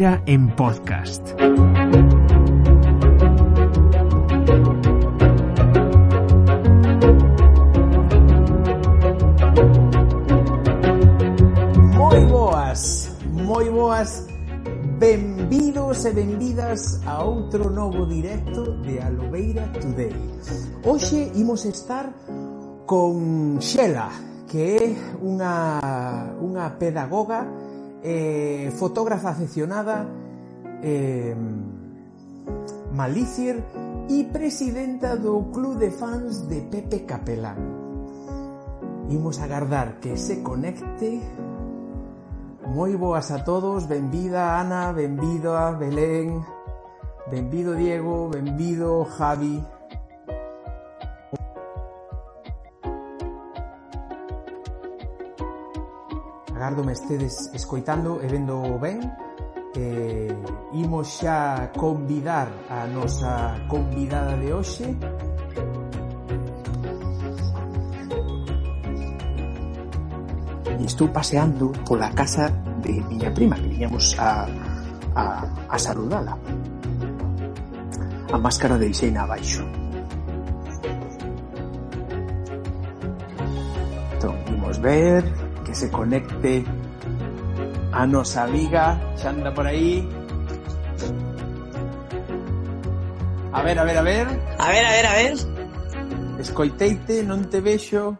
Madeira en podcast. Moi boas, moi boas, benvidos e benvidas a outro novo directo de Alobeira Today. Hoxe imos estar con Xela, que é unha, unha pedagoga eh, fotógrafa aficionada, eh, Malicier e presidenta do Club de Fans de Pepe Capelán. Imos agardar que se conecte. Moi boas a todos, benvida Ana, benvida Belén, benvido Diego, benvido Javi. Agardo me estedes escoitando e vendo ben eh, imos xa convidar a nosa convidada de hoxe. E estou paseando pola casa de miña prima que viñamos a, a, a saludala. A máscara de deixeina abaixo. Entón, imos ver. Que se conecte a nosa amiga. Xa anda por aí a ver, a ver, a ver. A ver, a ver, a ver. escoiteite, non te vexo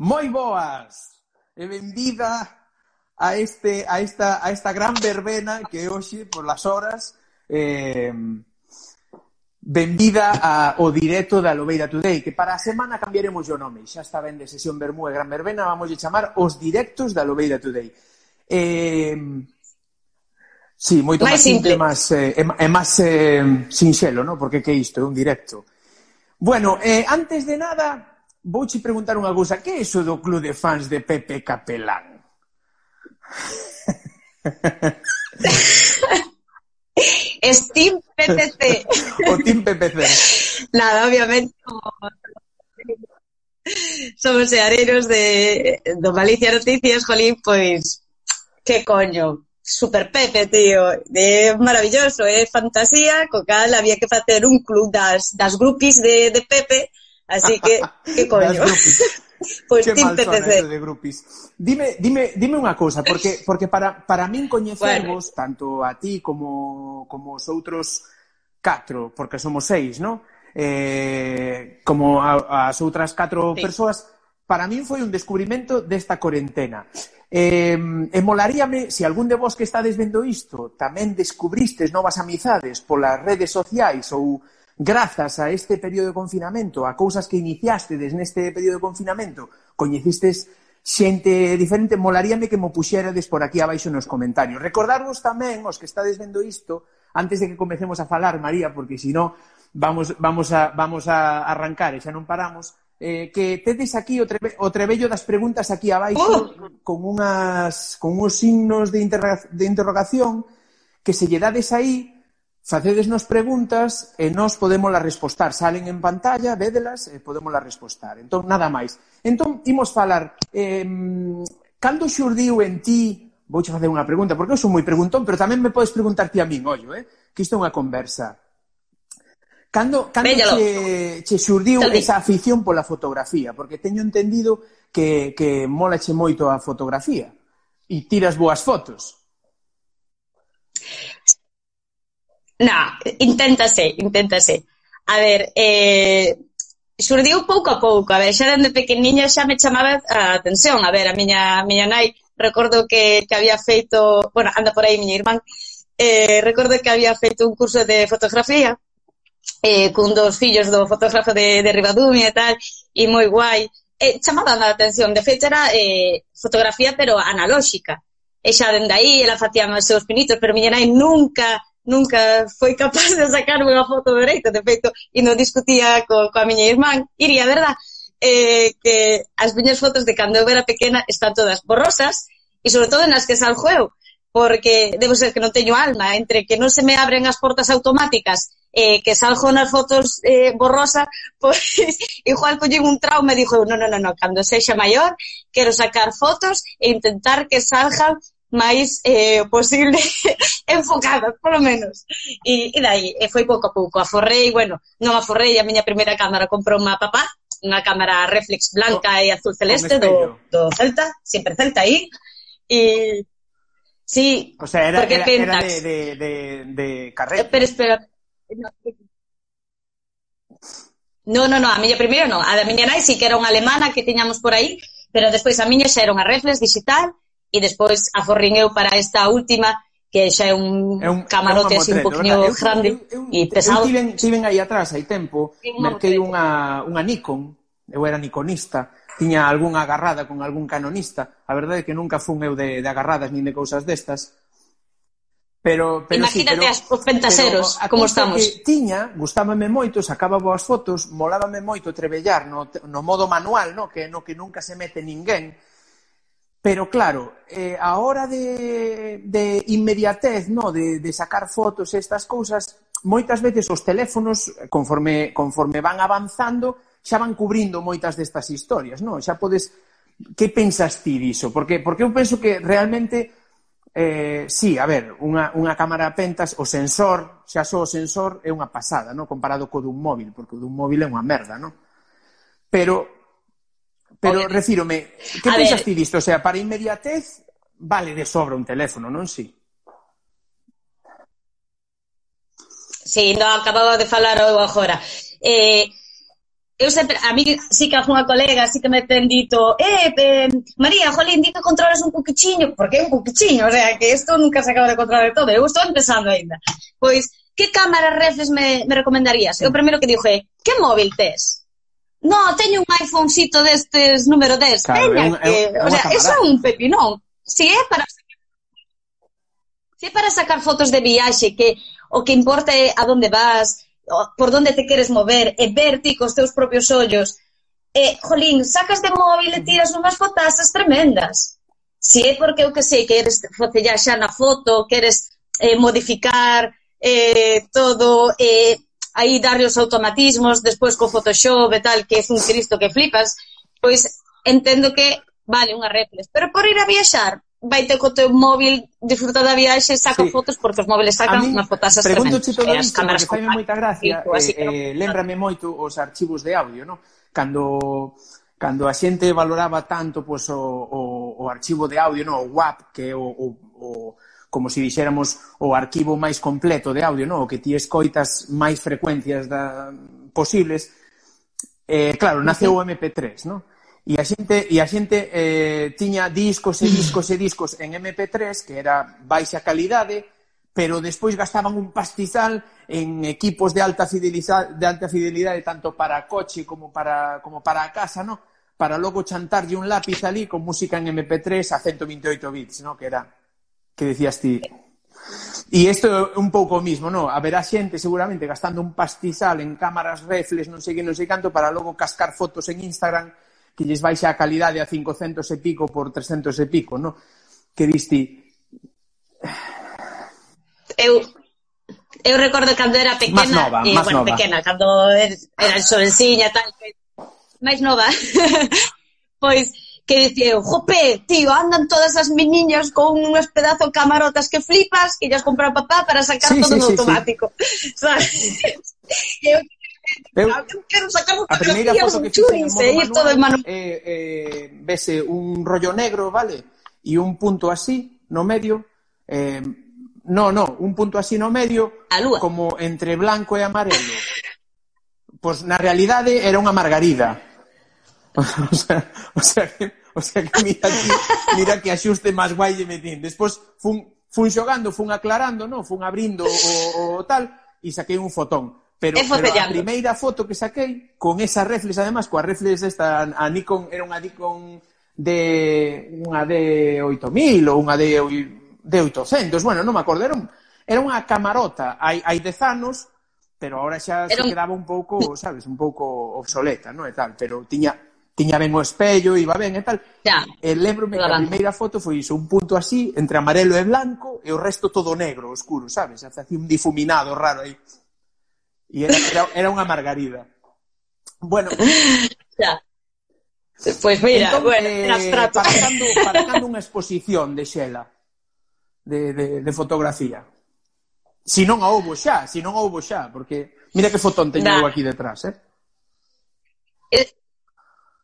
Moi boas. E benvida a este a esta a esta gran verbena que hoxe por las horas eh, Benvida a, o directo da Lobeira Today, que para a semana cambiaremos o nome. Xa está ben de sesión Bermú e Gran Verbena, vamos a chamar os directos da Lobeira Today. Eh, sí, moito máis simple, máis, eh, é máis eh, sinxelo, ¿no? porque que isto é un directo. Bueno, eh, antes de nada, vouche preguntar unha cousa. Que é iso do club de fans de Pepe Capelán? Steam PPC. O Team PPC. Nada, obviamente, somos seareiros de do Malicia Noticias, jolín, pois que coño, super Pepe, tío, é maravilloso, é fantasía, co cal había que facer un club das, das grupis de, de Pepe, así que, que coño. Pois pues ti PTC. de grupis. Dime, dime, dime unha cousa, porque, porque para, para min coñecervos, bueno. tanto a ti como, como os outros catro, porque somos seis, non? Eh, como a, as outras catro sí. persoas, para min foi un descubrimento desta corentena. Eh, e molaríame, se algún de vos que estades vendo isto tamén descubristes novas amizades polas redes sociais ou Grazas a este período de confinamento, a cousas que iniciastedes neste período de confinamento, coñecistes xente diferente, molaríame que mo puxerades por aquí abaixo nos comentarios. Recordarvos tamén, os que estades vendo isto, antes de que comecemos a falar, María, porque senón vamos, vamos, a, vamos a arrancar e xa non paramos, eh, que tedes aquí o, trebe, o trebello das preguntas aquí abaixo oh! con, unhas, con uns signos de, interroga, de interrogación que se lle dades aí Facedesnos preguntas e nós podemos las respostar. Salen en pantalla, védelas e podemos las respostar. Entón, nada máis. Entón, imos falar. Eh, cando xurdiu en ti... Vou facer unha pregunta, porque eu sou moi preguntón, pero tamén me podes preguntar ti a min, ollo, eh? Que isto é unha conversa. Cando, cando Véllalo. che, che xurdiu esa afición pola fotografía? Porque teño entendido que, que mola che moito a fotografía e tiras boas fotos. Na, inténtase, inténtase. A ver, eh, surdiu pouco a pouco. A ver, xa dende pequeniña xa me chamaba a atención. A ver, a miña, a miña nai, recordo que, que había feito... Bueno, anda por aí, miña irmán. Eh, recordo que había feito un curso de fotografía eh, cun dos fillos do fotógrafo de, de Ribadumia e tal, e moi guai. Eh, chamaba a atención, de feito era eh, fotografía pero analóxica. E xa dende aí, ela facía os seus pinitos, pero miña nai nunca nunca foi capaz de sacar unha foto dereita, de feito, e non discutía co, coa miña irmán, iría, verdad? Eh, que as miñas fotos de cando eu era pequena están todas borrosas, e sobre todo nas que salgo eu, porque debo ser que non teño alma, entre que non se me abren as portas automáticas eh, que salgo nas fotos eh, borrosa, pois igual collín un trauma e dixo, non, non, non, no, cando sexa maior, quero sacar fotos e intentar que salgan máis eh, posible enfocada, polo menos. E, e dai, e foi pouco a pouco. Aforrei, bueno, non aforrei, a miña primeira cámara comprou unha papá, unha cámara reflex blanca oh, e azul celeste do, do Celta, sempre Celta aí, e... Sí, o sea, era, porque era, era de, de, de, de carrete. Eh, pero espera, no, No, no, a miña primeira non. A da miña nai sí que era unha alemana que tiñamos por aí, pero despois a miña xa era unha reflex digital e despois aforrin eu para esta última que xa é un, é un camarote é un así un poquinho grande e pesado. Eu tiven, tiven aí atrás, hai tempo, un merquei unha, unha Nikon, eu era nikonista, tiña algunha agarrada con algún canonista, a verdade é que nunca fun eu de, de agarradas nin de cousas destas, Pero, pero Imagínate sí, pero, as, os pentaseros, pero, como estamos. Que tiña, gustábame moito, sacaba boas fotos, molábame moito trebellar no, no modo manual, no? que no que nunca se mete ninguén, Pero claro, eh, a hora de, de inmediatez, no, de, de sacar fotos e estas cousas, moitas veces os teléfonos, conforme, conforme van avanzando, xa van cubrindo moitas destas historias, no? Xa podes... Que pensas ti diso? Porque, porque eu penso que realmente Eh, sí, a ver, unha, unha cámara pentas, o sensor, xa só o sensor é unha pasada, no? comparado co dun móvil, porque o dun móvil é unha merda, no? Pero Pero Obviamente. refírome, que pensas ti disto? O sea, para inmediatez vale de sobra un teléfono, non si? Sí? Sí, no, acababa de falar eu agora. Eh, eu sempre, a mí sí que algunha colega sí que me ten dito eh, eh, María, jolín, di que controlas un cuquichiño porque é un cuquichiño, o sea, que isto nunca se acaba de controlar todo, eu estou empezando ainda. Pois, que cámara reflex me, me recomendarías? Eu primeiro que dixo é, que móvil tes? No, teño un iPhonecito destes número 10. Claro, Teña é, que, é, o sea, eso é un pepinón. Si é para Si é para sacar fotos de viaxe que o que importa é a onde vas, por onde te queres mover e ver ti cos teus propios ollos. E, jolín, sacas de móvil e tiras unhas fotazas tremendas. Si é porque, eu que sei, queres facellar xa na foto, queres eh, modificar eh, todo, eh, aí darle os automatismos, despois co Photoshop e tal, que é un cristo que flipas, pois entendo que vale unha reflex. Pero por ir a viaxar, vai ter co teu móvil, disfruta da viaxe, saca sí. fotos, porque os móviles sacan unhas fotasas tremendas. Pregunto todo isto, porque fai moita gracia, eh, eh, eh, lembrame moito os archivos de audio, no? Cando cando a xente valoraba tanto pois, o, o, o archivo de audio, no? o WAP, que é o, o, o como se dixéramos o arquivo máis completo de audio, non? O que ti escoitas máis frecuencias da, posibles. Eh, claro, naceu o MP3, non? E a xente, e a xente eh, tiña discos e discos e discos en MP3, que era baixa calidade, pero despois gastaban un pastizal en equipos de alta fidelidade, de alta fidelidade tanto para coche como para, como para a casa, non? para logo chantarlle un lápiz ali con música en MP3 a 128 bits, no? que era que decías ti. E isto é un pouco o mismo, non? Haberá xente seguramente gastando un pastizal en cámaras reflex, non sei que, non sei canto, para logo cascar fotos en Instagram que lles baixa a calidade a 500 e pico por 300 e pico, non? Que diste... Eu eu recordo cando era pequena, más nova, eh, bueno, nova. pequena, cando er, era xovenciña, tal, máis nova. pois que diceu, jope, tío, andan todas as meniñas con unhas pedazo camarotas que flipas que llas compra papá para sacar sí, todo sí, en automático. Sí, ¿Sabes? eu, eu, quero sacar a primeira foto que churis, e ir todo en. Eh, eh, vese eh, un rollo negro, vale? E un punto así, no medio, eh, No, no, un punto así no medio, a lúa. como entre blanco e amarelo. pois na realidade era unha margarida. O sea, o sea que, o sea que mira, que, mira que axuste máis guai lle metín. Despois fun, fun xogando, fun aclarando, non? Fun abrindo o, o tal e saquei un fotón. Pero, pero a primeira foto que saquei con esa reflex, además, coa reflex esta, a Nikon, era unha Nikon de unha de 8000 ou unha de de 800, bueno, non me acordo, era, un, era unha camarota hai, hai dez anos, pero ahora xa se quedaba un pouco, sabes, un pouco obsoleta, non é tal, pero tiña tiña ben o espello, iba ben e tal. Ya. E lembro-me que a primeira foto foi iso, un punto así, entre amarelo e blanco, e o resto todo negro, oscuro, sabes? Hasta así un difuminado raro aí. E era, era, era unha margarida. Bueno. Ya. Pois pues mira, entón, bueno, eh, para cando, para cando unha exposición de Xela, de, de, de fotografía. Si non a houbo xa, si non a houbo xa, porque mira que fotón teño nah. aquí detrás, eh? eh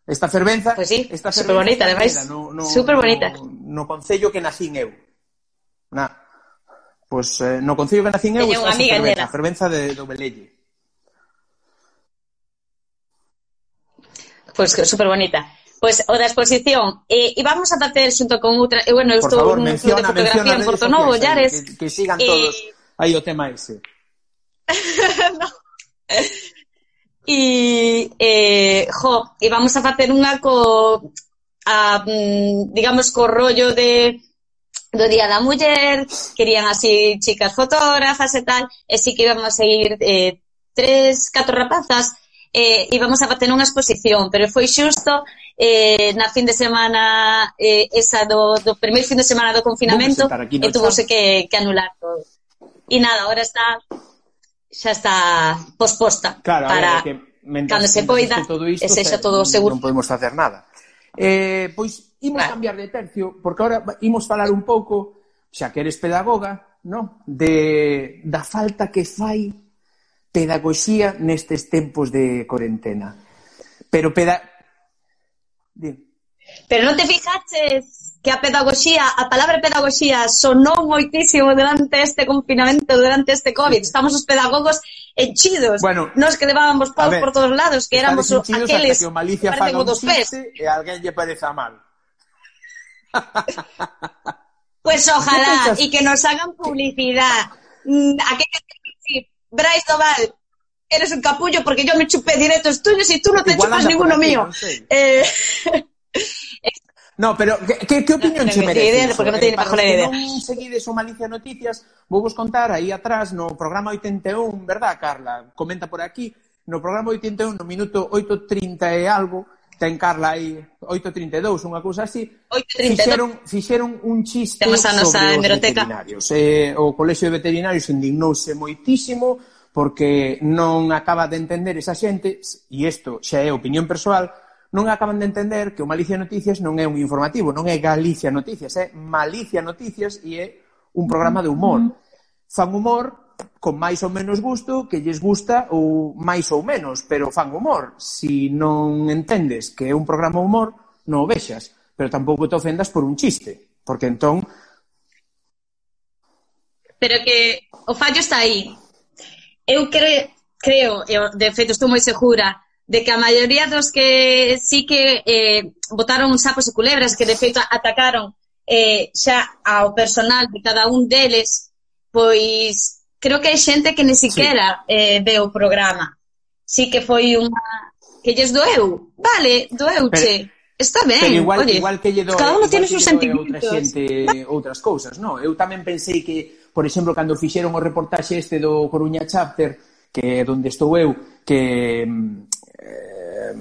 Esta fervenza, pues sí, esta fervenza super bonita, ademais, no, no, super bonita. No, no concello que nacín eu. Na, pois pues, eh, no concello que nacín eu Teño está amiga fervenza, a fervenza de, do Belelle. Pois pues, super bonita. Pois pues, o da exposición, eh, e vamos a facer xunto con outra, eh, bueno, eu estou favor, nun menciona, club de fotografía en Porto Novo, Llares. Que, que sigan eh... todos aí o tema ese. no. E, eh, jo, e vamos a facer unha co, a, mm, digamos, co rollo de do Día da Muller, querían así chicas fotógrafas e tal, e si que íbamos a ir eh, tres, catro rapazas, eh, íbamos a facer unha exposición, pero foi xusto eh, na fin de semana eh, esa do, do primeiro fin de semana do confinamento e tuvose que, que anular todo. E nada, ahora está xa está posposta claro, para ver, mentres cando se poida todo isto, e sexa todo seguro. Non podemos facer nada. Eh, pois imos claro. cambiar de tercio, porque agora imos falar un pouco, xa que eres pedagoga, no? de, da falta que fai pedagogía nestes tempos de corentena. Pero peda... Dime. Pero non te fijaches que a pedagogía, a palabra pedagogía sonou moitísimo durante este confinamento, durante este COVID. Estamos os pedagogos enchidos. Bueno, nos que levábamos paus por todos lados, que éramos aqueles que, o Malicia que faga un dos pés. E alguén lle pareza mal. pues ojalá, y que nos hagan publicidad. Mm, Aquellos que dicen, Bryce Doval, eres un capullo porque yo me chupé directos tuyos y tú no te Igual chupas ninguno aquí, mío. No sé. eh... No, pero que, que opinión no, che merece? Idea, porque non teño eh, para idea. non seguides o Malicia Noticias, vou vos contar aí atrás no programa 81, verdad, Carla? Comenta por aquí. No programa 81, no minuto 8.30 e algo, ten Carla aí 8.32, unha cousa así, 832. fixeron, fixeron un chiste Temos a nosa sobre os hemeroteca. veterinarios. Eh, o Colexio de Veterinarios indignouse moitísimo porque non acaba de entender esa xente, e isto xa é opinión persoal, non acaban de entender que o Malicia Noticias non é un informativo, non é Galicia Noticias, é Malicia Noticias e é un programa de humor. Fan humor con máis ou menos gusto, que lles gusta ou máis ou menos, pero fan humor. Si non entendes que é un programa de humor, non o vexas, pero tampouco te ofendas por un chiste, porque entón pero que o fallo está aí. Eu cre, creo, eu, de feito estou moi segura, de que a maioría dos que sí que eh, botaron sapos e culebras que de feito atacaron eh, xa ao personal de cada un deles pois creo que hai xente que ni siquiera sí. eh, ve o programa sí que foi unha que lles doeu vale, doeuche Pero... Está ben, Pero igual, oye, igual que lle doe, cada uno tiene sus sentimientos. Outra xente, outras cousas, no? Eu tamén pensei que, por exemplo, cando fixeron o reportaxe este do Coruña Chapter, que é onde estou eu, que mm, eh,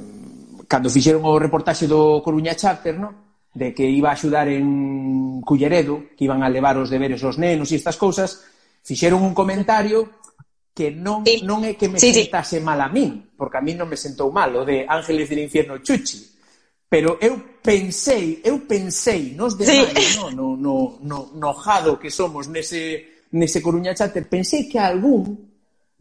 cando fixeron o reportaxe do Coruña Charter, no? de que iba a axudar en Culleredo, que iban a levar os deberes aos nenos e estas cousas, fixeron un comentario que non, sí. non é que me sí, sentase sí. mal a min, porque a min non me sentou mal, o de Ángeles del Infierno Chuchi. Pero eu pensei, eu pensei, nos de sí. No, no, no, no, no jado que somos nese, nese Coruña Charter, pensei que algún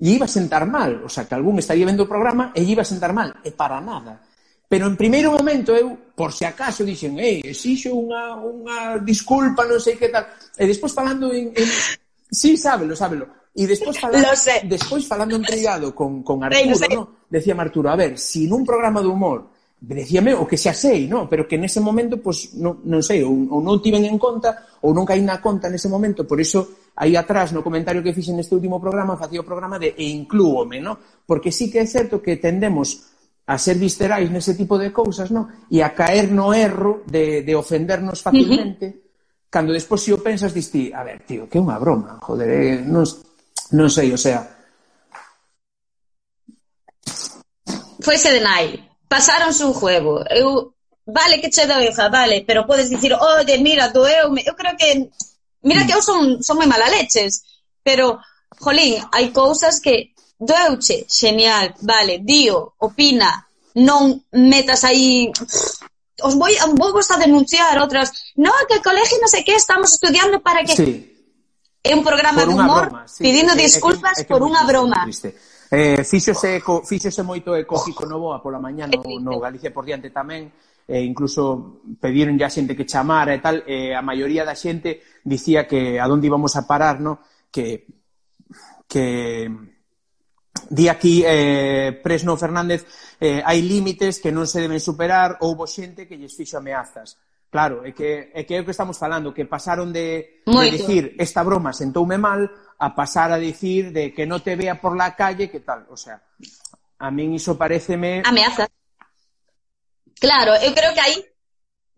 lle iba a sentar mal, o sea, que algún estaría vendo o programa e lle iba a sentar mal, e para nada. Pero en primeiro momento eu, por se acaso, dixen, ei, exixo unha, unha disculpa, non sei que tal. E despois falando en... en... Sí, sábelo, sábelo. E despois falando, despois falando en privado con, con Arturo, Rey, no? decía Arturo, a ver, si nun programa de humor decíame o que xa sei, non? pero que nese momento pues, non, non sei, ou, ou non tiven en conta ou non caí na conta nese momento por iso aí atrás no comentario que fixen neste último programa facía o programa de e inclúome no? porque sí que é certo que tendemos a ser viscerais nese tipo de cousas no? e a caer no erro de, de ofendernos facilmente uh -huh. cando despois si o pensas disti, a ver, tío, que é unha broma joder, eh, non, non sei, o sea Fuese de nai pasáronse un juego. Eu, vale que che doeja, vale, pero podes dicir, oye, mira, doeume. Eu creo que, mira que eu son, son moi mala leches, pero, jolín, hai cousas que doeuche, xenial, vale, dio, opina, non metas aí os voy, vou vos a denunciar outras, No, que el colegio no sé qué, estamos estudiando para que sí. é un programa de humor broma, sí, pedindo é, disculpas é que, é que por unha broma. Triste. Eh, fíxose, eco, fíxose moito eco Kiko oh. Novoa pola mañá no, no Galicia por diante tamén, eh, incluso pediron ya xente que chamara e tal, eh, a maioría da xente dicía que a donde íbamos a parar, no? que, que di aquí eh, Presno Fernández eh, hai límites que non se deben superar, houbo xente que lles fixo ameazas. Claro, é que, é que é o que estamos falando, que pasaron de, Moito. de dicir esta broma sentoume mal a pasar a dicir de que no te vea por la calle, que tal, o sea, a min iso pareceme... Ameaza. Claro, eu creo que aí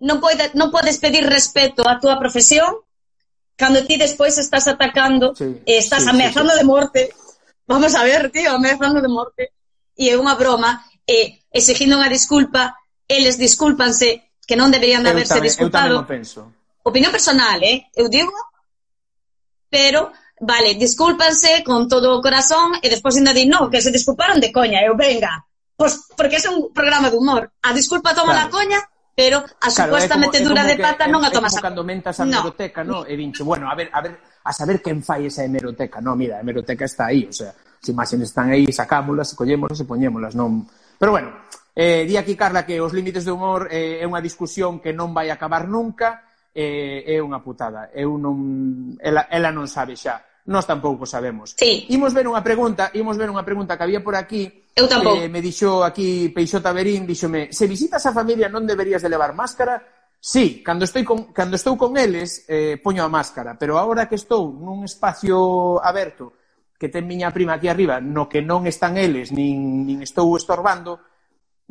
non, pode, non podes pedir respeto á túa profesión cando ti despois estás atacando sí, e estás sí, ameazando sí, sí. de morte. Vamos a ver, tío, ameazando de morte. E é unha broma, e exigindo unha disculpa, eles discúlpanse, que non deberían de haberse tamén, disculpado. Eu penso. Opinión personal, eh? Eu digo, pero vale, discúlpanse con todo o corazón e despois ainda di, no, que se disculparon de coña, eu venga. Pois porque é un programa de humor. A disculpa toma claro. la coña, pero a claro, supuesta como, metedura de pata que, non a tomas a cando mentas a hemeroteca, no. no, e vinche, bueno, a ver, a ver, a saber quen fai esa hemeroteca. No, mira, a hemeroteca está aí, o sea, as imaxes están aí, sacámolas, collémolas e poñémolas, non... Pero bueno, Eh, di aquí, Carla, que os límites do humor eh, é unha discusión que non vai acabar nunca, eh, é unha putada. Eu non, ela, ela non sabe xa. Nós tampouco sabemos. Sí. Imos ver unha pregunta, imos ver unha pregunta que había por aquí. Eu tampouco. Eh, me dixo aquí Peixota Berín, díxome, se visitas a familia non deberías de levar máscara? Sí, cando, estou con, cando estou con eles eh, poño a máscara, pero agora que estou nun espacio aberto que ten miña prima aquí arriba, no que non están eles, nin, nin estou estorbando,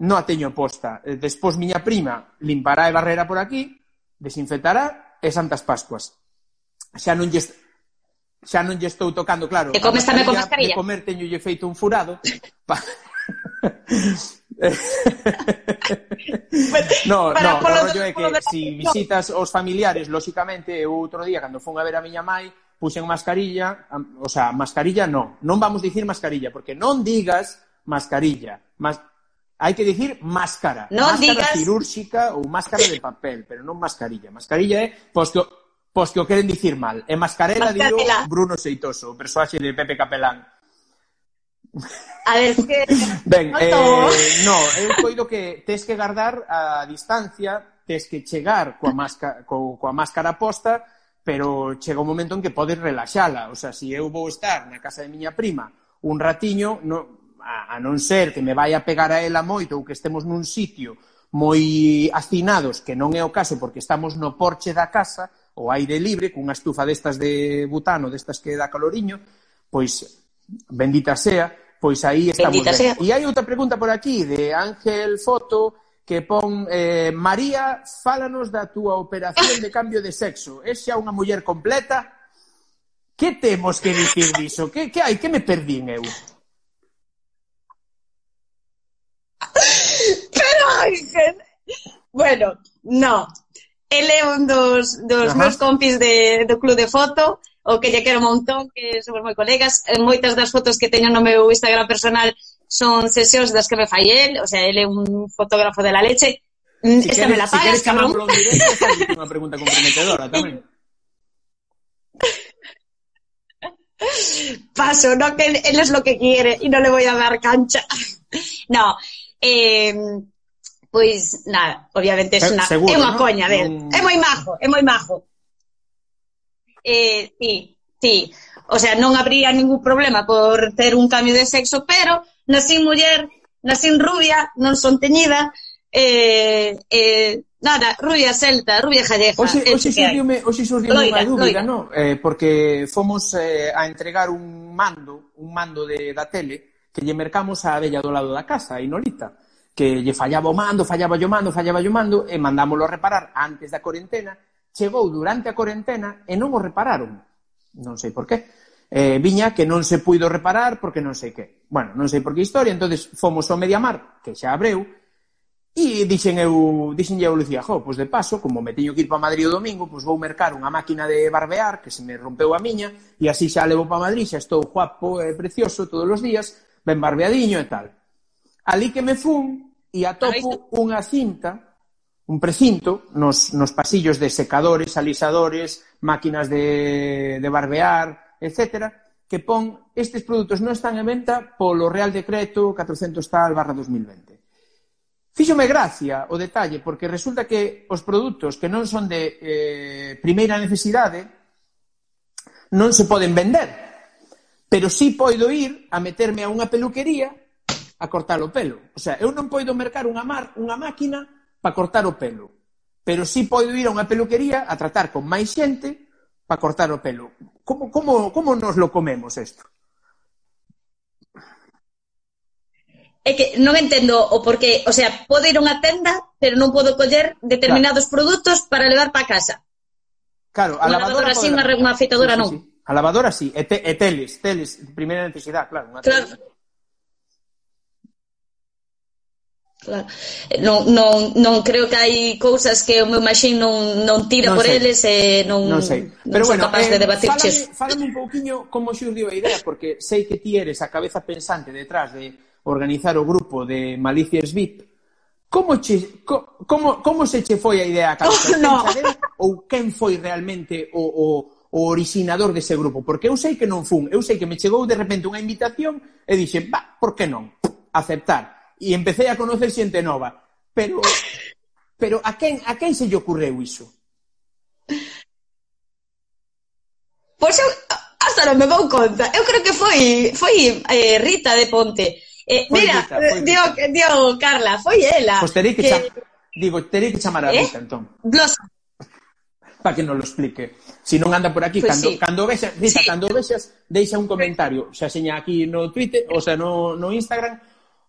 non a teño posta. Eh, despois miña prima limpará e barrera por aquí, desinfectará e Santas Pascuas. Xa non lle xa non lle estou tocando, claro. E comes tamén con mascarilla? De comer teño lle feito un furado. Pa... no, Para no, o rollo é que se si visitas os familiares, lóxicamente, eu outro día, cando fun a ver a miña mai, puxen mascarilla, o sea, mascarilla non, non vamos dicir mascarilla, porque non digas mascarilla, mas Hai que dicir máscara, No máscara digas... cirúrxica ou máscara de papel, pero non mascarilla. Mascarilla é pois que, pois que o queren dicir mal. E mascarela, mascarela. digo Bruno Seitoso, o persoaxe de Pepe Capelán. A ver, que... Ben, eh, no, eu coido que tes que guardar a distancia, tes que chegar coa máscara, co, coa máscara posta, pero chega un momento en que podes relaxala. O sea, se si eu vou estar na casa de miña prima un ratiño, no, a, a non ser que me vai a pegar a ela moito ou que estemos nun sitio moi hacinados, que non é o caso porque estamos no porche da casa, o aire libre, cunha estufa destas de butano, destas que dá caloriño, pois, bendita sea, pois aí estamos. Bendita ben. sea. E hai outra pregunta por aquí, de Ángel Foto, que pon, eh, María, fálanos da túa operación de cambio de sexo. É xa unha muller completa? Que temos que dicir diso? Que, que hai? Que me perdín eu? Ángel, bueno, no. Él é un dos, dos meus compis de, do club de foto, o que lle quero un montón, que somos moi colegas. Moitas das fotos que teño no meu Instagram personal son sesións das que me fai el, o sea, él é un fotógrafo de la leche. Si Esta queres, me la pagas, si cabrón. directo, unha pregunta comprometedora tamén. Paso, no que él, él es lo que quiere y no le voy a dar cancha. No, Eh, pois nada, obviamente é eh, unha, seguro, é unha ¿no? coña, del. no... é moi majo, é moi majo. Eh, sí, sí, o sea, non habría ningún problema por ter un cambio de sexo, pero nacín muller, nacín rubia, non son teñida, eh, eh, nada, rubia celta, rubia jalleja. Oxe, oxe surdiume, oxe surdiume unha dúbida, no? Eh, porque fomos eh, a entregar un mando, un mando de, da tele, que lle mercamos a abella do lado da casa, a Inolita que lle fallaba o mando, fallaba o mando, fallaba o mando, e mandámoslo reparar antes da corentena, chegou durante a corentena e non o repararon. Non sei por qué. Eh, viña que non se puido reparar porque non sei que. Bueno, non sei por que historia, entonces fomos ao Mediamar, que xa abreu, e dixen eu, dixen eu Lucía, jo, pois de paso, como me teño que ir para Madrid o domingo, pois vou mercar unha máquina de barbear que se me rompeu a miña, e así xa levo para Madrid, xa estou guapo e precioso todos os días, ben barbeadiño e tal. Ali que me fun, e atopo unha cinta, un precinto, nos, nos pasillos de secadores, alisadores, máquinas de, de barbear, etcétera, que pon estes produtos non están en venta polo Real Decreto 400 tal barra 2020. Fíxome gracia o detalle, porque resulta que os produtos que non son de eh, primeira necesidade non se poden vender, pero sí poido ir a meterme a unha peluquería a cortar o pelo. O sea, eu non poido mercar unha, mar, unha máquina para cortar o pelo, pero sí poido ir a unha peluquería a tratar con máis xente para cortar o pelo. Como, como, como nos lo comemos isto? É que non entendo o porqué, o sea, podo ir a unha tenda, pero non podo coller determinados claro. produtos para levar para casa. Claro, a unha lavadora, lavadora sí, unha, unha afeitadora sí, sí, non. Sí. A lavadora sí, e, te, e teles, teles, primeira necesidade, claro. Unha claro. Teles. Claro. Eh, non, non, non creo que hai cousas que o meu machín non, non tira non por sei. eles e non, non, sei. Pero non bueno, capaz eh, de debatirches. Fálame, fálame un pouquiño como xurdiu a idea, porque sei que ti eres a cabeza pensante detrás de organizar o grupo de Malicias VIP. Como, che, co, como, como se che foi a idea a cabeza? Oh, no. Ou quen foi realmente o, o, o originador dese grupo? Porque eu sei que non fun, eu sei que me chegou de repente unha invitación e dixe, va, por que non? Aceptar e empecé a conocer xente nova. Pero pero a quen a quen se lle ocorreu iso? Pois eu hasta non me dou conta. Eu creo que foi foi eh, Rita de Ponte. Eh, foi mira, Rita, foi Diego, Carla, foi ela. Pois terei que, que... Cham... digo, terei que chamar a eh? Rita, eh? entón. Glosa. Para que non lo explique. Si non anda por aquí, pues cando, sí. cando vexas, Rita, sí. cando vexas, deixa un comentario, xa seña aquí no Twitter, o sea, no, no Instagram,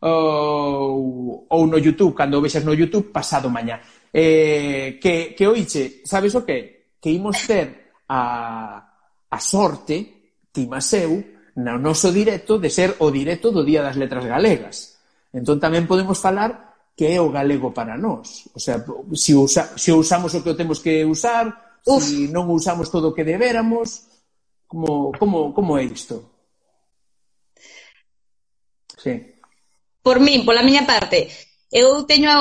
ou, ou no YouTube, cando o vexas no YouTube, pasado mañá. Eh, que, que oiche, sabes o que? Que imos ter a, a sorte, ti mas eu, no noso directo de ser o directo do Día das Letras Galegas. Entón tamén podemos falar que é o galego para nós. O sea, se, usa, se usamos o que o temos que usar, Uf. se non usamos todo o que deberamos, como, como, como é isto? Sí por min, pola miña parte, eu teño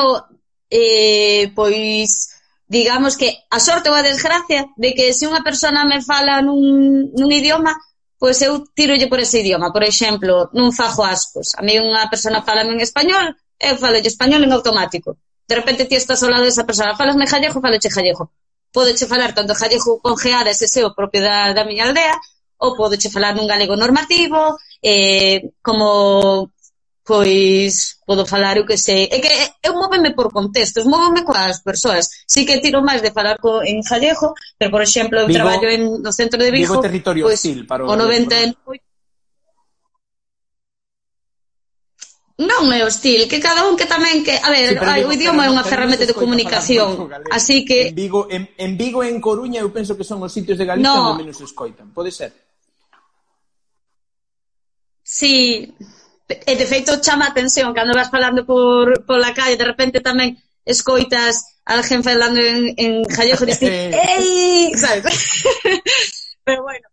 eh, pois digamos que a sorte ou a desgracia de que se unha persona me fala nun, nun idioma, pois eu tirolle por ese idioma. Por exemplo, non fajo ascos. A mí unha persona fala en español, eu falo español en automático. De repente ti estás ao lado desa persona, falasme gallego, faloche gallego. Podoche falar tanto gallego con geada, ese seu propio da, da miña aldea, ou podoche falar nun galego normativo, eh, como pois podo falar o que sei. É que eu móveme por contextos, móveme coas persoas. Si que tiro máis de falar co, en Jallejo, pero, por exemplo, eu Vigo, traballo en, no centro de Vigo, Vigo territorio pois, hostil para o, o 99... Non é hostil, que cada un que tamén que, a ver, sí, ai, o idioma é unha ferramenta de comunicación, así que en Vigo, en, en Vigo e en Coruña eu penso que son os sitios de Galicia no. onde menos escoitan, pode ser. Sí, E de feito chama a atención cando vas falando por, por la calle, de repente tamén escoitas a alguén falando en, en gallego e dicir, eh. ei, sabes? Pero bueno,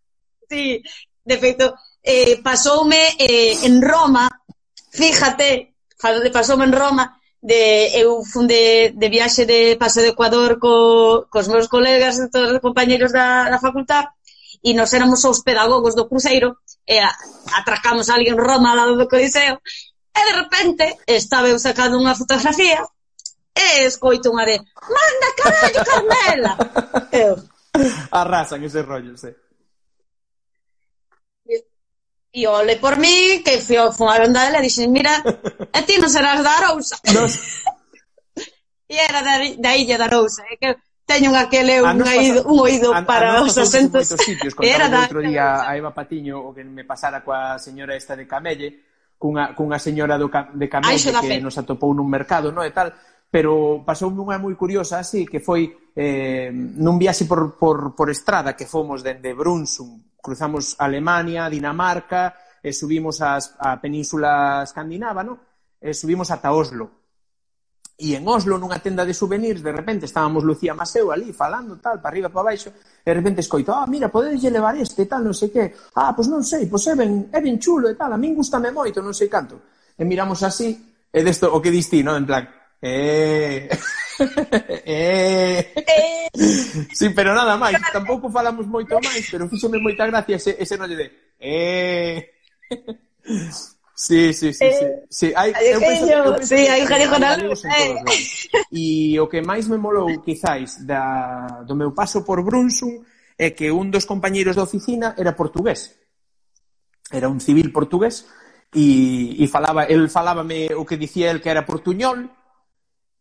sí, de feito, eh, pasoume eh, en Roma, fíjate, pasoume en Roma, de eu funde de viaxe de paso de Ecuador co, cos meus colegas e todos os compañeiros da, da facultad e nos éramos os pedagogos do cruceiro e a, atracamos a alguén Roma ao lado do Coliseo, e de repente estaba eu sacando unha fotografía e escoito unha de manda carallo Carmela eu arrasan ese rollo sí. E ole por mí, que fui ao fumar onda dela e dixen, mira, a ti non serás da Arousa. Nos... e era da, da illa da Arousa. É que teño aquele eh, un, nosa, oído, un oído a, para os asentos. Sitios, Era da... outro día a Eva Patiño o que me pasara coa señora esta de Camelle, cunha, cunha señora do, de Camelle Ai, que nos atopou nun mercado, no e tal, pero pasou unha moi curiosa así, que foi eh, nun viaxe por, por, por estrada que fomos dende Brunsum, cruzamos Alemania, Dinamarca, e subimos as, a península escandinava, no? e subimos ata Oslo, E en Oslo, nunha tenda de souvenirs, de repente estábamos Lucía Maseu ali falando tal, para arriba, para baixo, e de repente escoito, ah, mira, podedes levar este, tal, non sei que, ah, pois non sei, pois é ben, é ben chulo e tal, a min gustame moito, non sei canto. E miramos así, e desto, o que diste, non? En plan, eh, eh... eh... sí, pero nada máis, tampouco falamos moito máis, pero fíxome moita gracia ese, ese rollo de eh... Sí, sí, sí, sí. Eh, sí. Hai, eu penso, eu penso, sí, hai Gary Ronaldo. E o que máis me molou, quizáis, da, do meu paso por Brunsum é que un dos compañeiros da oficina era portugués. Era un civil portugués e, e falaba, el falábame o que dicía el que era portuñol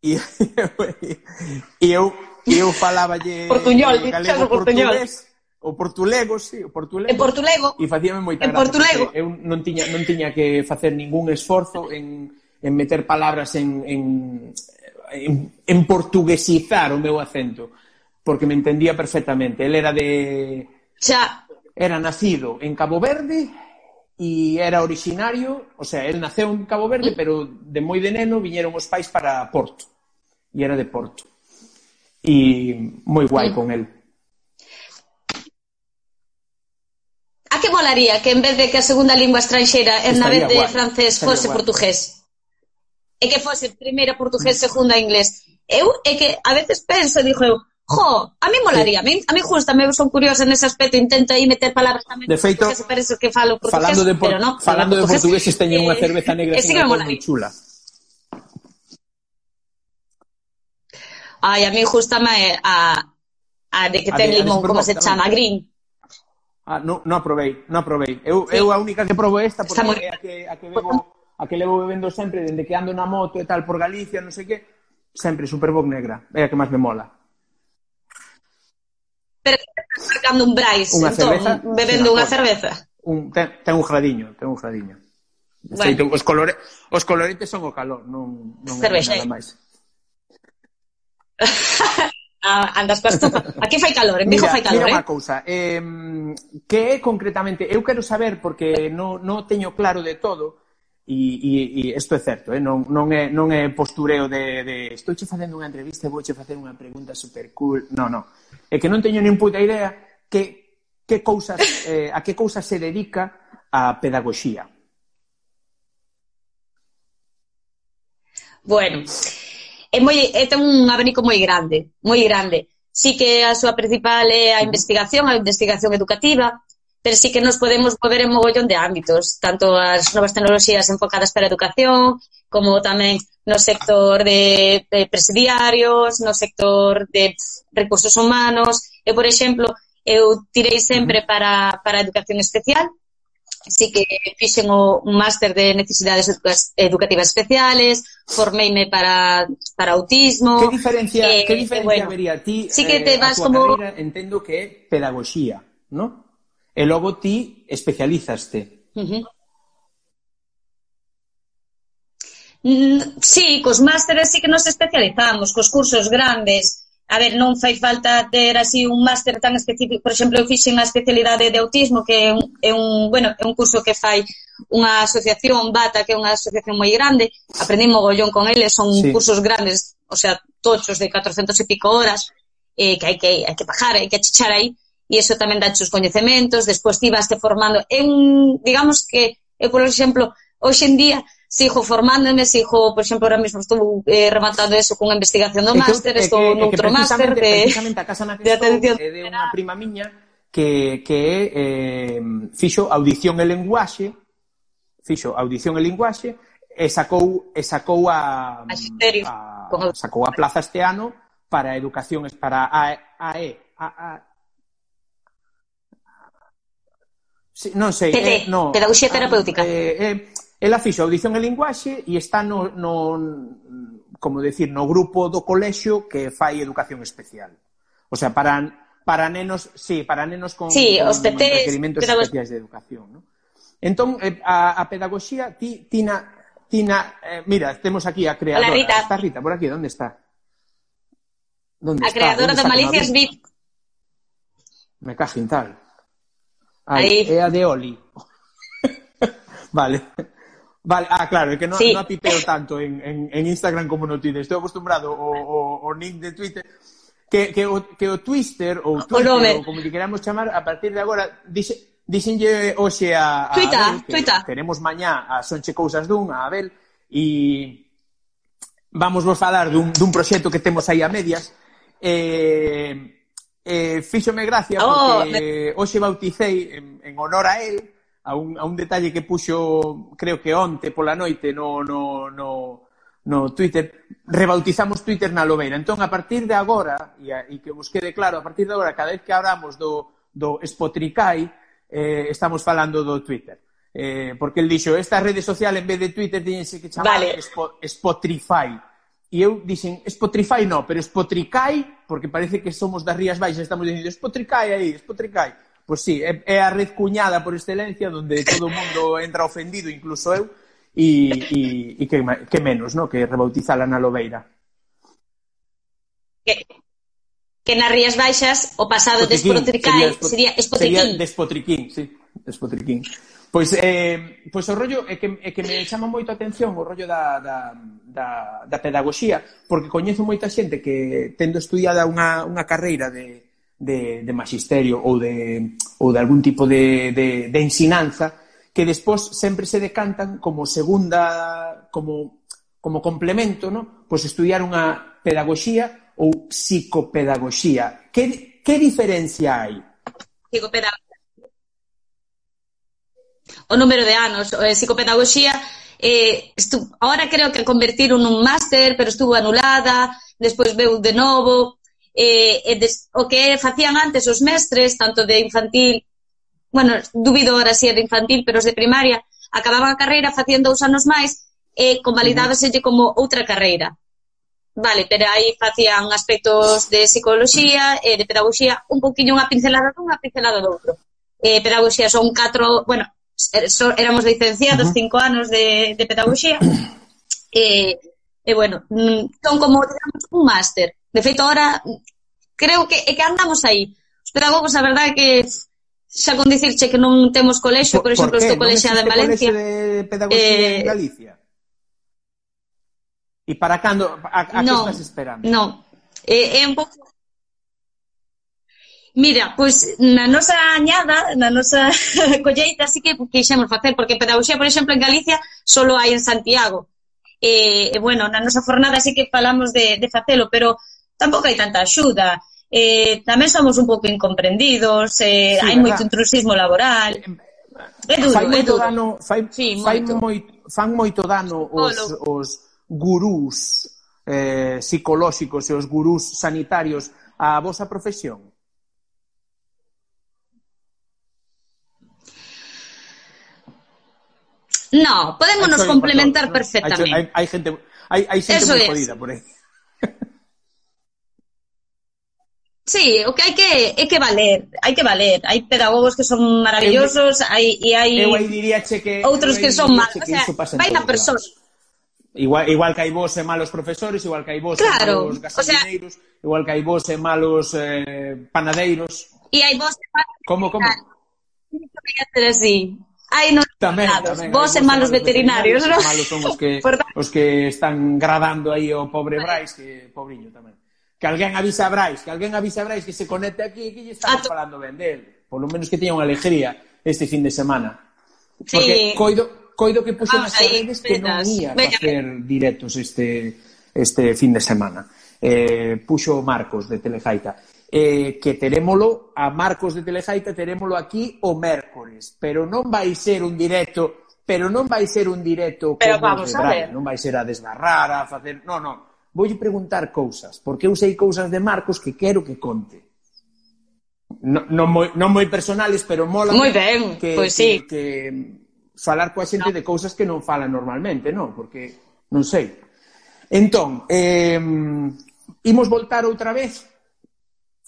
e, e eu, e eu falaballe portuñol, galego portuñol. portugués o portulego, sí, o portulego. En portulego. E facíame moita en gracia. portulego. Eu non tiña, non tiña que facer ningún esforzo en, en meter palabras en, en, en, en portuguesizar o meu acento, porque me entendía perfectamente. El era de... Xa. Era nacido en Cabo Verde e era originario, o sea, él naceu en Cabo Verde, mm. pero de moi de neno viñeron os pais para Porto. E era de Porto. E moi guai mm. con el. A que molaría que en vez de que a segunda lingua estranxeira en na vez de guay, francés fose guay. portugués? E que fose primeira portugués, mm. segunda inglés. Eu é que a veces penso, digo eu, Jo, a mí molaría, a mí, a mí justa, me son curiosa nese aspecto, intento aí meter palabras tamén de feito, parece que falo portugués, falando de, por, pero no, falando de portugueses teñen eh, unha cerveza negra eh, sí que me molaría. chula. Ai, a mí justa a, a, a de que ten a limón, como se chama, green. Ah, non no aprobei, non aprobei. Eu, sí. eu a única que probo esta porque Estamos... é a que, a que bebo a que levo bebendo sempre dende que ando na moto e tal por Galicia, non sei que, sempre Superboc negra, é a que máis me mola. Pero estás marcando un brais, unha entón, cerveza, bebendo unha cerveza. Un, ten, ten un gradiño, ten un gradiño. Bueno. Feito, os, colore, os coloretes son o calor, non, non é nada eh. máis. a, andas para esto. Aquí fai calor, en Vigo fai calor, mira eh? unha cousa. Eh, que é concretamente, eu quero saber, porque non, non teño claro de todo, e, e, e isto é certo, eh? non, non, é, non é postureo de, de estou che facendo unha entrevista e vouche facer unha pregunta super cool, non, non. É que non teño nin puta idea que, que cousas, eh, a que cousas se dedica a pedagogía. Bueno, é moi é ten un abanico moi grande, moi grande. Sí que a súa principal é a investigación, a investigación educativa, pero sí que nos podemos mover en mogollón de ámbitos, tanto as novas tecnologías enfocadas para a educación, como tamén no sector de, de presidiarios, no sector de recursos humanos. Eu, por exemplo, eu tirei sempre para, para a educación especial, Así que fixen o, un máster de necesidades educativas especiales, formeime para, para autismo. Que diferencia, eh, que diferencia bueno, vería ti? Sí que te eh, vas como... Carreira, entendo que é pedagogía, ¿no? E logo ti especializaste. Uh -huh. Sí, cos másteres sí que nos especializamos, cos cursos grandes, a ver, non fai falta ter así un máster tan específico, por exemplo, eu fixen a especialidade de autismo, que é un, é un, bueno, é un curso que fai unha asociación, BATA, que é unha asociación moi grande, aprendí mogollón con eles, son sí. cursos grandes, o sea, tochos de 400 e pico horas, eh, que hai que, hai que bajar, hai que achichar aí, e iso tamén dá os coñecementos, despois ti vas te formando, é un, digamos que, eu, por exemplo, hoxe en día, sigo formándome, sigo, por exemplo, ahora mesmo estou eh, rematando eso cunha investigación do máster, estou noutro máster de, precisamente a casa na que de atención é de unha prima miña que, que eh, fixo audición e lenguaxe fixo audición e linguaxe e sacou, e sacou a, Magisterio. a, sacou a plaza este ano para a educación para a, AE a, a, Sí, non sei, TT, eh, no, pedagogía terapéutica. Eh, eh, Ela fixo audición e linguaxe e está no, no como decir, no grupo do colexio que fai educación especial. O sea, para para nenos, sí, para nenos con, sí, con os requerimentos pedagog... especiais de educación, ¿no? Entón, eh, a, a pedagogía, ti, Tina, Tina, eh, mira, temos aquí a creadora. Hola, Rita. Está Rita, por aquí, onde está? ¿Dónde a está? creadora de Malicias VIP. Me cajin tal. Aí, Aí. é a de Oli. vale. Vale, ah, claro, é que non, sí. non apipeo tanto en, en, en Instagram como no Twitter. Estou acostumbrado ao, ao, ao nick de Twitter que, que, o, que o Twister ou Twitter, o ou como que queramos chamar, a partir de agora, dixe, dixenlle hoxe a, a tuita, Abel, que tuita. teremos mañá a Sonche Cousas dun, a Abel, e vamos vos falar dun, dun proxecto que temos aí a medias. Eh, eh, fíxome gracia oh, porque me... hoxe bauticei en, en honor a él a un, a un detalle que puxo, creo que onte pola noite no, no, no, no Twitter, rebautizamos Twitter na Lobeira. Entón, a partir de agora, e, a, e que vos quede claro, a partir de agora, cada vez que abramos do, do Spotricai, eh, estamos falando do Twitter. Eh, porque el dixo, esta rede social, en vez de Twitter, tiñense que chamar vale. Spo, Spotify. E eu dixen, Spotify no, pero Spotricai, porque parece que somos das Rías Baixas, estamos dicindo, Spotricai aí, Spotricai. Pois sí, é, é a red cuñada por excelencia onde todo o mundo entra ofendido, incluso eu, e, e, e que, que menos, no? que rebautizala na Lobeira. Que, que nas Rías Baixas o pasado despotricae sería, espotriquín. Sería despotriquín, sí, despotriquín. Pois, eh, pois o rollo é que, é que me chama moito a atención o rollo da, da, da, da pedagogía, porque coñezo moita xente que tendo estudiada unha, unha carreira de, de, de magisterio ou de, ou de algún tipo de, de, de ensinanza que despois sempre se decantan como segunda, como, como complemento, ¿no? pois pues estudiar unha pedagoxía ou psicopedagoxía. Que, que diferencia hai? Psicopedagogía. O número de anos, eh, psicopedagoxía, eh, estu, ahora creo que convertiron un máster, pero estuvo anulada, despois veu de novo, eh, e des, o que facían antes os mestres, tanto de infantil, bueno, dubido ahora si de infantil, pero os de primaria, acababan a carreira facían dous anos máis e convalidábaselle como outra carreira. Vale, pero aí facían aspectos de psicología e de pedagogía, un poquinho unha pincelada dun, unha pincelada do outro. Eh, pedagogía son catro, bueno, er, so, éramos licenciados uh -huh. cinco anos de, de pedagogía. E, eh, eh, bueno, mm, son como, digamos, un máster. De feito, ahora creo que é que andamos aí. Os pois, pedagogos, a verdade, que xa con dicirche que non temos colexo, por, por exemplo, estou colexiada en Valencia. de pedagogía eh, en Galicia? E para cando a, a no, que estás esperando? No. É, é un pouco Mira, pois na nosa añada, na nosa colleita, así que quixemos facer, porque pedagogía, por exemplo, en Galicia solo hai en Santiago. E, eh, e bueno, na nosa fornada así que falamos de, de facelo, pero tampouco hai tanta axuda, eh, tamén somos un pouco incomprendidos, eh, sí, hai verdad. moito intrusismo laboral. Eh, é duro, fai é duro. Dano, fai, sí, fai moito. moito. fan moito dano os, os gurús eh, psicolóxicos e os gurús sanitarios á vosa profesión? No, podemos nos complementar perdón, perfectamente. Hai, hai, gente, hai, hai xente moi jodida por aí. Sí, o que hai que é que valer, hai que valer. Hai pedagogos que son maravillosos, hai e hai Eu aí diríache que outros que son malos, o sea, vai na persona. Igual, igual que hai vos e malos profesores, igual que hai vos claro, e malos gasolineiros, o sea, igual que hai vos e malos eh, panadeiros. E hai vos e malos... Como, como? así. Hai nos tamén, tamén, vos e malos veterinarios, veterinarios ¿no? malos son os que, os que están gradando aí o pobre Brais, que pobriño tamén que alguén avise a Brais, que alguén avise a Brais que se conecte aquí que lle estamos to... falando ben del. Polo menos que teña unha alegría este fin de semana. Sí. Porque coido, coido que puxo nas ah, redes que non ia facer directos este, este fin de semana. Eh, puxo Marcos de Telejaita eh, que terémolo a Marcos de Telejaita, terémolo aquí o mércores, pero non vai ser un directo, pero non vai ser un directo pero como vamos a ver. non vai ser a desbarrar, a facer, non, non, voulle preguntar cousas, porque eu sei cousas de Marcos que quero que conte. Non, non, moi, non moi personales, pero mola moi ben, que, pois sí. que, que falar coa xente no. de cousas que non fala normalmente, non? Porque non sei. Entón, eh, imos voltar outra vez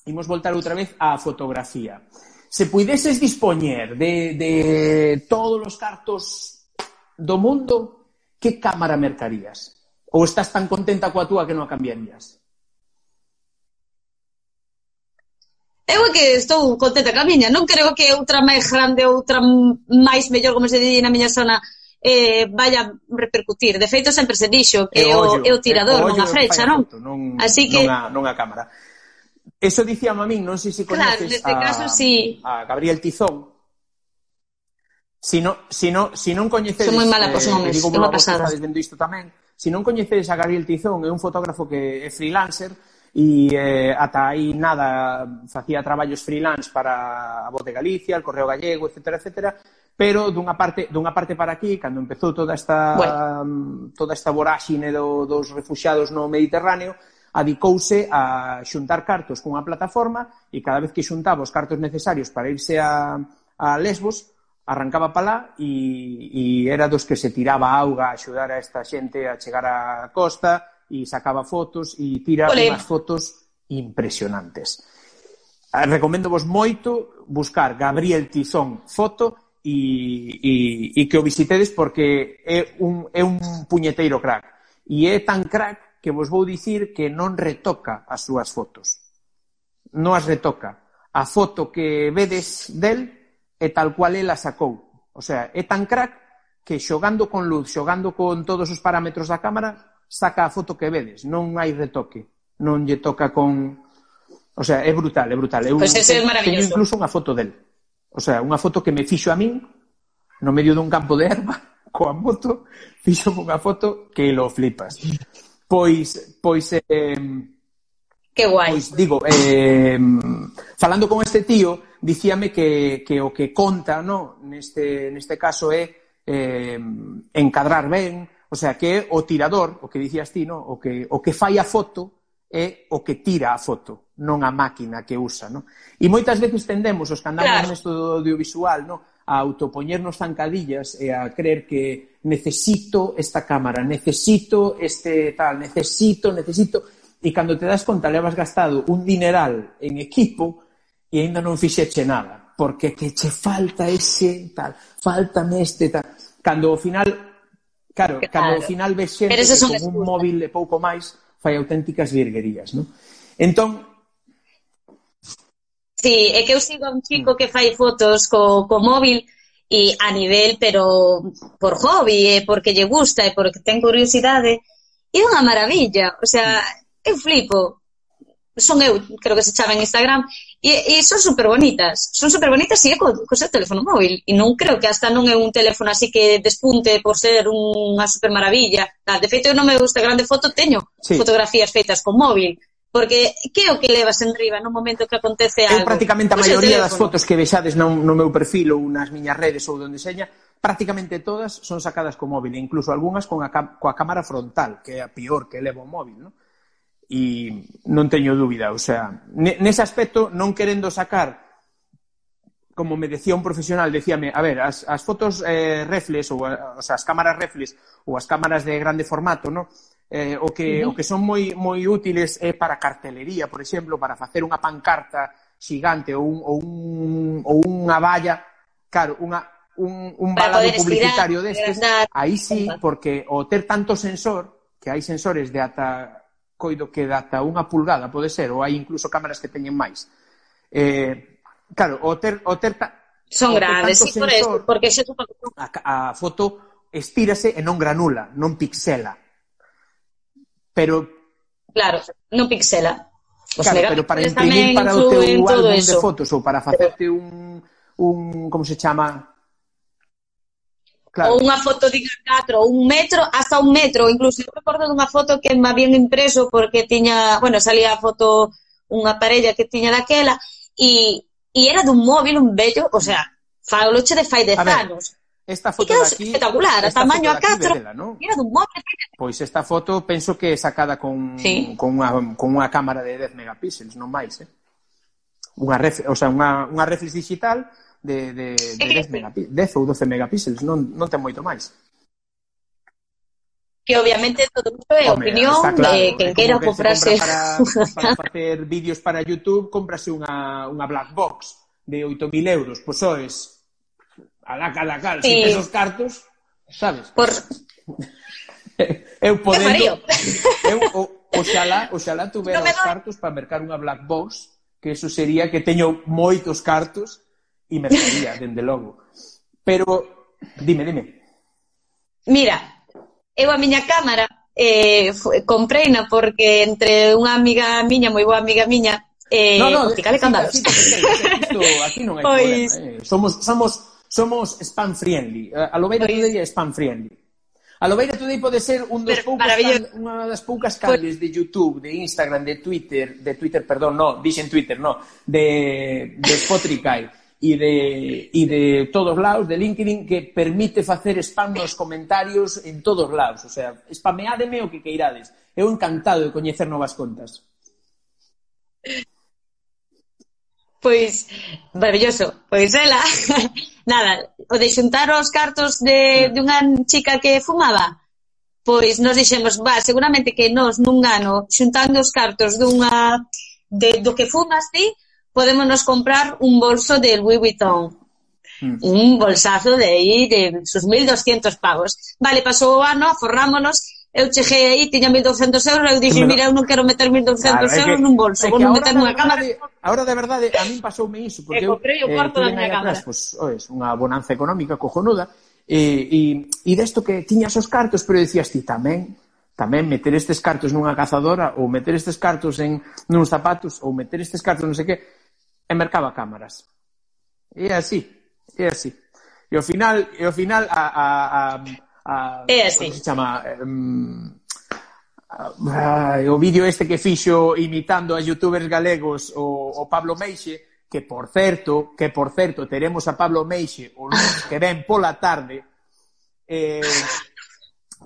imos voltar outra vez á fotografía. Se puideses dispoñer de, de todos os cartos do mundo, que cámara mercarías? Ou estás tan contenta coa túa que non a cambiarías? Eu é que estou contenta ca miña, non creo que outra máis grande, outra máis mellor, como se di na miña zona, eh, vaya repercutir. De feito, sempre se dixo que é o, é o tirador, non a frecha, non? Non? Así que... Non a, non a cámara. Eso dicía a min, non sei se conoces claro, neste a, caso, sí. a Gabriel Tizón. Si, no, si, no, si non coñecedes... Son moi mala eh, persona, é unha pasada. Digo, isto tamén, Se non coñecedes a Gabriel Tizón, é un fotógrafo que é freelancer, e eh, ata aí nada facía traballos freelance para a Voz de Galicia, el Correo Gallego, etcétera, etcétera, pero dunha parte dunha parte para aquí, cando empezou toda esta bueno. toda esta voráxine do, dos refuxiados no Mediterráneo, adicouse a xuntar cartos cunha plataforma e cada vez que xuntaba os cartos necesarios para irse a, a Lesbos, arrancaba pala e, e era dos que se tiraba auga a axudar a esta xente a chegar á costa e sacaba fotos e tira Olé. unhas fotos impresionantes. Ah, Recomendo vos moito buscar Gabriel Tizón foto e, e, e que o visitedes porque é un, é un puñeteiro crack. E é tan crack que vos vou dicir que non retoca as súas fotos. Non as retoca. A foto que vedes del e tal cual ela sacou. O sea, é tan crack que xogando con luz, xogando con todos os parámetros da cámara, saca a foto que vedes, non hai retoque, non lle toca con... O sea, é brutal, é brutal. Eu, pues ese é maravilloso. Teño incluso unha foto del. O sea, unha foto que me fixo a min no medio dun campo de erva coa moto, fixo unha foto que lo flipas. Pois, pois, eh, Que guai. Pois digo, eh, falando con este tío, dicíame que, que o que conta no? neste, neste caso é eh, encadrar ben, o sea, que é o tirador, o que dicías ti, no? o, que, o que fai a foto é o que tira a foto, non a máquina que usa. No? E moitas veces tendemos, os que andamos claro. nesto do audiovisual, no? a autopoñernos zancadillas e a creer que necesito esta cámara, necesito este tal, necesito, necesito... E cando te das conta, levas gastado un dineral en equipo e ainda non fixeche nada, porque que che falta ese tal, falta este tal. Cando ao final, claro, claro. cando ao final ves xente que con un móvil e pouco máis fai auténticas virguerías, non? Entón, Sí, é que eu sigo a un chico que fai fotos co, co móvil e a nivel, pero por hobby, e porque lle gusta e porque ten curiosidade, e é unha maravilla. O sea, eu flipo. Son eu, creo que se chama en Instagram, E, e son super bonitas, son super bonitas e é co, co seu teléfono móvil. E non creo que hasta non é un teléfono así que despunte por ser unha super maravilla. De feito, eu non me gusta grande foto, teño sí. fotografías feitas con móvil. Porque que é o que levas en riba no momento que acontece algo? Eu prácticamente a pois maioría das fotos que vexades no, no meu perfil ou nas miñas redes ou donde seña, prácticamente todas son sacadas co móvil, e incluso algunhas con a, coa cámara frontal, que é a pior que leva o móvil, non? e non teño dúbida, o sea, nese aspecto non querendo sacar como me decía un profesional, decíame, a ver, as, as fotos eh, reflex ou, o sea, as cámaras reflex ou as cámaras de grande formato, no? Eh, o que uh -huh. o que son moi moi útiles é eh, para cartelería, por exemplo, para facer unha pancarta xigante ou un ou un ou unha valla, claro, unha un un balado publicitario estirar, destes, aí sí, porque o ter tanto sensor, que hai sensores de ata coido que data unha pulgada, pode ser, ou hai incluso cámaras que teñen máis. Eh, claro, o ter, o ter ta, Son grandes, sí, por eso, porque se supo... a, a foto estírase e non granula, non pixela. Pero... Claro, non pixela. Os claro, pero para imprimir para o teu álbum de fotos ou para facerte un, un como se chama Claro. Ou unha foto de 4, ou un metro, hasta un metro. Incluso eu recordo dunha foto que me habían impreso porque tiña, bueno, salía a foto unha parella que tiña daquela e, e era dun móvil, un bello, o sea, faloche de fai de anos. Esta foto de aquí, espectacular, a tamaño a 4, ¿no? era dun móvil. Pois esta foto penso que é sacada con, sí. con, unha, con unha cámara de 10 megapíxeles, non máis, eh? Unha ref, o sea, unha, unha reflex digital de, de, de 10, megapí 10 ou 12 megapíxeles, non, non ten moito máis. Que obviamente todo isto é Home, opinión claro, de quen queira que comprarse... Para, para facer vídeos para YouTube, comprase unha, unha black box de 8.000 euros. Pois pues sois a la cal, a cal, sí. sin esos cartos, sabes? Por... eu podendo... eu, o, oxalá, oxalá tuvera no os cartos para mercar unha black box, que eso sería que teño moitos cartos e imestaría, dende logo. Pero, dime, dime. Mira, eu a miña cámara eh, compreina porque entre unha amiga miña, moi boa amiga miña, eh, no, no, cale candados. Sí, sí, sí, aquí non hai pois... problema. Eh. Somos, somos, somos spam friendly. Eh, a Lobeira pois... Today é spam friendly. A Lobeira Today pode ser un dos Pero, poucos can, unha das poucas canles pois... de YouTube, de Instagram, de Twitter, de Twitter, perdón, no, dixen Twitter, no, de, de Spotify e de, e de todos lados, de LinkedIn, que permite facer spam nos comentarios en todos lados. O sea, spameádeme o que queirades. Eu encantado de coñecer novas contas. Pois, maravilloso. Pois ela, nada, o de xuntar os cartos de, de unha chica que fumaba, pois nos dixemos, va, seguramente que nos nun ano xuntando os cartos dunha de, do que fumas ti, ¿sí? podemos nos comprar un bolso de Louis Vuitton. Mm. Un bolsazo de aí de sus 1.200 pavos. Vale, pasou o ano, forrámonos, eu cheguei aí, tiña 1200 euros, eu dixen, mira, eu non quero meter 1200 claro, euros que, nun bolso, vou non meter nunha cámara. Agora de verdade, a min pasoume iso, porque eu comprei o eh, cuarto eh, da miña cámara. Pois, pues, unha bonanza económica cojonuda, e, e, e desto que tiñas os cartos, pero decías ti tamén, tamén meter estes cartos nunha cazadora ou meter estes cartos en nuns zapatos ou meter estes cartos non sei que, e mercaba cámaras. E así, é así. E ao final, e ao final a, a, a, a é así. Como se chama? Um, Ai, o vídeo este que fixo imitando a youtubers galegos o, o Pablo Meixe, que por certo, que por certo teremos a Pablo Meixe o lunes que ven pola tarde, eh,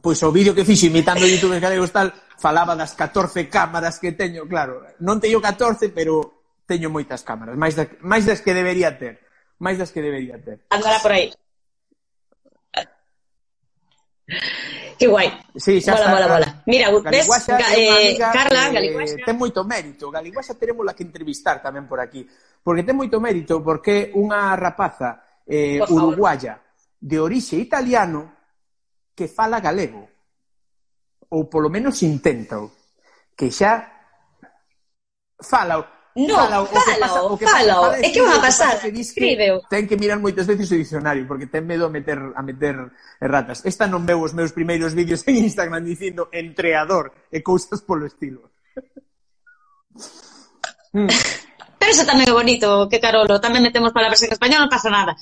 pois o vídeo que fixo imitando youtubers galegos tal, falaba das 14 cámaras que teño, claro, non teño 14, pero teño moitas cámaras, máis, da, máis das que debería ter, máis das que debería ter. Andará por aí. Que guai. Sí, xa mola, está. mola, mola. Mira, ves, Ga eh, Carla, que, Galiguaxa... Ten moito mérito. Galiguaxa teremos la que entrevistar tamén por aquí. Porque ten moito mérito porque unha rapaza eh, uruguaya de orixe italiano que fala galego. Ou polo menos intenta. Que xa fala No, fala, o que pasa, o que falo. Pasa, é que vai a pasar, que escríbeo. Ten que mirar moitas veces o diccionario, porque ten medo a meter, a meter ratas. Esta non veu os meus primeiros vídeos en Instagram dicindo entreador e cousas polo estilo. mm. Pero iso tamén é bonito, que carolo. Tamén metemos palabras en español, non pasa nada.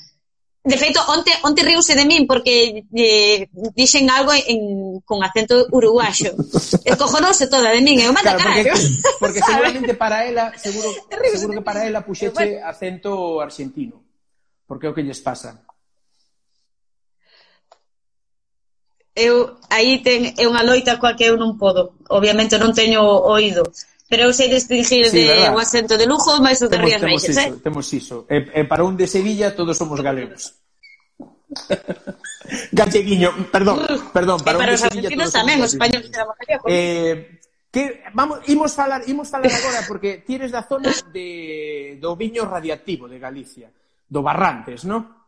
De feito, onte, onte riuse de min porque eh, dixen algo en, con acento uruguayo. cojonouse toda de min, eu manda claro, Porque, porque seguramente para ela, seguro, seguro que para ela puxeche acento argentino. Porque é o que lles pasa. Eu, aí ten, é unha loita coa que eu non podo. Obviamente non teño oído pero eu sei distinguir sí, de verdad. un acento de lujo máis o de Rías Baixas, eh? Temos iso. E, e para un de Sevilla todos somos galegos. Galleguiño, perdón, perdón, para, e para un de Sevilla todos tamén, os españoles éramos galegos. Eh, que vamos imos falar, imos falar agora porque ti eres da zona de do viño radiactivo de Galicia, do Barrantes, ¿no?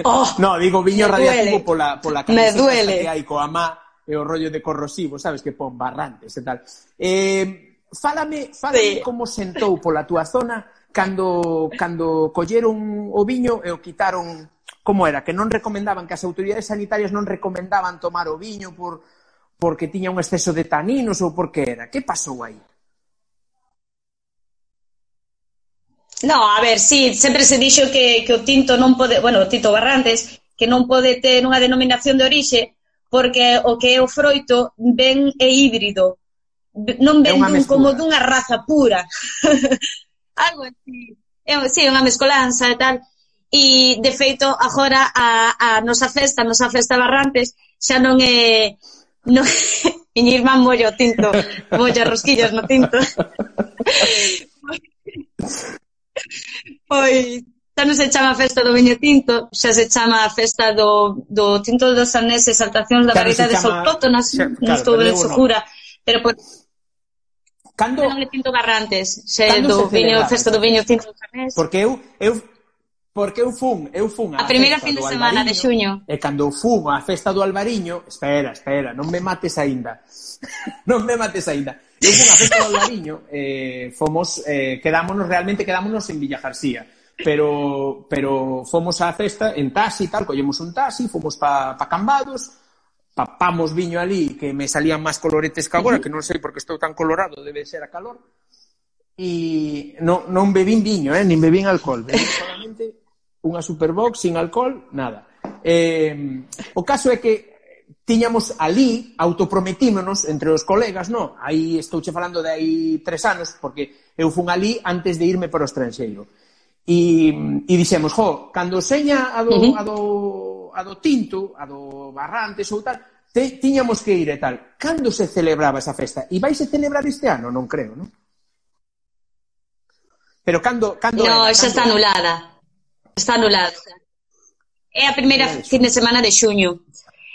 Oh, no, digo viño radiactivo duele. pola pola que hai coa má e o rollo de corrosivo, sabes, que pon barrantes e tal. Eh, fálame, fálame sí. como sentou pola túa zona cando, cando colleron o viño e o quitaron como era, que non recomendaban, que as autoridades sanitarias non recomendaban tomar o viño por, porque tiña un exceso de taninos ou por que era. Que pasou aí? No, a ver, sí, sempre se dixo que, que o tinto non pode, bueno, o tinto barrantes, que non pode ter unha denominación de orixe, porque o que é o froito ben é híbrido, non ben dun, como dunha raza pura. Algo así. É, sí, unha mescolanza e tal. E, de feito, agora a, a nosa festa, a nosa festa Barrantes, xa non é... Non, miña irmán mollo tinto, mollo rosquillas no tinto. pois, xa non se chama festa do viño tinto, xa se chama a festa do, do tinto dos aneses, exaltacións da variedades claro, autóctonas, claro, non estou ben segura, pero pois Cando non tinto garrantes, se do se viño, festa do viño tinto dos aneses. Porque eu eu Porque eu fun, eu fun a, a primeira fin de semana Albariño, de xuño. E cando fun á festa do Albariño, espera, espera, non me mates aínda. non me mates aínda. Eu fun á festa do Albariño, eh, fomos, eh, quedámonos, realmente quedámonos en Villajarcía pero pero fomos á festa en taxi tal, collemos un taxi, fomos pa, pa Cambados, papamos viño ali que me salían máis coloretes que agora, que non sei porque estou tan colorado, debe ser a calor. E non, non bebín viño, eh, nin bebín alcohol, bebín solamente unha superbox sin alcohol, nada. Eh, o caso é que tiñamos ali, autoprometímonos entre os colegas, no? Aí estou che falando de aí tres anos, porque eu fun ali antes de irme para o estranxeiro E, e dixemos, jo, cando seña a do, uh -huh. a do, a do tinto, a do barrantes ou tal, te, tiñamos que ir e tal. Cando se celebraba esa festa? E vais a celebrar este ano? Non creo, non? Pero cando... cando no, era, xa está anulada. Está anulada. É a primeira fin de semana de xuño.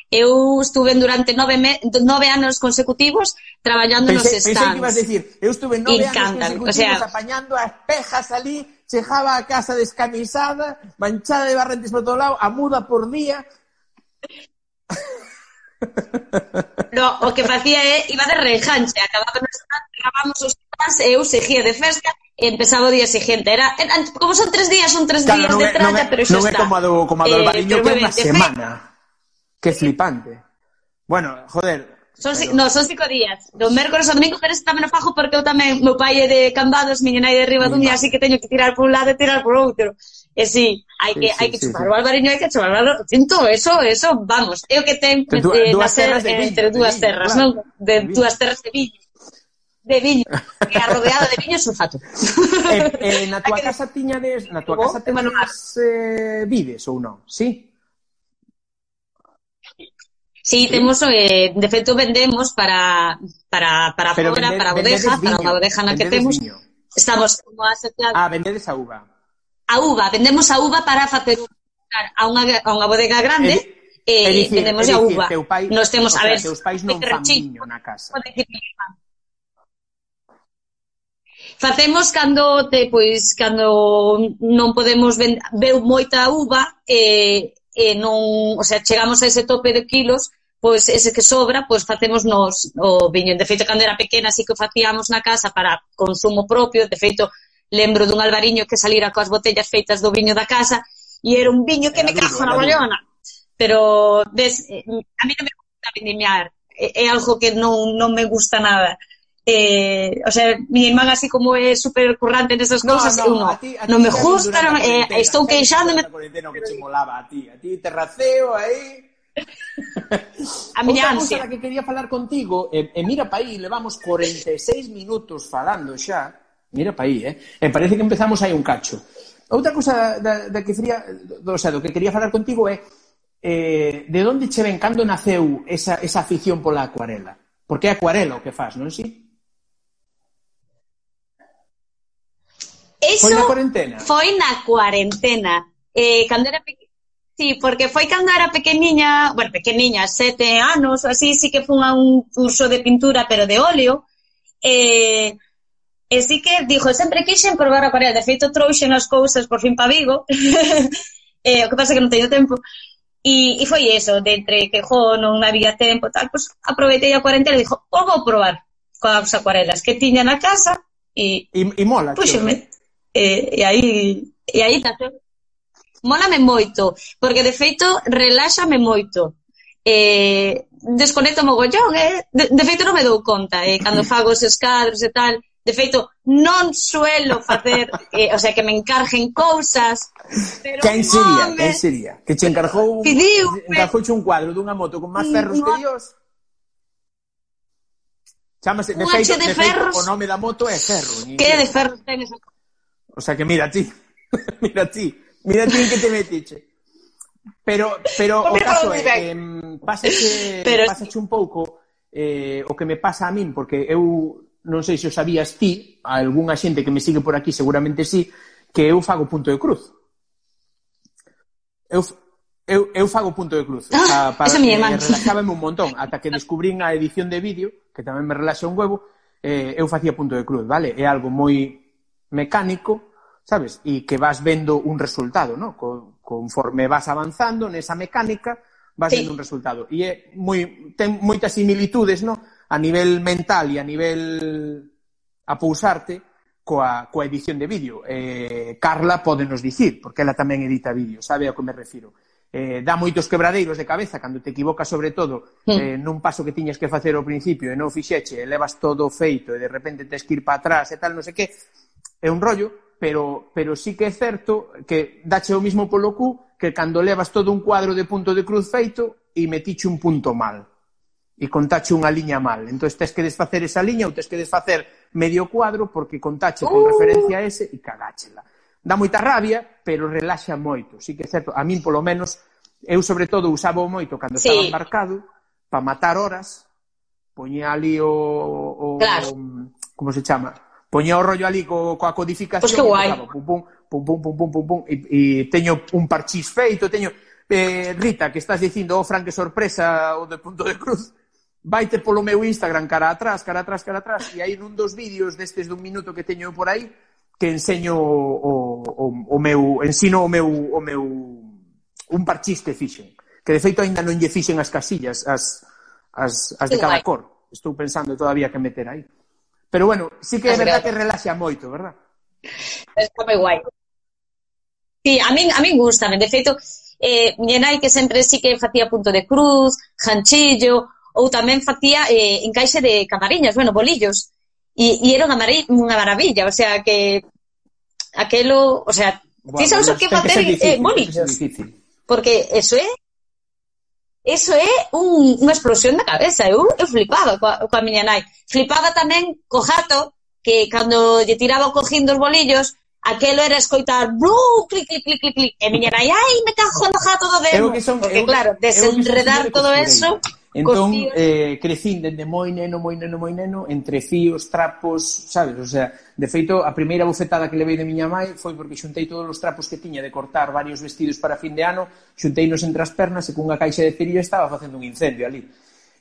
Eu estuve durante nove, me, nove anos consecutivos traballando pensé, nos stands. Pensei que ibas a decir, eu estuve nove Encantan, anos consecutivos o sea, apañando as pejas ali, chegaba a casa descamisada, manchada de barrentes por todo lado, a muda por día. No, o que facía é, iba de rejanche, acababa no stand, grabamos os stands, eu seguía de festa, e empezaba o día seguinte. Era, era, como son tres días, son tres claro, días de tralla, pero xa non está. Non é como a do, como a do eh, Albariño, que é unha semana. Fe, Qué flipante. Bueno, joder. Son, pero... No, son cinco días. Do mércores ao domingo, pero ese tamén o fajo porque eu tamén, meu pai é de Cambados, miña nai de Ribadumia, así que teño que tirar por un lado e tirar por outro. E sí, hai que, sí, sí, hai que sí, chupar sí. o albariño, hai que chupar o Sinto, eso, eso, vamos. É o que ten tú, de, eh, dúas nacer de viño, entre dúas terras, claro, non? De, de dúas terras de viño. De viño, que a rodeada de viño sulfato. eh, eh, na tua casa tiñades, na tua casa teñades eh, vives ou non? Sí? Sí, temos, eh, de feito vendemos para para para Pero fora, vende, para bodeja, viño, para a bodeja na que temos. Viño. Estamos como asociados. Ah, vendedes a uva. A uva, vendemos a uva para facer a unha a unha bodega grande. Eh, eh, dicir, vendemos a uva. Teu pai, Nos temos, a ver, teus pais non fan viño na casa. Facemos cando te, pois cando non podemos vender, veu moita uva eh, e eh, eh, non, o sea, chegamos a ese tope de kilos pois ese que sobra, pois facemos nos o viño. De feito, cando era pequena, así que o facíamos na casa para consumo propio. De feito, lembro dun albariño que salira coas botellas feitas do viño da casa e era un viño que era me cajo na bollona. Pero, ves, a mí non me gusta vendimiar. É, é algo que non, non me gusta nada. Eh, o sea, mi irmán así como é super currante nesas cousas, no, no, uno, ti, non me gusta, non, eh, estou queixándome... Que molaba a ti, a ti terraceo aí, a miña ansia. Outra que quería falar contigo, e, e mira pa aí, levamos 46 minutos falando xa, mira pa aí, eh? e parece que empezamos aí un cacho. Outra cousa da, da que quería, do, o sea, do que quería falar contigo é eh, de onde che ven, cando naceu esa, esa afición pola acuarela? Porque é acuarela o que faz, non si? Eso foi na cuarentena. Foi na cuarentena. Eh, cando era pequena Sí, porque foi cando era pequeniña, bueno, pequeniña, sete anos, así, sí que fun a un curso de pintura, pero de óleo, e, e sí que dixo, sempre quixen probar a acuarela, de feito trouxen as cousas por fin pa Vigo, e, o que pasa que non teño tempo, e, e foi eso, de entre que jo, non había tempo, tal, pois pues, aproveitei a cuarentena e dixo, o vou probar coas acuarelas que tiña na casa, e, e, e mola, puxeme, e, e aí, e aí, e aí Mólame moito, porque de feito reláxame moito. Eh, desconecto mogollón, eh? De, de feito non me dou conta, eh? Cando fago os escadros e tal, de feito non suelo facer, eh, o sea, que me encarguen cousas, pero Quen sería? Home, Quen sería? Que che encargou un, Pidiu, encargouche un cuadro dunha moto con máis ferros no, que Dios? Chámase, de feito, de, de ferros, feito, o nome da moto é ferro. Que de ferros ten esa O sea que mira ti, mira ti. Mira ti que te metiche. Pero, pero o caso é, eh, pasache, pero... pasache un pouco eh, o que me pasa a min, porque eu non sei se o sabías ti, a algunha xente que me sigue por aquí seguramente sí, que eu fago punto de cruz. Eu, eu, eu fago punto de cruz. Ah, para, para me relaxábame un montón, ata que descubrín a edición de vídeo, que tamén me relaxa un huevo, eh, eu facía punto de cruz, vale? É algo moi mecánico, sabes? E que vas vendo un resultado, no? Co, conforme vas avanzando nesa mecánica, vas sí. vendo un resultado. E é moi, ten moitas similitudes, no? A nivel mental e a nivel a pousarte coa, coa edición de vídeo. Eh, Carla pode nos dicir, porque ela tamén edita vídeo, sabe a que me refiro. Eh, dá moitos quebradeiros de cabeza cando te equivocas sobre todo sí. eh, nun paso que tiñas que facer ao principio e non fixeche, levas todo feito e de repente tes que ir para atrás e tal, non sei que é un rollo, pero, pero sí que é certo que dache o mismo polo cu que cando levas todo un cuadro de punto de cruz feito e metiche un punto mal e contache unha liña mal. Entón, tens que desfacer esa liña ou tens que desfacer medio cuadro porque contache con uh! referencia a ese e cagáchela. Dá moita rabia, pero relaxa moito. Sí que é certo, a min polo menos, eu sobre todo usaba moito cando sí. estaba embarcado para matar horas, poñía ali o, o, claro. o como se chama, poñía o rollo ali co, coa codificación. Pois pues que guai. Pum, pum, pum, pum, pum, pum, pum, pum, e, e teño un parchís feito, teño... Eh, Rita, que estás dicindo, oh, Fran, que sorpresa, o de punto de cruz, vaite polo meu Instagram cara atrás, cara atrás, cara atrás, e hai nun dos vídeos destes dun minuto que teño por aí, que enseño o, o, o meu, ensino o meu, o meu, un parchís que fixen. Que de feito aínda non lle fixen as casillas, as, as, as de cada cor. Estou pensando todavía que meter aí. Pero bueno, sí que é verdad que relaxa moito, verdad? Está moi guai. Sí, a min, a min gusta, de feito, eh, miña nai que sempre sí que facía punto de cruz, janchillo, ou tamén facía eh, encaixe de camariñas, bueno, bolillos, e, e era unha, mari, unha maravilla, o sea, que aquelo, o sea, bueno, ti sabes o que facer eh, bolillos, porque eso é Eso é un, unha explosión da cabeza. Eu, eu flipaba coa, coa miña nai. Flipaba tamén co gato, que cando lle tiraba o cojín dos bolillos, aquelo era escoitar blu, clic, clic, clic, clic, clic. E miña nai, ai, me cajo no gato do demo. Porque, eu, claro, desenredar todo eso... Entón, eh, crecín dende moi neno, moi neno, moi neno, entre fíos, trapos, sabes? O sea, de feito, a primeira bufetada que levei de miña mãe foi porque xuntei todos os trapos que tiña de cortar varios vestidos para fin de ano, xuntei nos entre as pernas e cunha caixa de cerilla estaba facendo un incendio ali.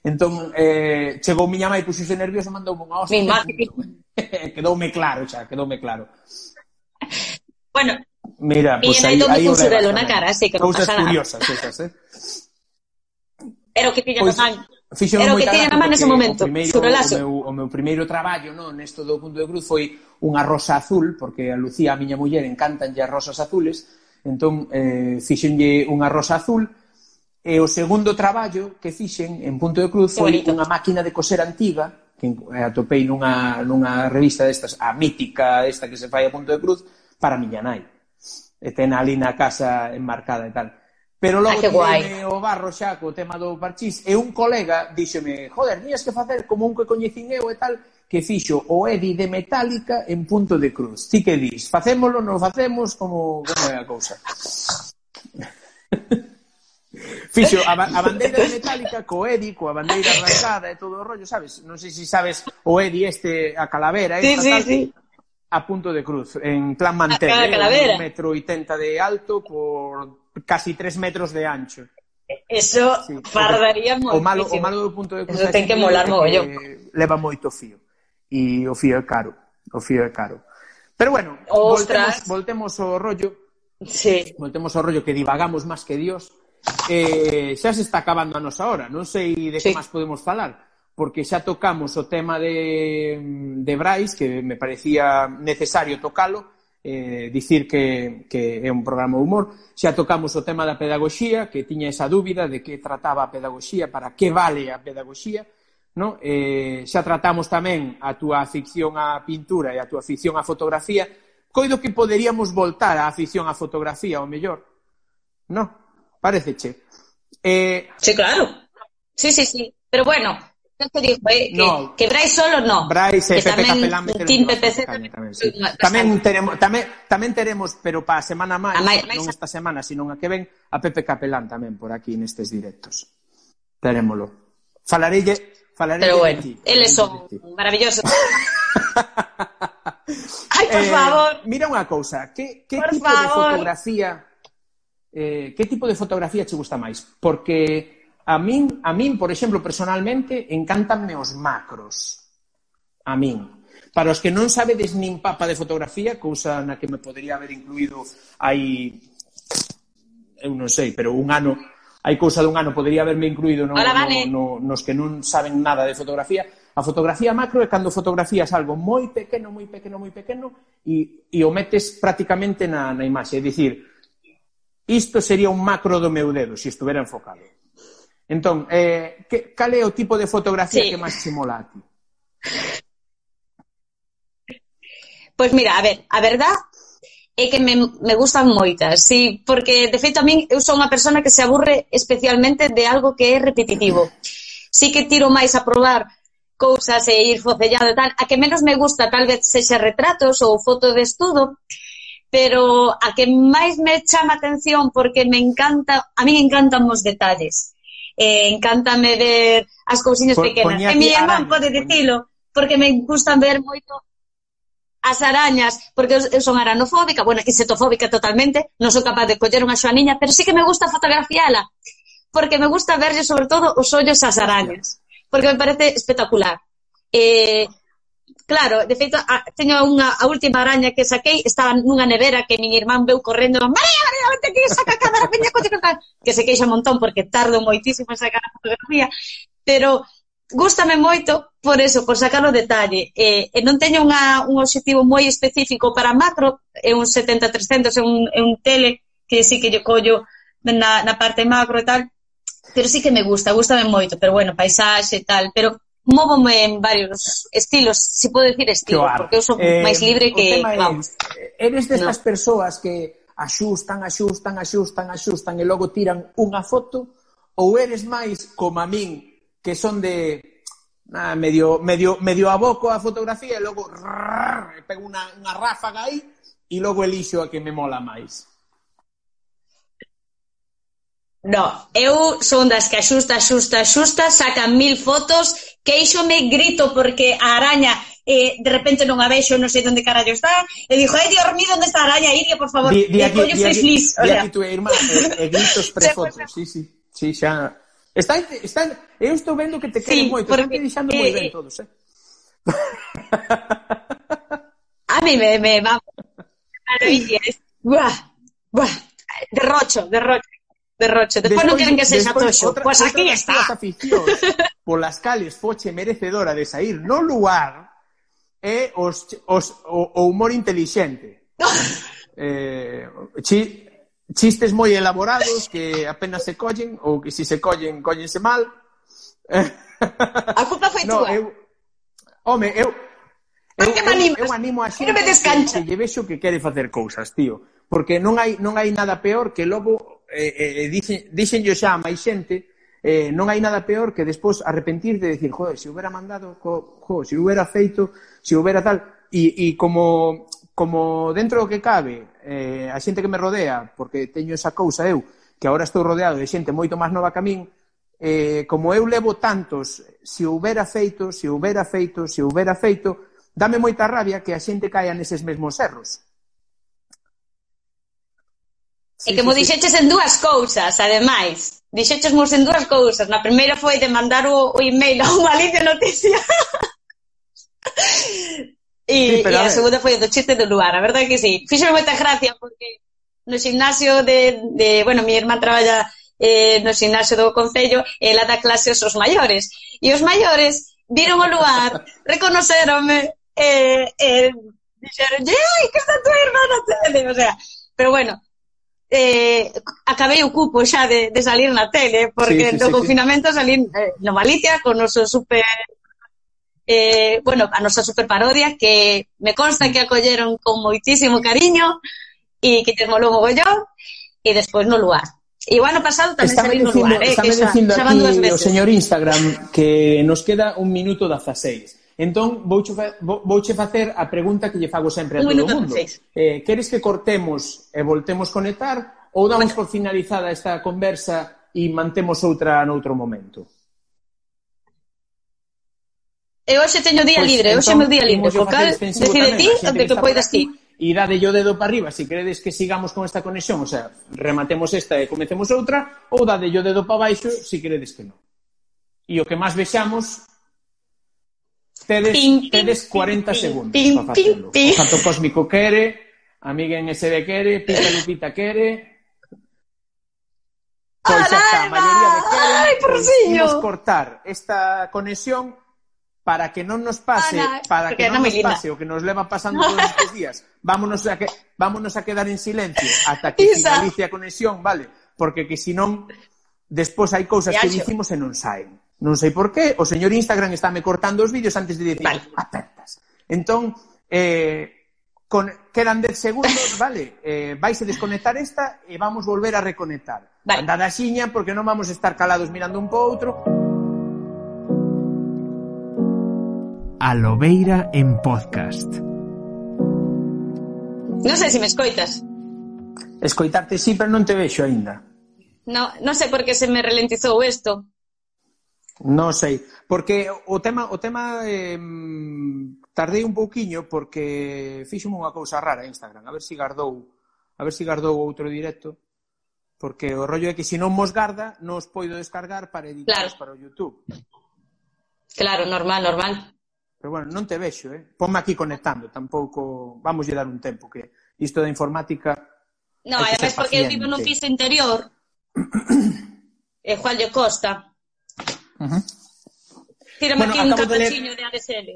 Entón, eh, chegou miña mãe, puxose nervioso, mandou unha hostia. Mi madre. quedoume claro, xa, quedoume claro. Bueno, Mira, pues aí, aí un surelo na cara, así que non pasa nada. Curiosas esas, eh? Era pois, o que tiña pois, na man. Era o que tiña na man nese momento, o primeiro, o, meu, o meu primeiro traballo no, nesto do punto de Cruz foi unha rosa azul, porque a Lucía, a miña muller, encantanlle as rosas azules, entón eh, fixenlle unha rosa azul, E o segundo traballo que fixen en Punto de Cruz foi unha máquina de coser antiga que eh, atopei nunha, nunha revista destas, a mítica esta que se fai a Punto de Cruz, para a miña nai. E ten ali na casa enmarcada e tal. Pero logo ah, tirei o barro xa co tema do parchís e un colega díxome, joder, nías que facer como un que coñecín eu e tal, que fixo o Edi de Metallica en punto de cruz. Ti que dis? Facémolo, non facemos, como, como é a cousa? fixo a, a bandeira de Metallica co Edi, coa bandeira arrancada e todo o rollo, sabes? Non sei se sabes o Edi este, a calavera, esta, sí, sí, tal, sí. a punto de cruz, en plan mantel, a, a eh, un metro 80 de alto por casi tres metros de ancho. Eso sí. fardaría o, o malo, o malo do punto de cruz Eso ten que molar mogollón. Leva moito fío. E o fío é caro. O fío é caro. Pero bueno, Ostras. voltemos, voltemos ao rollo. Sí. Voltemos ao rollo que divagamos máis que Dios. Eh, xa se está acabando a nosa hora. Non sei de sí. que máis podemos falar. Porque xa tocamos o tema de, de Brais, que me parecía necesario tocalo eh, dicir que, que é un programa de humor. Xa tocamos o tema da pedagoxía, que tiña esa dúbida de que trataba a pedagoxía, para que vale a pedagoxía. No? Eh, xa tratamos tamén a túa afición á pintura e a túa afición á fotografía. Coido que poderíamos voltar á afición á fotografía, o mellor. No? Parece che. Eh... Sí, claro. Sí, sí, sí. Pero bueno, Yo te digo, eh, que, no. que Brais solo no. Brais e Pepe Capelán Team PPC tamén, tamén, sí. tamén, teremos, tamén, tamén teremos, pero para a semana máis, a máis non esta semana, sino a que ven, a Pepe Capelán tamén por aquí nestes directos. Terémolo. Falarelle, falarelle pero bueno, ti. Eles son maravillosos. Ai, por eh, favor. Mira unha cousa, que, que por tipo favor. de fotografía eh, que tipo de fotografía che gusta máis? Porque A min, a min, por exemplo, personalmente, encantanme os macros. A min. Para os que non sabedes nin papa de fotografía, cousa na que me podería haber incluído hai eu non sei, pero un ano hai cousa dun ano podería haberme incluído no, Hola, vale. no, no, nos que non saben nada de fotografía. A fotografía macro é cando fotografías algo moi pequeno, moi pequeno, moi pequeno e, e o metes prácticamente na, na imaxe. É dicir, isto sería un macro do meu dedo se estuvera enfocado Entón, eh, que, cal é o tipo de fotografía sí. que máis se mola a ti? Pois pues mira, a ver, a verdad é que me, me gustan moitas, sí, porque de feito a min eu son unha persona que se aburre especialmente de algo que é repetitivo. Sí que tiro máis a probar cousas e ir focellando e tal. A que menos me gusta tal vez sexa retratos ou foto de estudo, pero a que máis me chama atención porque me encanta, a mí me encantan os detalles eh, encántame ver as cousiñas pequenas. E eh, mi irmán pode dicilo, porque me gustan ver moito as arañas, porque eu son aranofóbica, bueno, insetofóbica totalmente, non sou capaz de coller unha xoaniña, pero sí que me gusta fotografiala, porque me gusta verlle sobre todo os ollos ás arañas, porque me parece espectacular. Eh, Claro, de feito, a, teño unha, a última araña que saquei, estaba nunha nevera que miña irmán veu correndo, María, María, vente que saca a cámara, veña, coche, coche, que se queixa un montón porque tardo moitísimo en sacar a fotografía, pero gústame moito por eso, por sacar o detalle. E, e non teño unha, un objetivo moi específico para macro, é un 70-300, é un, é un tele que sí que lle collo na, na parte macro e tal, pero sí que me gusta, gustame moito, pero bueno, paisaxe e tal, pero móvome en varios estilos, se si dicir estilo, claro. porque eu sou eh, máis libre que, vamos. É, eres destas no. persoas que axustan, axustan, axustan, axustan e logo tiran unha foto ou eres máis como a min que son de na, medio, medio, medio aboco a fotografía e logo rrr, pego unha, unha ráfaga aí e logo elixo a que me mola máis. No, eu son das que axusta, axusta, axusta, sacan mil fotos queixome, grito porque a araña eh, de repente non a vexo, non sei onde carallo está, e dixo, ai, Dios mío, onde está a araña, Iria, por favor, di, di aquí, collo di aquí, di, di aquí tu irmá, e, e gritos prefotos, sí, sí, sí, xa... Está, está, eu estou vendo que te queren sí, moito, porque, están deixando eh, moi ben todos, eh? a mí me, me va maravilla, buah, buah, derrocho, derrocho derroche. Despois, despois non queren que sexa toxo. Pois pues aquí está. aficións polas cales foche merecedora de sair no lugar é os, os, o, o humor intelixente. eh, chi, chistes moi elaborados que apenas se collen ou que si se collen, collense mal. a culpa foi no, túa. Eu, home, eu, eu, que eu, eu animo a xente que, que lle vexo que quere facer cousas, tío. Porque non hai, non hai nada peor que logo Eh, eh, eh, dicen, dixenllo xa a máis xente, eh, non hai nada peor que despois arrepentir de decir, joder, se hubiera mandado, jo, jo se hubiera feito, se hubiera tal, e, e como, como dentro do que cabe, eh, a xente que me rodea, porque teño esa cousa eu, que agora estou rodeado de xente moito máis nova que a min, eh, como eu levo tantos, se hubiera feito, se hubiera feito, se hubiera feito, dame moita rabia que a xente caia neses mesmos erros. Sí, e que sí, mo dixeches sí. en dúas cousas, ademais. Dixeches mos en dúas cousas. Na primeira foi de mandar o, o email ao Malicia Noticia. e, sí, e a, a segunda foi do chiste do lugar, a verdade que sí. Fixo moita gracia porque no gimnasio de, de bueno, mi irmã traballa eh, no gimnasio do Concello, ela dá clases aos maiores. E os maiores viron o lugar, reconocerome, eh, eh, dixeron, ai, que está tua irmá na tele, o sea, pero bueno, eh, acabei o cupo xa de, de salir na tele, porque sí, sí, do sí, confinamento sí. salín eh, no Malicia con o noso super eh, bueno, a nosa super parodia que me consta que acolleron con moitísimo cariño e que te molou mogollón e despois no lugar. E o ano pasado tamén estame salimos lugar, eh, que xa, xa van dúas veces. O señor Instagram que nos queda un minuto da 16. Entón, vouche, fa, vouche facer a pregunta que lle fago sempre a todo o mundo. Eh, queres que cortemos e voltemos conectar ou damos bueno. por finalizada esta conversa e mantemos outra noutro momento? E hoxe teño día pues, libre, hoxe meu día libre, co cal decide ti onde que, que poidas ti. E dade yo dedo para arriba, se si credes que sigamos con esta conexión, o sea, rematemos esta e comecemos outra, ou dade yo dedo para baixo, se si credes que non. E o que máis vexamos, Tedes, pin, tedes 40 pin, segundos pin, para facelo. Pin, pin. O canto cósmico quere, amiguen SD quere, Pita Lupita quere... Pois pues está, a maioría de queren, Ay, porciño. Pues, cortar esta conexión para que non nos pase, Ana, para que non nos linda. pase o que nos leva pasando todos estes días. Vámonos a que vámonos a quedar en silencio ata que Isa. finalice a conexión, vale? Porque que si non despois hai cousas que dicimos e non saen. Non sei por qué, o señor Instagram estáme cortando os vídeos antes de dicir, vale. apertas. Entón, eh, con, quedan 10 segundos, vale, eh, vais a desconectar esta e vamos volver a reconectar. Vale. Andad a xiña porque non vamos a estar calados mirando un po outro. A Lobeira en podcast. Non sei se me escoitas. Escoitarte sí, pero non te vexo aínda. No, non sei por que se me ralentizou isto. Non sei, porque o tema o tema eh, tardei un pouquiño porque fíxome unha cousa rara en Instagram, a ver se si gardou, a ver se si gardou outro directo, porque o rollo é que se non mos garda, non os poido descargar para editar claro. para o YouTube. Claro, normal, normal. Pero bueno, non te vexo, eh. Ponme aquí conectando, tampouco vamos lle dar un tempo que isto da informática No, además porque eu vivo nun piso interior. e eh, Juan lle costa. Uh -huh. Tírame bueno, aquí un capuchiño de, ler... de ADSL.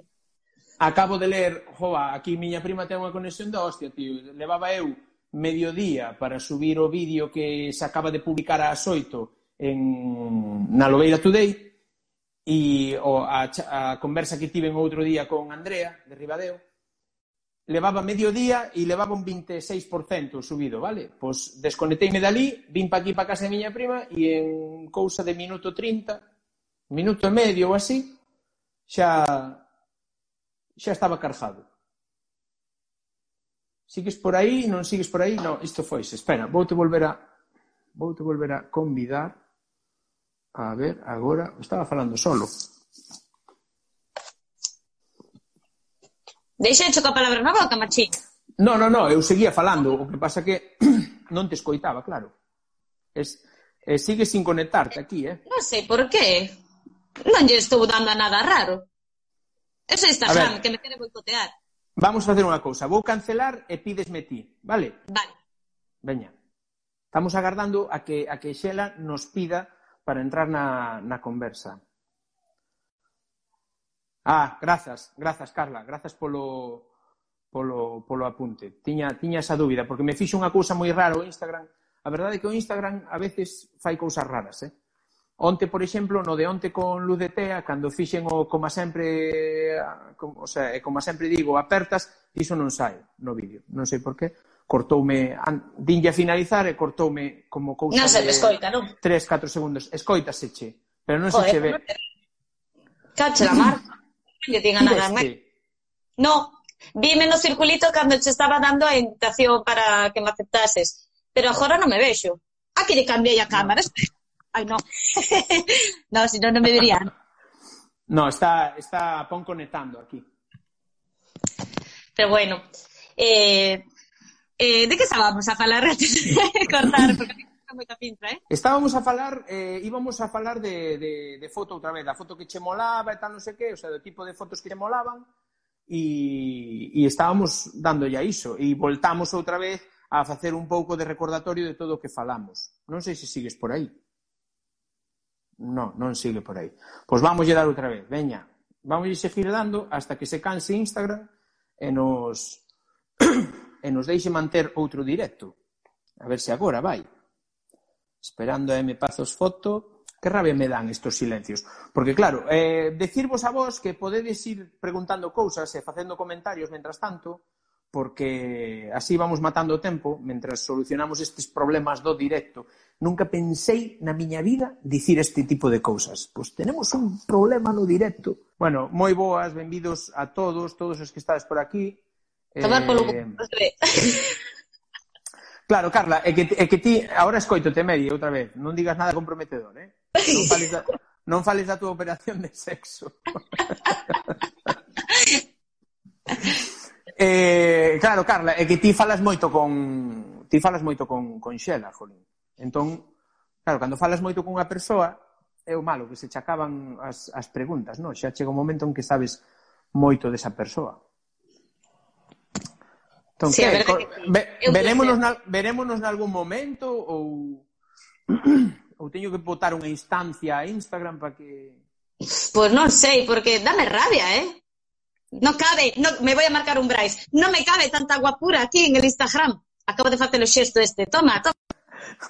Acabo de ler, joa, aquí miña prima ten unha conexión da hostia, tío. Levaba eu mediodía para subir o vídeo que se acaba de publicar ás oito en, na Lobeira Today e o, a, a conversa que tiven outro día con Andrea de Ribadeo levaba mediodía e levaba un 26% subido, vale? Pois desconecteime dali, vin pa aquí pa casa de miña prima e en cousa de minuto 30 minuto e medio ou así, xa xa estaba carzado. Sigues por aí, non sigues por aí, non, isto foise. Espera, voute volver a voute volver a convidar a ver agora, estaba falando solo. Deixa de a palabra na boca, machín. No, no, no, eu seguía falando, o que pasa que non te escoitaba, claro. Es, eh, sigues sin conectarte aquí, eh? Non sei por qué. Non lle estou dando a nada raro. Ese Instagram que me quere boicotear. Vamos a facer unha cousa. Vou cancelar e pídesme ti, vale? Vale. Veña. Estamos agardando a que, a que Xela nos pida para entrar na, na conversa. Ah, grazas, grazas, Carla, grazas polo, polo, polo apunte. Tiña, tiña esa dúbida, porque me fixo unha cousa moi rara o Instagram. A verdade é que o Instagram a veces fai cousas raras, eh? Onte, por exemplo, no de onte con luz de tea, cando fixen o, como sempre, como, o sea, como sempre digo, apertas, iso non sai no vídeo. Non sei por qué. Cortoume, an, dinlle a finalizar e cortoume como cousa non se de escoita, non? 3, 4 segundos. Escoitase che, pero non Joder, se che ve. Cache la marca. que digan nada este? No, vime no circulito cando che estaba dando a invitación para que me aceptases, pero agora non me vexo. Aquí que lle cambiei a cámara, no. espera. Ai, no. no, si non, non me verían. No, está, está pon conectando aquí. Pero bueno, eh, eh, de que estábamos a falar antes de cortar? Porque moita pinta, eh? Estábamos a falar, eh, íbamos a falar de, de, de foto outra vez, da foto que che molaba e tal, non sei que, o sea, do tipo de fotos que che molaban, e, e estábamos dándolle a iso, e voltamos outra vez a facer un pouco de recordatorio de todo o que falamos. Non sei se sigues por aí. non, non sigue por aí. Pois vamos lle dar outra vez, veña, vamos lle seguir dando hasta que se canse Instagram e nos e nos deixe manter outro directo. A ver se agora vai. Esperando a M Pazos foto, que rabia me dan estos silencios. Porque claro, eh, decirvos a vos que podedes ir preguntando cousas e facendo comentarios mentras tanto, porque así vamos matando o tempo mentras solucionamos estes problemas do directo. Nunca pensei na miña vida dicir este tipo de cousas. Pois tenemos un problema no directo. Bueno, moi boas, benvidos a todos, todos os que estades por aquí. Tomar eh, polo eh... Claro, Carla, é que, é que ti agora escoito-te medio outra vez. Non digas nada comprometedor, eh? Non fales da, non fales da túa operación de sexo. Eh, claro, Carla, é que ti falas moito con ti falas moito con, con Xela, Jolín. Entón, claro, cando falas moito con unha persoa, é o malo que se chacaban as, as preguntas, non? Xa chega un momento en que sabes moito desa persoa. Entón, sí, que, ver, que... Ve, verémonos, na, verémonos nalgún momento ou ou teño que botar unha instancia a Instagram para que Pois non sei, porque dame rabia, eh? No cabe, no, me voy a marcar un Bryce. No me cabe tanta guapura aquí en el Instagram. Acabo de facer o xesto este. Toma, toma.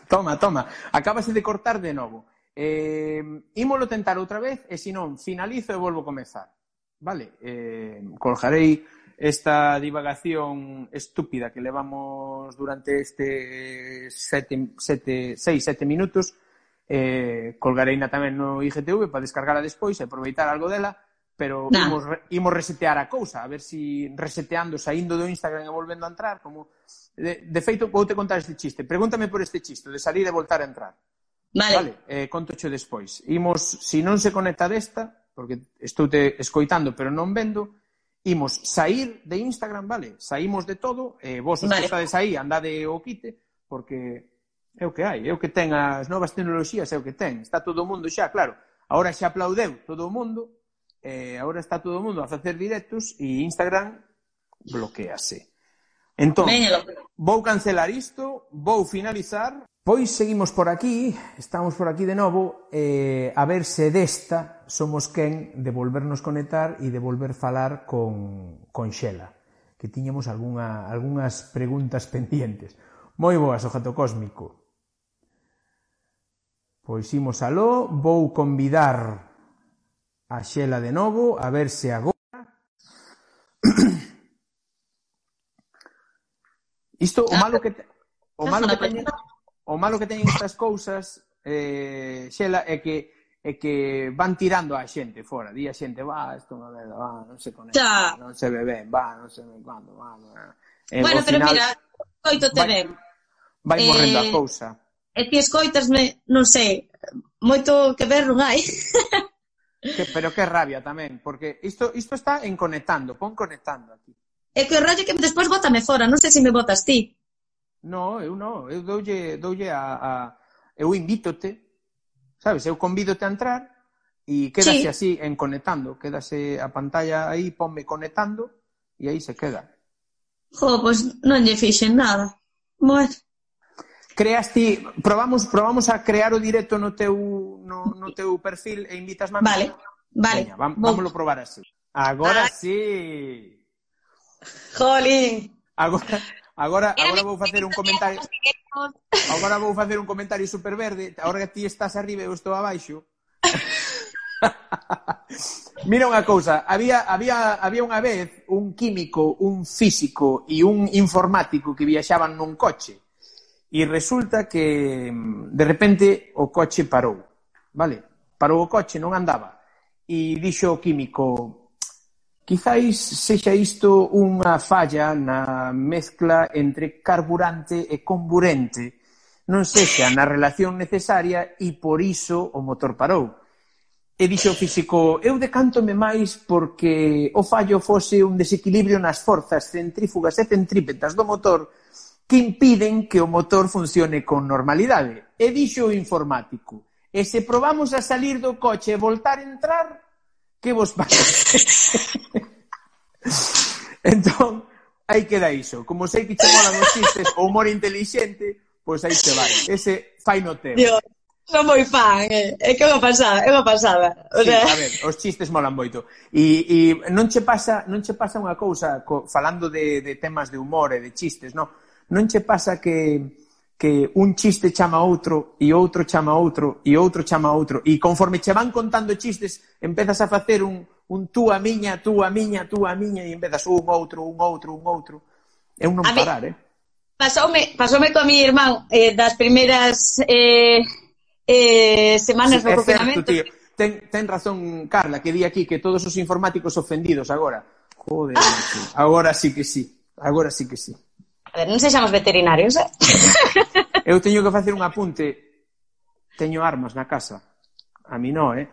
Toma, toma. Acábase de cortar de novo. Eh, ímolo tentar outra vez eh, e se non, finalizo e volvo a comezar. Vale, eh, colgarei esta divagación estúpida que levamos durante este sete, sete, seis, sete minutos eh, colgarei na tamén no IGTV para descargala despois e aproveitar algo dela pero nah. imos, imos resetear a cousa, a ver si reseteando, saindo do Instagram e volvendo a entrar, como... De, de feito, vou te contar este chiste. Pregúntame por este chiste, de salir e voltar a entrar. Vale. vale eh, contocho despois. Imos, se si non se conecta desta, porque estou te escoitando, pero non vendo, imos sair de Instagram, vale? Saímos de todo, eh, vos os vale. que estades aí, andade o quite, porque é o que hai, é o que ten as novas tecnologías, é o que ten. Está todo o mundo xa, claro. Ahora xa aplaudeu todo o mundo, eh, ahora está todo o mundo a facer directos e Instagram bloquease. Entón, vou cancelar isto, vou finalizar, pois seguimos por aquí, estamos por aquí de novo, eh, a ver se desta somos quen de volvernos conectar e de volver falar con, con Xela, que tiñamos alguna, algunhas preguntas pendientes. Moi boas, o Jato Cósmico. Pois imos aló, vou convidar A Xela de novo, a ver se agora... Isto, o ah, malo que... Te... O malo que teñen, o malo que teñen estas cousas, eh, Xela, é que é que van tirando a xente fora, di a xente, va, isto non merda, va, non se conecta, non se ve ben, va, non se ve cando, va, va. Eh, bueno, pero final, mira, coitote ben. Vai, vai morrendo eh, a cousa. E ti escoitasme, non sei, moito que ver non hai. Que, pero que rabia tamén, porque isto, isto está en conectando, pon conectando aquí. É que o rollo que despois bótame fora, non sei se me botas ti. No, eu non, eu doulle, doulle a, a... Eu invítote, sabes, eu convídote a entrar e quedase sí. así en conectando, quedase a pantalla aí, ponme conectando e aí se queda. Jo, pois non lle fixen nada. Bueno. Creas ti, probamos, probamos a crear o directo no teu no, no teu perfil e invitas a Vale, vale. Veña, vam, vamos. vámoslo probar así. Agora Ay. sí. Jolín. Agora, agora, agora vou facer un comentario. Agora vou facer un comentario superverde. Agora que ti estás arriba e eu estou abaixo. Mira unha cousa, había, había, había unha vez un químico, un físico e un informático que viaxaban nun coche e resulta que mm, de repente o coche parou vale? Parou o coche, non andaba. E dixo o químico, quizáis sexa isto unha falla na mezcla entre carburante e comburente, non sexa na relación necesaria e por iso o motor parou. E dixo o físico, eu decántome máis porque o fallo fose un desequilibrio nas forzas centrífugas e centrípetas do motor que impiden que o motor funcione con normalidade. E dixo o informático, E se probamos a salir do coche e voltar a entrar, que vos pasa? entón, aí queda iso. Como sei que che molan os chistes, o humor inteligente, pois aí te vai. Ese fai no teu. Dios, son moi fan, eh. É que é unha pasada, é unha pasada. O sí, sea... a ver, os chistes molan moito. E, e non che pasa, non che pasa unha cousa, co, falando de, de temas de humor e de chistes, non? Non che pasa que que un chiste chama a outro e outro chama a outro e outro chama a outro. E conforme che van contando chistes empezas a facer un, un tú a miña, tú a miña, tú a miña e empezas un outro, un outro, un outro. É un non a parar, eh? Pasoume, pasoume coa mi irmán eh, das primeiras eh, eh, semanas sí, do confinamento certo, tío. Ten, ten razón Carla que di aquí que todos os informáticos ofendidos agora. Joder, agora sí que sí agora sí que sí ver, non sexamos veterinarios, eh? Eu teño que facer un apunte. Teño armas na casa. A mí non, eh?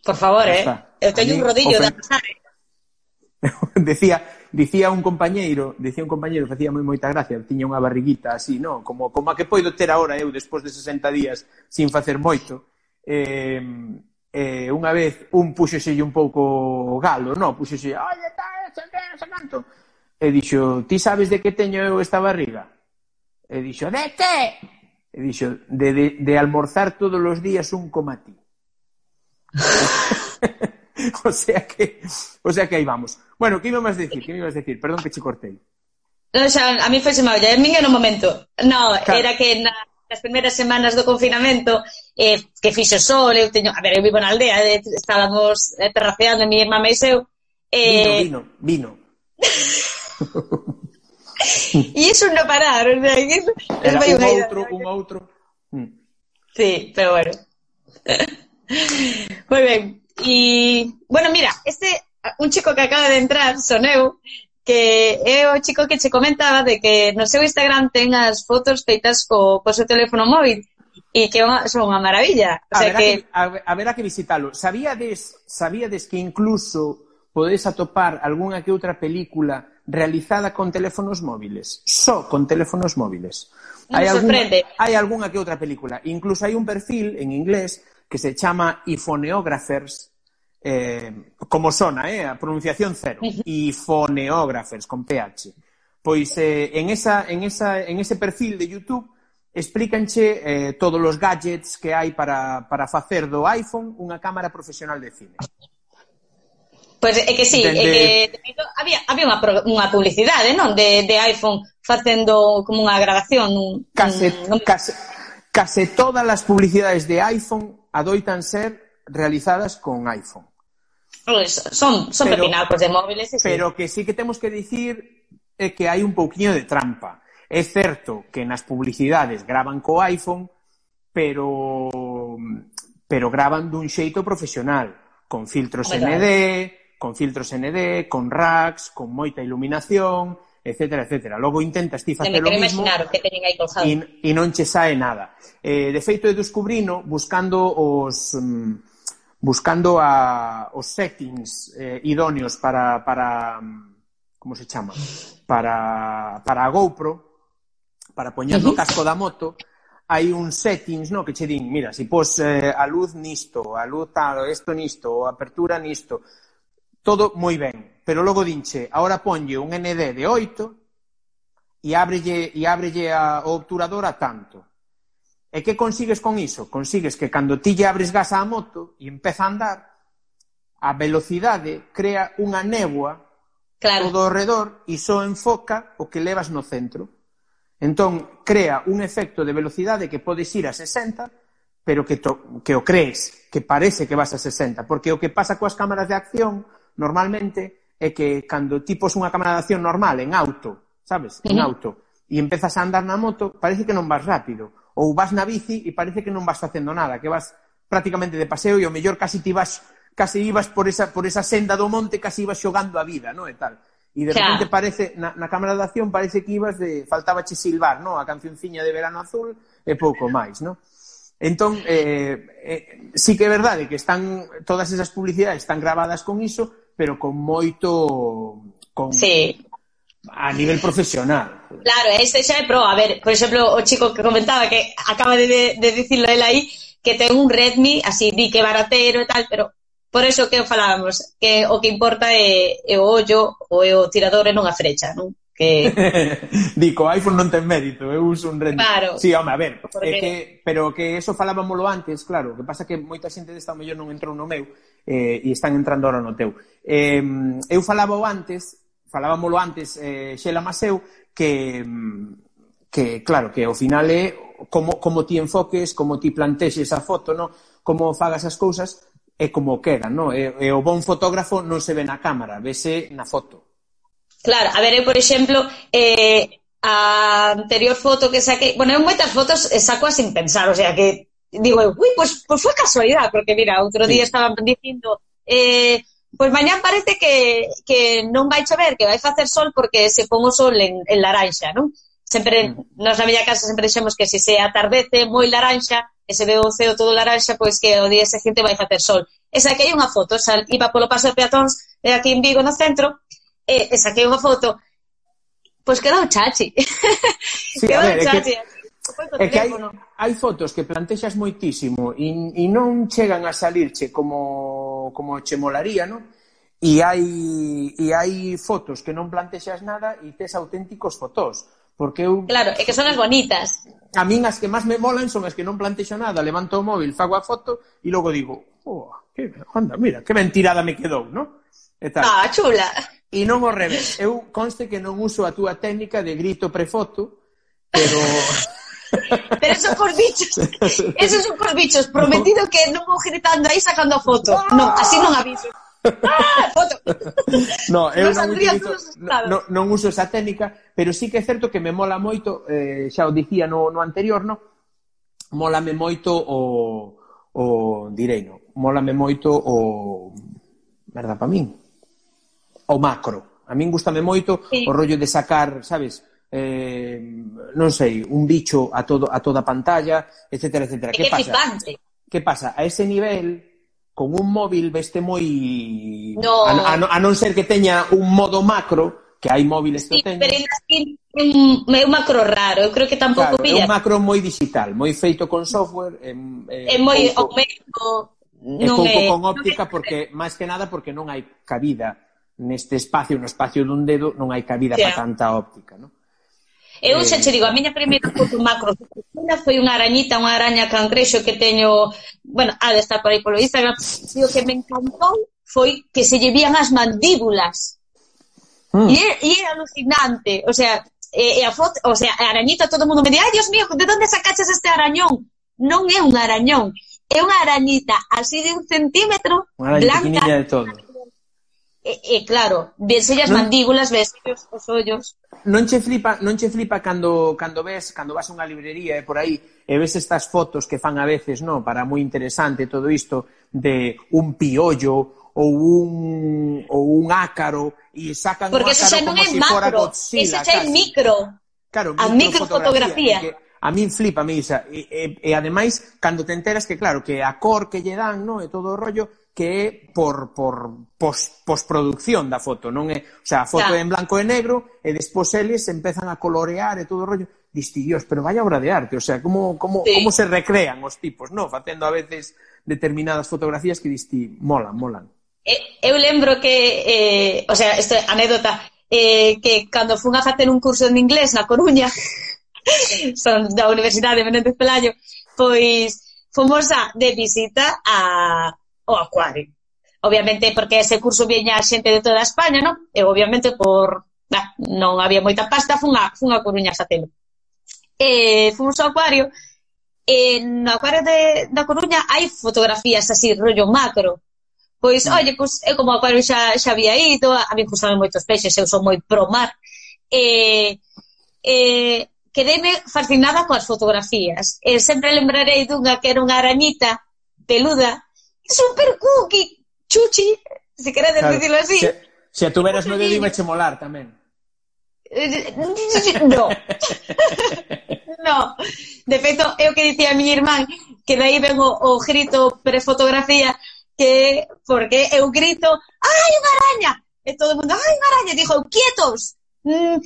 Por favor, eh? Eu teño mí, un rodillo ofen... de pasar, eh? decía, dicía un compañeiro, dicía un compañeiro, facía moi moita gracia, tiña unha barriguita así, non? Como, como a que poido ter agora eu despois de 60 días sin facer moito. Eh, eh, unha vez un puxoselle un pouco galo, non? Puxoselle, está ese canto. E dixo, ti sabes de que teño eu esta barriga? E dixo, de que? E dixo, de, de, de almorzar todos os días un coma ti. o sea que, o sea que aí vamos. Bueno, que ibas decir? Que ibas decir? Perdón que che cortei. No, xa, a mí foi mal, olla, a mí no momento. No, claro. era que na, nas primeiras semanas do confinamento eh, que fixo sol, eu teño, a ver, eu vivo na aldea, eh, estábamos eh, terraceando, mi irmá e eu. Eh, vino, vino, vino. e iso non pararon, non? Iso, Era un outro, un outro. Sí, pero bueno. Moi ben. E, bueno, mira, este, un chico que acaba de entrar, son eu, que é o chico que che comentaba de que no seu Instagram ten as fotos feitas co, co seu teléfono móvil e que unha, son unha maravilla. O sea, a, que... que... A, a verá que visitalo. Sabíades, sabíades que incluso podedes atopar algunha que outra película realizada con teléfonos móviles, só con teléfonos móviles. Non hai sorprende. Alguna, hai algunha que outra película. Incluso hai un perfil en inglés que se chama iPhoneographers, eh, como sona, eh, a pronunciación cero, iPhoneographers, con PH. Pois eh, en, esa, en, esa, en ese perfil de YouTube explícanche eh, todos os gadgets que hai para, para facer do iPhone unha cámara profesional de cine. Pois é que sí, Dende... é que de feito, había, había unha, unha publicidade, non? De, de iPhone facendo como unha grabación. Un, case, un... case, case todas as publicidades de iPhone adoitan ser realizadas con iPhone. Pois, pues son son pero, pepinacos de móviles. Sí. Pero que sí que temos que dicir é que hai un pouquiño de trampa. É certo que nas publicidades graban co iPhone, pero pero graban dun xeito profesional, con filtros ND, claro con filtros ND, con racks, con moita iluminación, etcétera, etcétera. Logo intentas ti facer o mismo imaginar o que teñen aí colgado. E, e non che sae nada. Eh, de feito, eu descubrino buscando os mm, buscando a, os settings eh, idóneos para, para mm, como se chama? Para, para a GoPro, para poñer no casco da moto, hai un settings, no, que che din, mira, se si pos eh, a luz nisto, a luz tal, isto nisto, a apertura nisto, todo moi ben, pero logo dinche, agora ponlle un ND de 8 e ábrelle, e ábrelle a, o obturador a tanto. E que consigues con iso? Consigues que cando ti lle abres gas á moto e empeza a andar, a velocidade crea unha néboa claro. todo ao redor e só enfoca o que levas no centro. Entón, crea un efecto de velocidade que podes ir a 60, pero que, to, que o crees, que parece que vas a 60, porque o que pasa coas cámaras de acción normalmente é que cando ti pos unha cámara de acción normal en auto, sabes? En auto e empezas a andar na moto, parece que non vas rápido. Ou vas na bici e parece que non vas facendo nada, que vas prácticamente de paseo e o mellor casi ti vas casi ibas por esa, por esa senda do monte, casi ibas xogando a vida, non? E tal. E de claro. repente parece, na, na cámara de acción parece que ibas de, faltaba che silbar, non? A cancionciña de verano azul e pouco máis, non? Entón, eh, eh, sí que é verdade que están, todas esas publicidades están grabadas con iso, pero con moito con sí. a nivel profesional. Claro, este xa é pro. A ver, por exemplo, o chico que comentaba que acaba de, de dicirlo el aí, que ten un Redmi, así di que baratero e tal, pero por eso que falábamos, que o que importa é, é o ollo ou é o tirador e non a frecha, non? que dico, iPhone non ten mérito, eu uso un Redmi. Claro. Sí, home, a ver, porque... é que, pero que eso falábamoslo antes, claro, que pasa que moita xente desta mellor non entrou no meu, eh, e están entrando ahora no teu. Eh, eu falaba antes, falábamolo antes, eh, Xela Maseu, que, mm, que claro, que ao final é como, como ti enfoques, como ti plantexes a foto, no? como fagas as cousas, é como queda, no? E, e o bon fotógrafo non se ve na cámara, vese na foto. Claro, a ver, eu, por exemplo, eh, a anterior foto que saquei... Bueno, eu moitas fotos saco sin pensar, o sea, que digo, uy, pues, pues foi casualidade, porque mira, outro día sí. estaban dicindo, eh, pois pues mañá parece que, que non vai chover, que vai facer sol porque se pon o sol en, en laranxa, non? Sempre, mm. nos na miña casa sempre dixemos que se se atardece moi laranxa, e se ve o ceo todo laranxa, pois que o día seguinte vai facer sol. E saquei unha foto, esa, iba polo paso de peatóns de eh, aquí en Vigo no centro, eh, e, e saquei unha foto, pois quedou chachi. Sí, quedou ver, chachi. Que É que hai, hai fotos que plantexas moitísimo e, e non chegan a salirche como, como che molaría, non? E hai, e hai fotos que non plantexas nada e tes auténticos fotós. Porque eu... Claro, é que son as bonitas. A min as que máis me molan son as que non plantexo nada. Levanto o móvil, fago a foto e logo digo, oh, que, anda, mira, que mentirada me quedou, non? E tal. Ah, chula. E non o revés. Eu conste que non uso a túa técnica de grito prefoto, pero... Pero esos cos bichos, esos son cos bichos, prometido que non vou gritando aí sacando a foto. Non, así non aviso. Ah, foto. No, eu non, utilizo, no, non uso esa técnica, pero sí que é certo que me mola moito, eh, xa o dicía no, no anterior, no? Mólame moito o, o direi, no? Mólame moito o merda para min. O macro. A min gustame moito sí. o rollo de sacar, sabes, eh, non sei, un bicho a, todo, a toda a pantalla, etcétera, etcétera. Que, que pasa? Flipante. Que pasa? A ese nivel, con un móvil veste moi... No. A, a, a non ser que teña un modo macro, que hai móviles sí, que teñen... Pero é un, é un macro raro, eu creo que tampouco claro, pilla. É un macro moi digital, moi feito con software... É, é, é moi... Pouco, o mesmo, é non pouco é, con óptica, non é, porque, máis que nada, porque non hai cabida neste espacio, no espacio dun dedo, non hai cabida yeah. para tanta óptica, non? Eu xa eh. che digo, a miña primeira foto macro foi unha arañita, unha araña cangrexo que teño, bueno, ha de estar por aí polo Instagram, e o que me encantou foi que se llevían as mandíbulas. Mm. E, e era alucinante, o sea, e, e a foto, o sea, a arañita todo o mundo me di, ai, Dios mío, de onde sacaches este arañón? Non é un arañón, é unha arañita así de un centímetro, blanca, de todo. E, e claro, vense as mandíbulas, vense os ollos. Non che flipa, non che flipa cando, cando ves, cando vas a unha librería e por aí, e ves estas fotos que fan a veces, no, para moi interesante todo isto de un piollo ou un, ou un ácaro e sacan Porque un ácaro como se si macro, Godzilla. Ese xa é micro. Claro, a microfotografía. A min flipa, me isa. E, e, e ademais, cando te enteras que, claro, que a cor que lle dan, no, e todo o rollo, que é por, por pos, postproducción da foto, non é, o sea, a foto é en blanco e negro e despois eles empezan a colorear e todo o rollo. Diste, Dios, pero vaya obra de arte, o sea, como, como, sí. como se recrean os tipos, non? Facendo a veces determinadas fotografías que diste, molan, molan. Eu lembro que, eh, o sea, esta anécdota, eh, que cando fun a facer un curso en inglés na Coruña, son da Universidade de Menéndez Pelayo, pois fomos a, de visita a, o acuario. Obviamente, porque ese curso viña a xente de toda España, non? E obviamente por bah, non había moita pasta, fun a, fun a Coruña a telo. E fomos ao acuario, e no acuario de, da Coruña hai fotografías así, rollo macro, Pois, mm. sí. olle, pois, eu como acuario xa, xa había ido, a mí gustame moitos peixes, eu son moi pro mar, e, e quedeme fascinada coas fotografías. E sempre lembrarei dunha que era unha arañita peluda super cookie, chuchi, se queredes Claro, dicirlo así. Se, se tuveras no iba che molar tamén. No. no. De feito, é o que dicía a miña irmán, que dai ven o, o grito prefotografía, que porque eu grito, ai, unha araña! E todo o mundo, ai, unha araña! Dixo, quietos! Mm,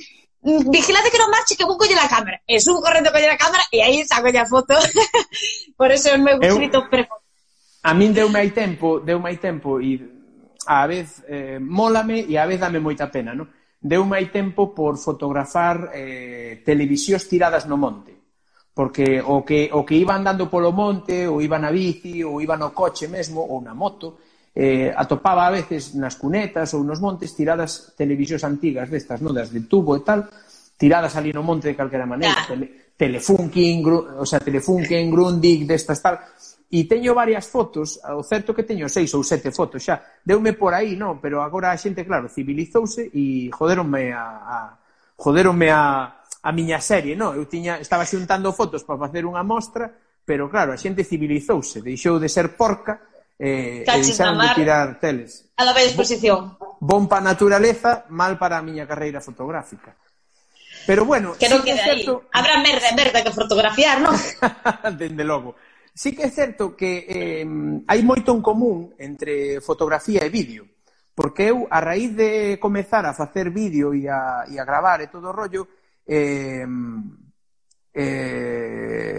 mm, vigilade que non marche que vou coller a cámara. E subo correndo a coller a cámara e aí saco a foto. Por eso é o meu Eu- grito prefotografía. a min deu hai tempo, deu hai tempo e a vez eh, mólame e a vez dame moita pena, non? Deu hai tempo por fotografar eh, televisións tiradas no monte porque o que, o que iba andando polo monte, ou iba na bici, ou iba no coche mesmo, ou na moto, eh, atopaba a veces nas cunetas ou nos montes tiradas televisións antigas destas, non? das de tubo e tal, tiradas ali no monte de calquera maneira, ah. Tele, Telefunken, o sea, Telefunken, Grundig, destas tal, E teño varias fotos, o certo que teño seis ou sete fotos xa. Deume por aí, non, pero agora a xente, claro, civilizouse e joderonme a, a joderonme a, a miña serie, non? Eu tiña, estaba xuntando fotos para facer unha mostra, pero claro, a xente civilizouse, deixou de ser porca eh, e deixaron de tirar teles. A la exposición. Bon, bon pa naturaleza, mal para a miña carreira fotográfica. Pero bueno, que non sí que certo... Aí. Habrá merda, merda que fotografiar, non? Dende logo. Sí que é certo que eh, hai moito en común entre fotografía e vídeo, porque eu, a raíz de comezar a facer vídeo e a, e a gravar e todo o rollo, eh, eh,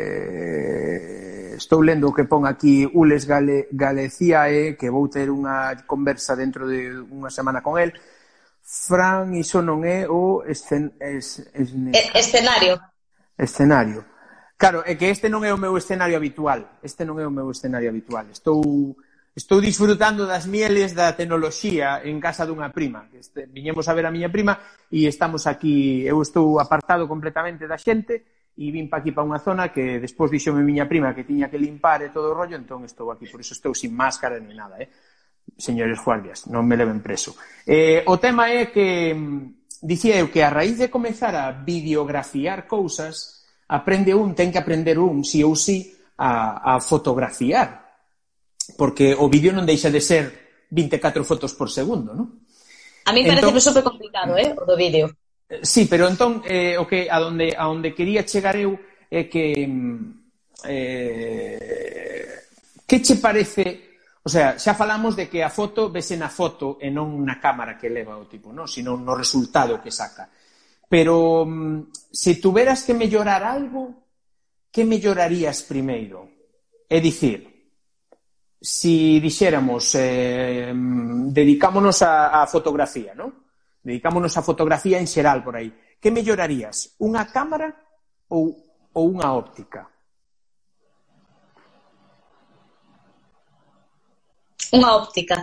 estou lendo o que pon aquí Ules Gale, Galeciae, que vou ter unha conversa dentro de unha semana con el, Fran, iso non é o escen, es, es, escenario. Escenario. Claro, é que este non é o meu escenario habitual. Este non é o meu escenario habitual. Estou estou disfrutando das mieles da tecnoloxía en casa dunha prima. Este, viñemos a ver a miña prima e estamos aquí, eu estou apartado completamente da xente e vim pa aquí pa unha zona que despois dixome miña prima que tiña que limpar e todo o rollo, entón estou aquí, por iso estou sin máscara ni nada, eh? Señores guardias, non me leven preso. Eh, o tema é que mm, dicía eu que a raíz de comezar a videografiar cousas, aprende un, ten que aprender un, si ou si, a, a fotografiar. Porque o vídeo non deixa de ser 24 fotos por segundo, non? A mí entón, parece super complicado, eh, o do vídeo. Sí, pero entón, eh, o que, a donde, a onde quería chegar eu é eh, que... Mm, eh, que che parece... O sea, xa falamos de que a foto vese na foto e non na cámara que leva o tipo, non? Sino no resultado que saca. Pero mm, se tuveras que mellorar algo, que mellorarías primeiro? É dicir, si dixéramos, eh, mm, dedicámonos a, a fotografía, non? Dedicámonos a fotografía en xeral por aí. Que mellorarías? Unha cámara ou, ou unha óptica? Unha óptica.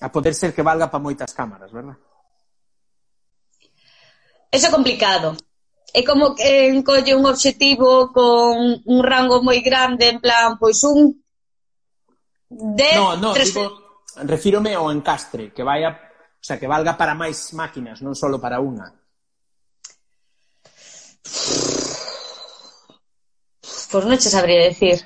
A poder ser que valga para moitas cámaras, verdad? eso é complicado. É como que encolle un obxectivo con un rango moi grande, en plan, pois un... De no, no, tres... digo, refírome ao encastre, que vai a, o sea, que valga para máis máquinas, non só para unha. Pois non che sabría decir.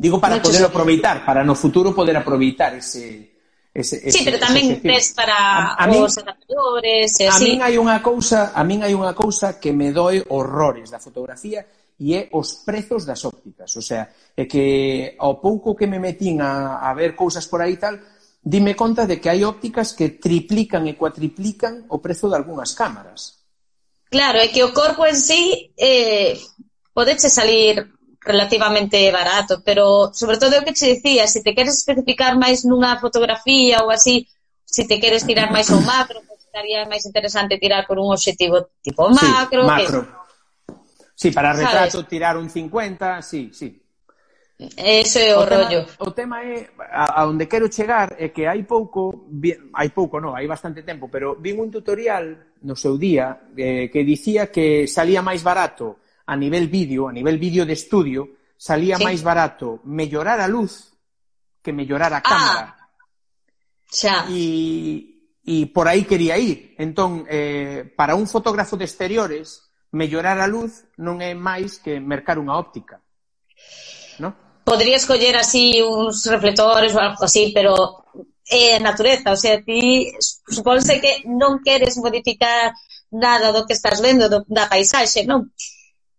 Digo para no poder aproveitar, para no futuro poder aproveitar ese Ese, ese, sí, pero tamén tes para a, a os adaptadores e eh, así. A min hai unha cousa, a min hai unha cousa que me doe horrores da fotografía e é os prezos das ópticas. O sea, é que ao pouco que me metín a, a ver cousas por aí tal, dime conta de que hai ópticas que triplican e cuatriplican o prezo de algunhas cámaras. Claro, é que o corpo en sí eh, podeche salir relativamente barato, pero sobre todo o que che dicía, se te queres especificar máis nunha fotografía ou así, se te queres tirar máis ao macro, pues estaría máis interesante tirar por un obxectivo tipo macro. Sí, macro. Que... Sí, para retrato ¿sabes? tirar un 50, sí, sí. Eso é o, o rollo. Tema, o tema é a, a onde quero chegar é que hai pouco, hai pouco, non, hai bastante tempo, pero vin un tutorial no seu día eh, que dicía que salía máis barato a nivel vídeo, a nivel vídeo de estudio, salía sí. máis barato mellorar a luz que mellorar a ah. cámara. Ah, xa. E, e por aí quería ir. Entón, eh, para un fotógrafo de exteriores, mellorar a luz non é máis que mercar unha óptica. No? Poderías coller así uns reflectores ou algo así, pero é eh, natureza, o sea, ti supónse que non queres modificar nada do que estás vendo do, da paisaxe, non?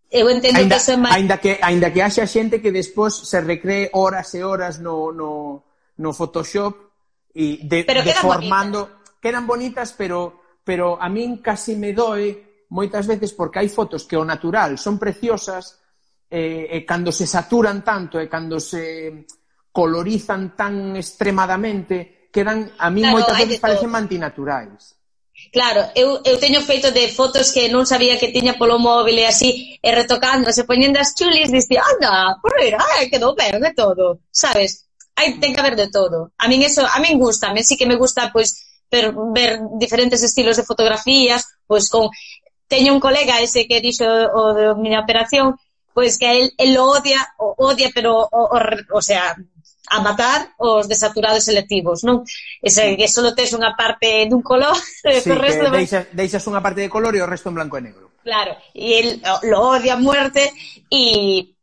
Eu entendo ainda, que eso é máis... Ainda que, ainda que haxa xente que despois se recree horas e horas no, no, no Photoshop e de, pero deformando... Bonitas. Quedan bonitas, pero, pero a min casi me doe moitas veces porque hai fotos que o natural son preciosas eh, e cando se saturan tanto e cando se colorizan tan extremadamente quedan a min claro, moitas veces parecen antinaturais. Claro, eu, eu teño feito de fotos que non sabía que tiña polo móvil e así, e retocando, se poñendo as chulis, dixi, anda, por ir, ai, quedou ben de todo, sabes? Hai, ten que haber de todo. A min eso, a min gusta, a min sí que me gusta, pois, per, ver diferentes estilos de fotografías, pois con... Teño un colega ese que dixo o de miña operación, pois que el, el odia, o odia, pero, o, o, o sea, a matar os desaturados selectivos, non? Ese, que só tes unha parte dun color, sí, o resto... Deixas, deixas unha parte de color e o resto en blanco e negro. Claro, e el lo odia a muerte e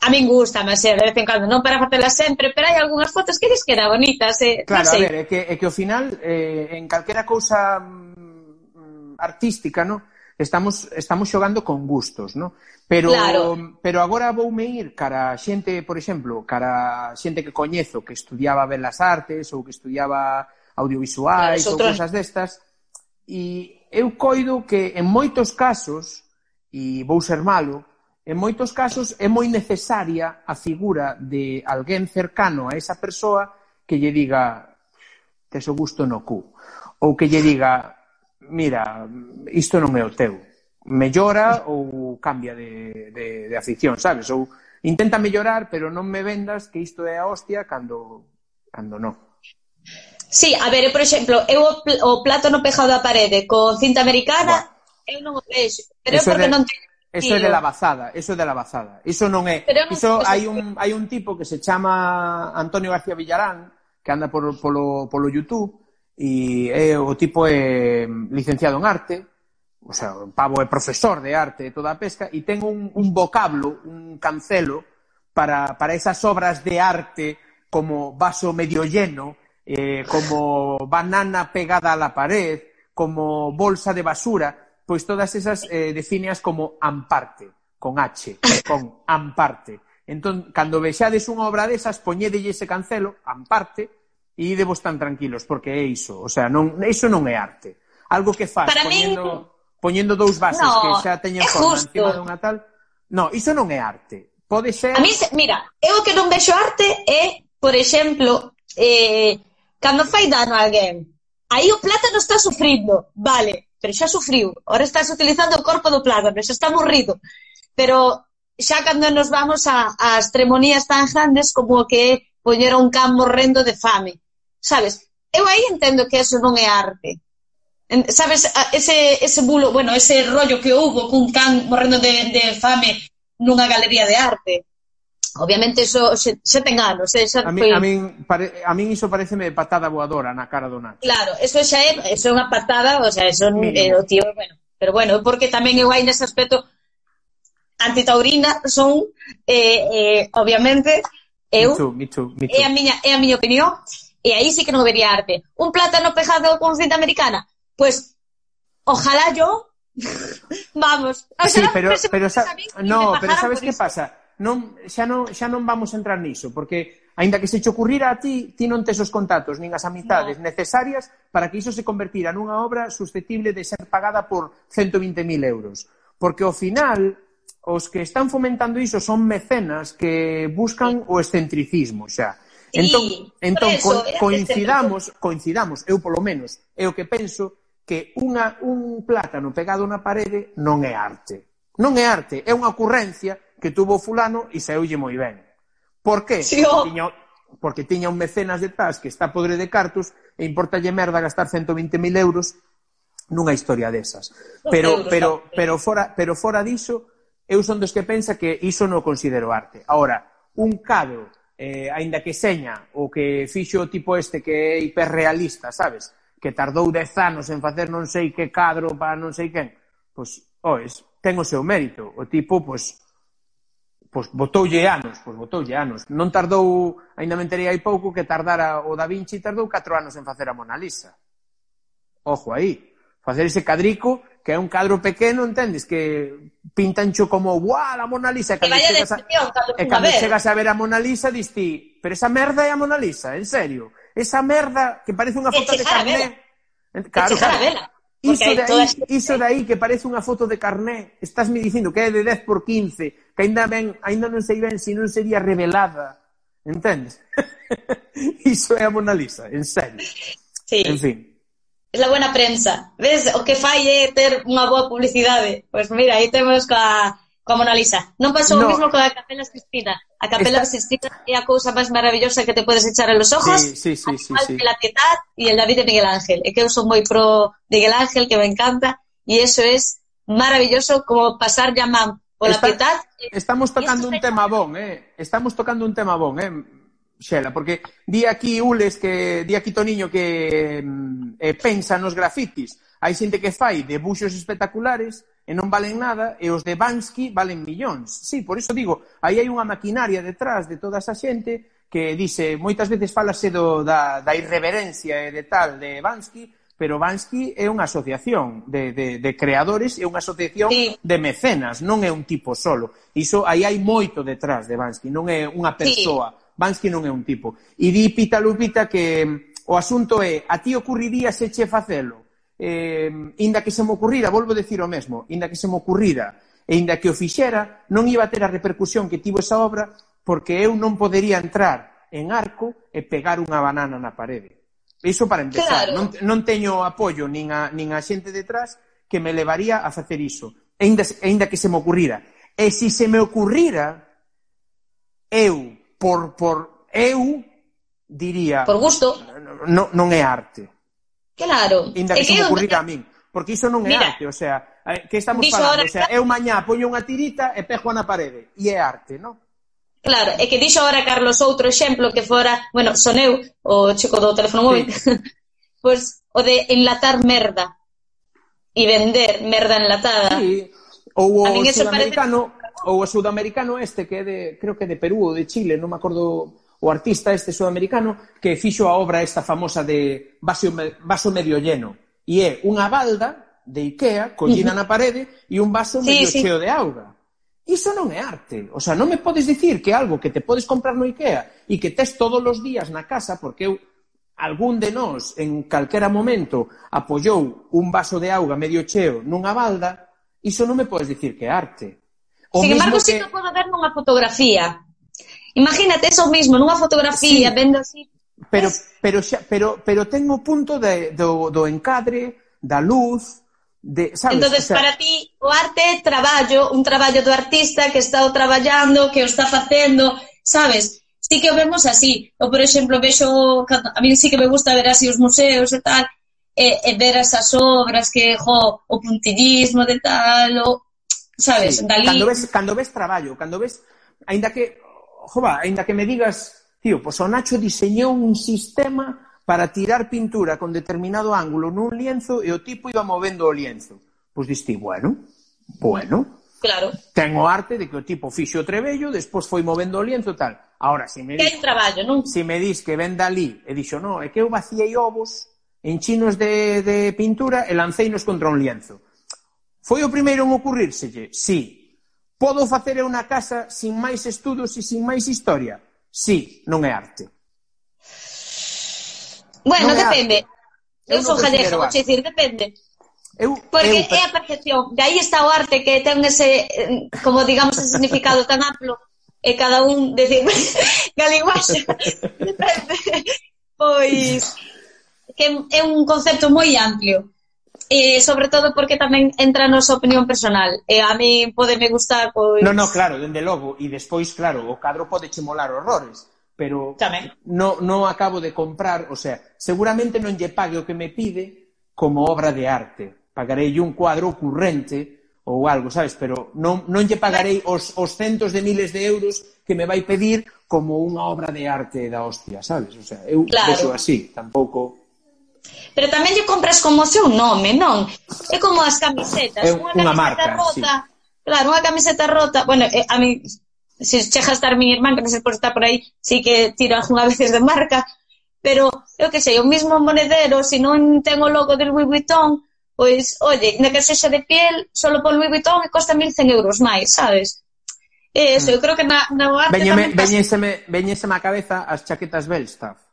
a min gusta, mas eh, de vez en cando non para facela sempre, pero hai algunhas fotos que lles queda bonitas. Eh? Claro, no sei. a ver, é que, é que ao final eh, en calquera cousa mm, artística, no? estamos estamos xogando con gustos, ¿no? Pero claro. pero agora voume ir cara a xente, por exemplo, cara a xente que coñezo que estudiaba Belas Artes ou que estudiaba audiovisuais claro, ou cousas destas e eu coido que en moitos casos e vou ser malo, en moitos casos é moi necesaria a figura de alguén cercano a esa persoa que lle diga tes o gusto no cu ou que lle diga mira, isto non é o teu. Mellora ou cambia de, de, de afición, sabes? Ou intenta mellorar, pero non me vendas que isto é a hostia cando, cando non. Sí, a ver, por exemplo, eu o plato no pejado da parede co cinta americana, Buah. eu non o vexo, pero eso é porque de, non teño Eso é de la bazada, eso é de la bazada. Iso non é, pero non, iso hai un hai un tipo que se chama Antonio García Villarán, que anda por, polo polo YouTube e eh, é, o tipo é licenciado en arte, o sea, o Pavo é profesor de arte e toda a pesca, e ten un, un vocablo, un cancelo, para, para esas obras de arte como vaso medio lleno, eh, como banana pegada a la pared, como bolsa de basura, pois todas esas eh, defíneas como amparte, con H, con amparte. Entón, cando vexades unha obra desas, poñedelle ese cancelo, amparte, e idevos tan tranquilos, porque é iso, o sea, non, iso non é arte. Algo que faz Para poñendo, mí... poñendo dous bases no, que xa teñen forma justo. encima dunha tal, no, iso non é arte. Pode ser... A mí, se, mira, eu que non vexo arte é, por exemplo, eh, cando fai dano a alguén, aí o plátano está sufrindo, vale, pero xa sufriu, ahora estás utilizando o corpo do plátano, xa está morrido, pero xa cando nos vamos a, a extremonías tan grandes como o que poñer un can morrendo de fame, sabes? Eu aí entendo que eso non é arte. Sabes, ese, ese bulo, bueno, ese rollo que houve cun can morrendo de, de fame nunha galería de arte. Obviamente iso xe, xe ten anos, eh? xa a min, foi... a min, pare, a min iso pareceme patada voadora na cara do Nacho. Claro, eso xa é, eso é unha patada, o sea, eso é o tío, bueno, pero bueno, porque tamén eu hai nese aspecto antitaurina son eh, eh, obviamente eu me too, me too, me too. é a miña é a miña opinión E aí sí que non vería arte. Un plátano pegado con cinta americana. Pues, ojalá yo... Vamos. Sí, pero, pero, no, pero sabes que pasa? Non, xa, non, xa non vamos entrar niso, porque aínda que se che ocurrira a ti, ti non tes os contactos nin as amizades no. necesarias para que iso se convertira nunha obra susceptible de ser pagada por 120.000 euros. Porque ao final, os que están fomentando iso son mecenas que buscan o excentricismo xa. Sí, entón, entón eso, co coincidamos, coincidamos, eu polo menos, é o que penso que unha, un plátano pegado na parede non é arte. Non é arte, é unha ocurrencia que tuvo fulano e saeulle moi ben. Por que? Sí, oh. tiña, porque tiña un mecenas detrás que está podre de cartos e importalle merda gastar 120.000 euros nunha historia desas. Pero, pero, pero, fora, pero fora diso, eu son dos que pensa que iso non considero arte. Ahora, un cadro eh, aínda que seña o que fixo o tipo este que é hiperrealista, sabes? Que tardou dez anos en facer non sei que cadro para non sei quen. Pois, oes, ten o seu mérito. O tipo, pois, pois botoulle anos, pois botoulle anos. Non tardou, aínda mentería hai pouco que tardara o Da Vinci tardou 4 anos en facer a Mona Lisa. Ojo aí facer ese cadrico que é un cadro pequeno, entendes? Que pintancho como, guau, a Mona Lisa. E cando, chegas a, e cando chegas a ver a Mona Lisa, dis ti, pero esa merda é a Mona Lisa, en serio. Esa merda que parece unha foto de carné. Claro, claro. Iso de, aí, iso de aí que parece unha foto de carné, estás me dicindo que é de 10 por 15, que ainda ben, ainda non sei ben se si non sería revelada. Entendes? iso é a Mona Lisa, en serio. Sí. En fin la buena prensa. Ves, o que fai é ter unha boa publicidade. Pois pues mira, aí temos coa, coa Mona Lisa. Non pasou no. o mismo coa Capela Sistina. A Capela Está... Sistina é a cousa máis maravillosa que te podes echar en los ojos. Sí, sí, sí, sí, sí. La Pietad e el David de Miguel Ángel. É que eu son moi pro Miguel Ángel, que me encanta. E eso es maravilloso como pasar ya pola Está, pietad, Estamos tocando un tema bon, eh? Estamos tocando un tema bon, eh? Xela, porque di aquí Ules que di aquí Toniño que mm, eh, pensa nos grafitis. Hai xente que fai debuxos espectaculares e non valen nada, e os de Bansky valen millóns. Sí, por iso digo, aí hai unha maquinaria detrás de toda esa xente que dice, moitas veces falase do, da, da irreverencia e de tal de Bansky, pero Bansky é unha asociación de, de, de creadores e unha asociación sí. de mecenas, non é un tipo solo. Iso aí hai moito detrás de Bansky, non é unha persoa. Sí. Bansky non é un tipo. E di Pita Lupita que mm, o asunto é, a ti ocurriría se che facelo? Eh, inda que se me ocurrira, volvo a decir o mesmo, inda que se me ocurrira e inda que o fixera, non iba a ter a repercusión que tivo esa obra porque eu non podería entrar en arco e pegar unha banana na parede. Iso para empezar, claro. non, non teño apoio nin a, nin a xente detrás que me levaría a facer iso, e inda, e inda que se me ocurrira. E se se me ocurrira, eu por, por eu diría... Por gusto. Non, non é arte. Claro. Inda que, que se me ocurrira a min. Porque iso non é Mira, arte, o sea, que estamos falando? Ahora... O sea, eu mañá poño unha tirita e pego na parede. E é arte, non? Claro, é que dixo ahora Carlos outro exemplo que fora, bueno, son eu, o chico do teléfono móvil, sí. pois pues, o de enlatar merda e vender merda enlatada. Sí. Ou o sudamericano, parece ou o sudamericano este que é de, creo que de Perú ou de Chile, non me acordo o artista este sudamericano que fixo a obra esta famosa de vaso, vaso medio lleno. E é unha balda de Ikea collina na parede e un vaso sí, medio sí. cheo de auga. Iso non é arte. O sea, non me podes dicir que algo que te podes comprar no Ikea e que tes todos os días na casa, porque eu, algún de nós, en calquera momento, apoyou un vaso de auga medio cheo nunha balda, iso non me podes dicir que é arte. O Sin embargo, que... sí que podo ver nunha fotografía. Imagínate eso mismo, nunha fotografía, sí, vendo así. Pero, pero, xa, pero, pero ten o punto de, do, do encadre, da luz, de, sabes? Entonces, o sea, para ti, o arte é traballo, un traballo do artista que está o traballando, que o está facendo, sabes? Sí que o vemos así. Eu, por exemplo, vexo, a mí sí que me gusta ver así os museos e tal, e, e ver esas obras que, jo, o puntillismo de tal, o, Sabes, sí. Dalí... cando, ves, cando ves traballo, cando ves... Ainda que, jova, ainda que me digas, tío, pois pues o Nacho diseñou un sistema para tirar pintura con determinado ángulo nun lienzo e o tipo iba movendo o lienzo. Pois diste, bueno, bueno. Claro. Ten o arte de que o tipo fixo o trebello, despois foi movendo o lienzo e tal. Ahora, se me dis... Que un traballo, non? Se me dis que ven Dalí e dixo, no, é que eu vaciei ovos en chinos de, de pintura e lanceinos contra un lienzo. Foi o primeiro en ocurrírselle? Sí. Podo facer unha casa sin máis estudos e sin máis historia? Sí, non é arte. Bueno, non depende. Arte. Eu, eu son galega, vou dicir, depende. Eu, Porque eu, é a percepción, de aí está o arte que ten ese, eh, como digamos, ese significado tan amplo e cada un decir galiguaxe. depende pois que é un concepto moi amplio e sobre todo porque tamén entra a nosa opinión personal. E a mí pode me gustar, pois... No, no, claro, dende logo. E despois, claro, o cadro pode che molar horrores, pero tamén. No, non acabo de comprar, o sea, seguramente non lle pague o que me pide como obra de arte. Pagarei un cuadro ocurrente ou algo, sabes? Pero non, non lle pagarei os, os centos de miles de euros que me vai pedir como unha obra de arte da hostia, sabes? O sea, eu claro. vexo así, tampouco Pero tamén lle compras como o seu nome, non? É como as camisetas. É unha, unha marca, rota, sí. Claro, unha camiseta rota. Bueno, eh, a mí, se chega a estar mi irmán, que non sei por estar por aí, sí que tiro algunha veces de marca, pero, eu que sei, o mismo monedero, se non ten o logo del Louis Vuitton, pois, oye, na que sexa de piel, solo por Louis Vuitton costa 1.100 euros máis, sabes? E eso, mm. eu creo que na, na arte... Veñeseme, veñeseme a cabeza as chaquetas Belstaff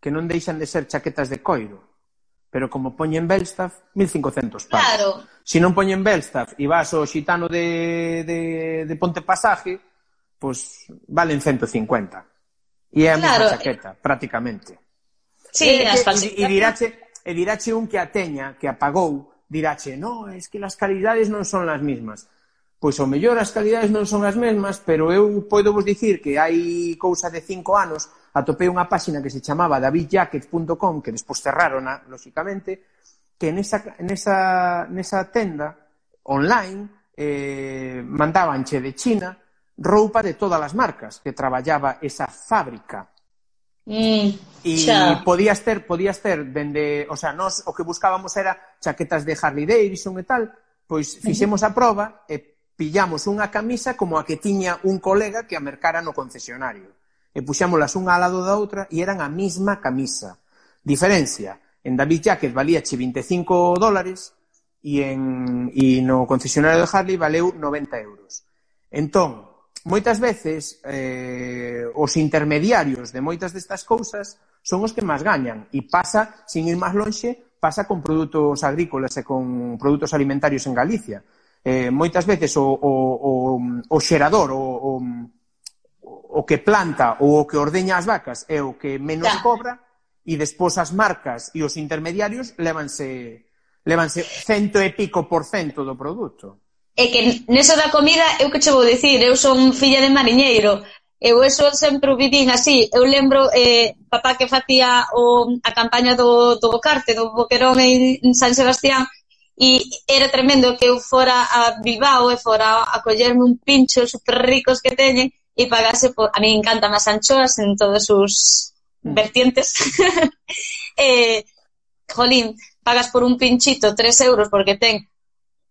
que non deixan de ser chaquetas de coiro, pero como poñen Belstaff, 1500 pavos. Claro. Se si non poñen Belstaff e vas ao xitano de, de, de Ponte Pasaje, pois pues valen 150. E é a claro. mesma chaqueta, prácticamente. Sí, e, as e, e, dirache, e dirache un que a teña, que a pagou, dirache, no, es que las calidades non son las mismas. Pois o mellor as calidades non son as mesmas, pero eu podo vos dicir que hai cousa de cinco anos atopei unha páxina que se chamaba davidjackets.com, que despois cerraron, lóxicamente, que nesa, nesa, nesa tenda online eh, mandábanche de China roupa de todas as marcas que traballaba esa fábrica. Mm, e xa. podías ter, podías ter dende, o sea, nós o que buscábamos era chaquetas de Harley Davidson e tal, pois fixemos a proba e pillamos unha camisa como a que tiña un colega que a mercara no concesionario e puxámolas unha alado lado da outra e eran a mesma camisa. Diferencia, en David Jacket valía che 25 dólares e, en, e no concesionario de Harley valeu 90 euros. Entón, moitas veces eh, os intermediarios de moitas destas cousas son os que máis gañan e pasa, sin ir máis lonxe, pasa con produtos agrícolas e con produtos alimentarios en Galicia. Eh, moitas veces o, o, o, o xerador, o, o, o que planta ou o que ordeña as vacas é o que menos claro. cobra e despois as marcas e os intermediarios levanse levanse cento e pico por cento do produto. É que neso da comida eu que che vou dicir, eu son filla de mariñeiro, eu eso sempre o vivín así, eu lembro eh, papá que facía o, a campaña do, do Bocarte, do Boquerón en San Sebastián, e era tremendo que eu fora a Bilbao e fora a collerme un pincho super ricos que teñen e pagase por... A mí me encantan as anchoas en todos sus Mm. vertientes. eh, jolín, pagas por un pinchito 3 euros porque ten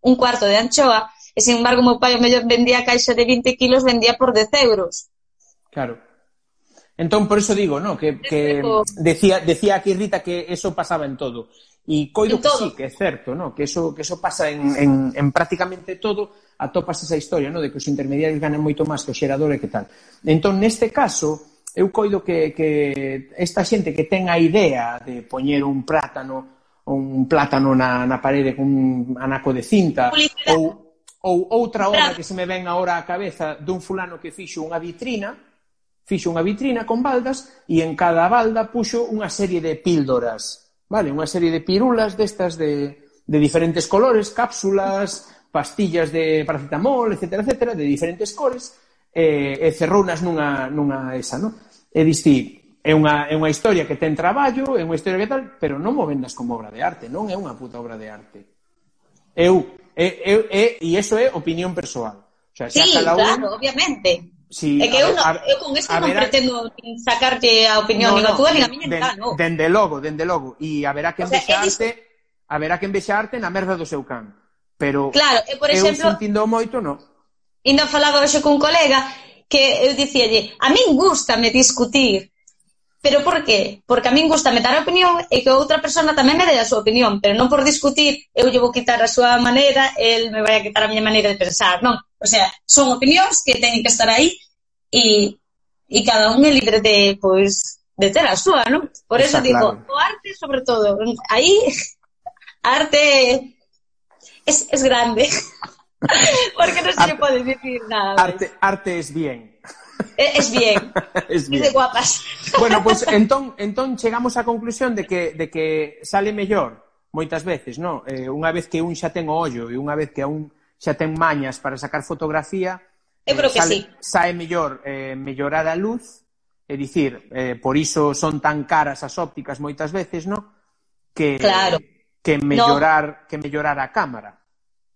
un cuarto de anchoa e, sin embargo, meu pai mellor vendía caixa de 20 kilos, vendía por 10 euros. Claro. Entón, por eso digo, ¿no? Que, decía, decía aquí Rita que eso pasaba en todo. E coido En que todo. sí, que é certo, ¿no? Que eso, que eso pasa en, en, en prácticamente todo, atopas esa historia, no? de que os intermediarios ganan moito máis que o xerador e que tal. Entón, neste caso, eu coido que, que esta xente que ten a idea de poñer un plátano un plátano na, na parede con un anaco de cinta Publicidad. ou, ou outra obra que se me ven agora á cabeza dun fulano que fixo unha vitrina fixo unha vitrina con baldas e en cada balda puxo unha serie de píldoras, vale? Unha serie de pirulas destas de, de diferentes colores, cápsulas, pastillas de paracetamol, etcétera, etcétera, de diferentes cores, e, e cerrounas nunha, nunha esa, non? E diste, é unha, é unha historia que ten traballo, é unha historia que tal, pero non mo vendas como obra de arte, non é unha puta obra de arte. Eu, e, é, e, e iso é opinión persoal. O sea, se sí, cada uno... claro, obviamente. Sí, é que eu, no, a, eu con isto non verá... pretendo sacarte a opinión no, nin a túa no, nin a miña, den, non. Dende logo, dende logo. E haberá que o sea, envexarte, haberá que envexarte na merda do seu can. Pero claro, e por exemplo, eu sentindo moito, non. Ainda falaba hoxe cun colega que eu dicíalle, a min gustame discutir, Pero por qué? Porque a min gustame dar a opinión e que outra persona tamén me dé a súa opinión, pero non por discutir, eu lle vou quitar a súa maneira, el me vai a quitar a miña maneira de pensar, non. O sea, son opinións que teñen que estar aí e, e cada un é libre de, pois, de ter a súa, non? Por Está eso claro. digo, o arte sobre todo, aí a arte es, es grande. Porque no se arte, puede decir nada. Arte, arte es bien. Es bien. es bien. Es de guapas. bueno, pues entón, entón chegamos á conclusión de que, de que sale mellor moitas veces, non? Eh, unha vez que un xa ten o ollo e unha vez que un xa ten mañas para sacar fotografía, Eu creo eh, que sale, sí. sae mellor eh, mellorar a luz, é dicir, eh, por iso son tan caras as ópticas moitas veces, non? Que, claro. que mellorar no. que mellorar a cámara